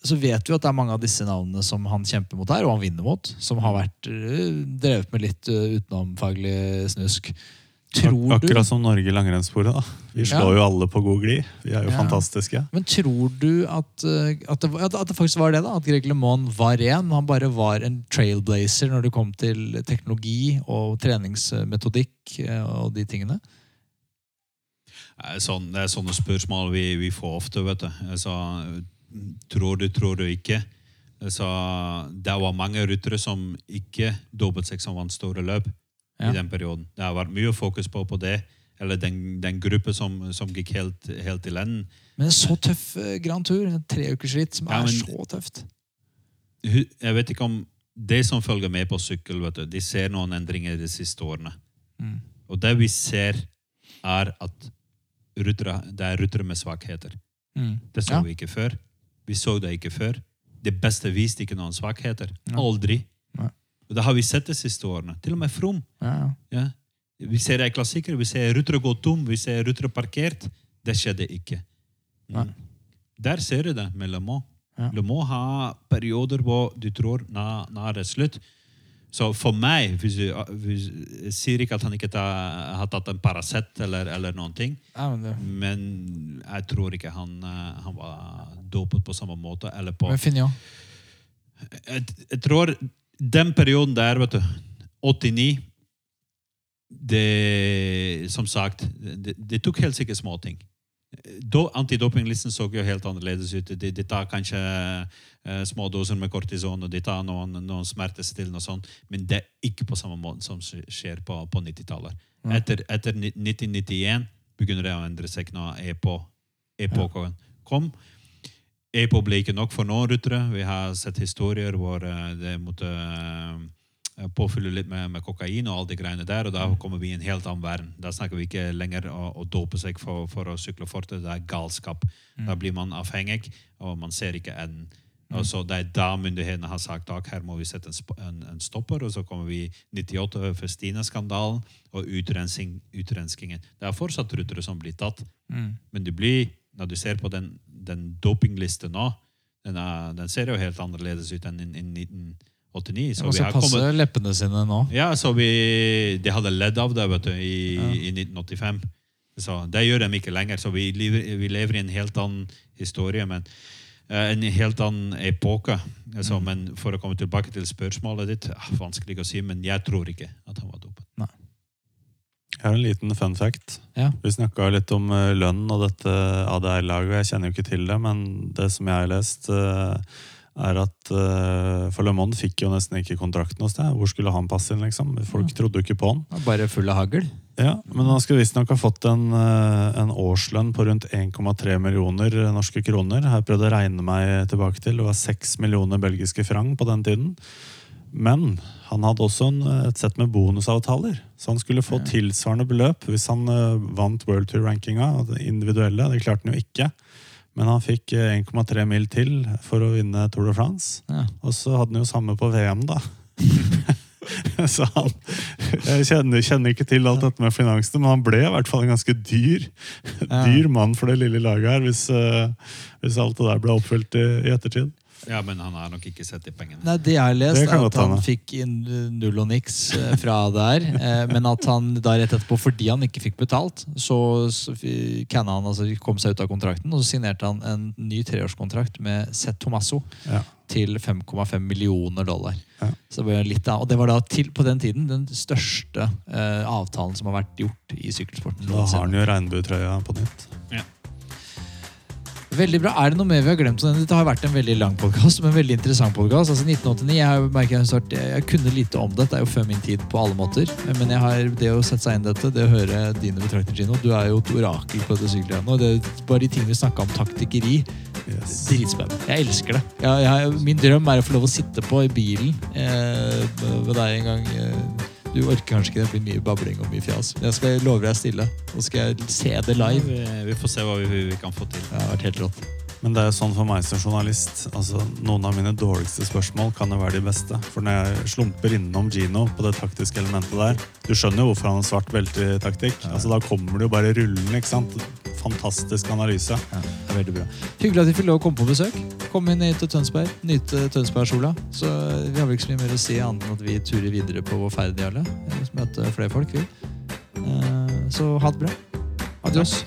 så vet vi at det er mange av disse navnene som han kjemper mot her, og han vinner mot, som har vært drevet med litt uh, utenomfaglig snusk. Tror du akkurat som Norge i langrennssporet. da. Vi slår jo alle på god glid. Vi er jo Ja. fantastiske. Men tror du at, eh, at, det, at det faktisk var det? da, At Greg LeMond var ren? Han bare var en trailblazer når det kom til teknologi og treningsmetodikk eh, og de tingene? Det sånn, det er sånne spørsmål vi, vi får ofte. vet du. Altså, tror du, tror du ikke? Altså, det var mange ryttere som ikke dopet seg som vant store løp Ja. i den perioden. Det har vært mye fokus på, på det. Eller den, den gruppe som, som gikk helt, helt til enden. Men en så tøff eh, Grand Tour, en treukersritt, som Ja, er men- så tøft. Jeg vet ikke om de som følger med på sykkel, vet du, de ser noen endringer de siste årene. Mm. Og det vi ser, er at ryttere, det er ryttere med svakheter. Mm. Det så Ja. vi ikke før. Vi så det ikke før. Det beste viste ikke noen svakheter. Aldri. Nei. Og det har vi sett de siste årene. Til og med From. Ja, ja. Vi ser det i klassikere. Vi ser ryttere gå tom. Vi ser ryttere parkert. Det skjedde ikke. Mm. Der ser du det med Le Mans. Ja. Le Mans har perioder hvor du tror nå, nå er det slutt. Så for meg hvis du, hvis, Jeg sier ikke at han ikke ta, har tatt en Paracet eller, eller noen ting. Ja, men, det, Men jeg tror ikke han, eh, han var dopet på samme måte. Eller på, men Fignon jeg, jeg tror den perioden der, vet du 89 det, Som sagt, det, det tok helt sikkert småting. do, Antidopinglisten så jo helt annerledes ut. De, de tar kanskje uh, små doser med kortison og de tar noen, noen smertestillende og sånn, men det er ikke på samme måte som skjer på, på 90-tallet. Etter, etter 1991 begynner det å endre seg når EPO, EPO-en kom. EPO ble ikke nok for noen ryttere. Vi har sett historier hvor eh, det måtte eh, påfylle litt med, med kokain og alle de greiene der, og da kommer vi i en helt annen verden. Da snakker vi ikke lenger å, å dope seg for, for å sykle fortere. Det er galskap. Da blir man avhengig, og man ser ikke enden. Og så Det er da myndighetene har sagt at her må vi sette en, en, en stopper. Og så kommer vi i 98 for Festina-skandalen og utrensing, utrenskingen. Det er fortsatt rutere som blir tatt, men det blir, når du ser på den, den dopinglisten nå, den, er, den ser jo helt annerledes ut enn i i 1989. Så vi har passe kommet, leppene sine nå. ja, så vi, de hadde ledd av det vet du, i, i 1985. Så det gjør de ikke lenger. Så vi lever, vi lever i en helt annen historie, men eh, en helt annen epoke. Altså, Men for å komme tilbake til spørsmålet ditt, ah, vanskelig å si, men jeg tror ikke at han var dopet. Jeg har en liten fun fact. Ja. Vi snakka litt om eh, lønn og dette ADR-laget. Jeg kjenner jo ikke til det, men det som jeg har lest, eh, er at uh, For Le Monde fikk jo nesten ikke kontrakten hos deg. Hvor skulle han passe inn, liksom? Folk trodde jo ikke på han. Bare full av hagl. Ja, Men han skulle visstnok ha fått en, eh, en årslønn på rundt 1,3 millioner norske kroner. Har jeg prøvd å regne meg tilbake til. Det var 6 millioner belgiske franc på den tiden. Men han hadde også en, et sett med bonusavtaler. Så han skulle få tilsvarende beløp hvis han eh, vant World Tour-rankinga. Individuelle, det klarte han jo ikke. Men han fikk eh, 1,3 mil til for å vinne Tour de France. Ja. Og så hadde han jo samme på VM, da. så han Jeg kjenner, kjenner ikke til alt dette med finansene, men han ble i hvert fall en ganske dyr dyr mann for det lille laget her, hvis, eh, hvis alt det der ble oppfylt i, i ettertid. Ja, men han har nok ikke sett de pengene. Nei, Det jeg har lest, er at han fikk inn null og niks eh, fra der. eh, Men at han da rett etterpå, fordi han ikke fikk betalt, så han, altså kom seg ut av kontrakten. Og så signerte han en ny treårskontrakt med Seth Tomasso Ja. til 5,5 millioner dollar. Ja. Så det var litt, da- og det var da til, på den tiden den største eh, avtalen som har vært gjort i sykkelsporten. Da har han jo regnbuetrøya på nytt. Veldig bra. Er det noe mer vi har glemt? Dette har vært en veldig lang podkast, men en veldig interessant podkast. Altså 1989, jeg, merker, jeg, jeg, kunne lite om det. Det er jo før min tid på alle måter. Men jeg har, det å sette seg inn i dette, det å høre dine betraktninger, Gino Du er jo et orakel på dette sykkelrennet. Og det, er bare de tingene vi snakka om taktikkeri, Yes. dritspennende. Jeg elsker det. Jeg, jeg, min drøm er å få lov å sitte på i bilen eh, med deg en gang. Eh, du orker kanskje ikke, det blir mye babling og mye fjas. Men jeg skal love deg stille. Og skal jeg se det live. Vi, vi får se hva vi, vi kan få til. Det har vært helt rått. Men det er jo sånn for meg som journalist altså Noen av mine dårligste spørsmål kan jo være de beste. For når jeg slumper innom Gino på det taktiske elementet der Du skjønner jo hvorfor han har svart belte i taktikk. Altså Da kommer det jo bare rullende. ikke sant? Fantastisk analyse. Ja, det er veldig bra. Hyggelig at vi fikk lov å komme på besøk. Kom inn hit til Tønsberg. Nyte Tønsberg-sola. Så vi har vel ikke så mye mer å si annet enn at vi turer videre på vår ferd, Jarle. Eh, Møte flere folk, vi. Eh, Så ha det bra. Adios.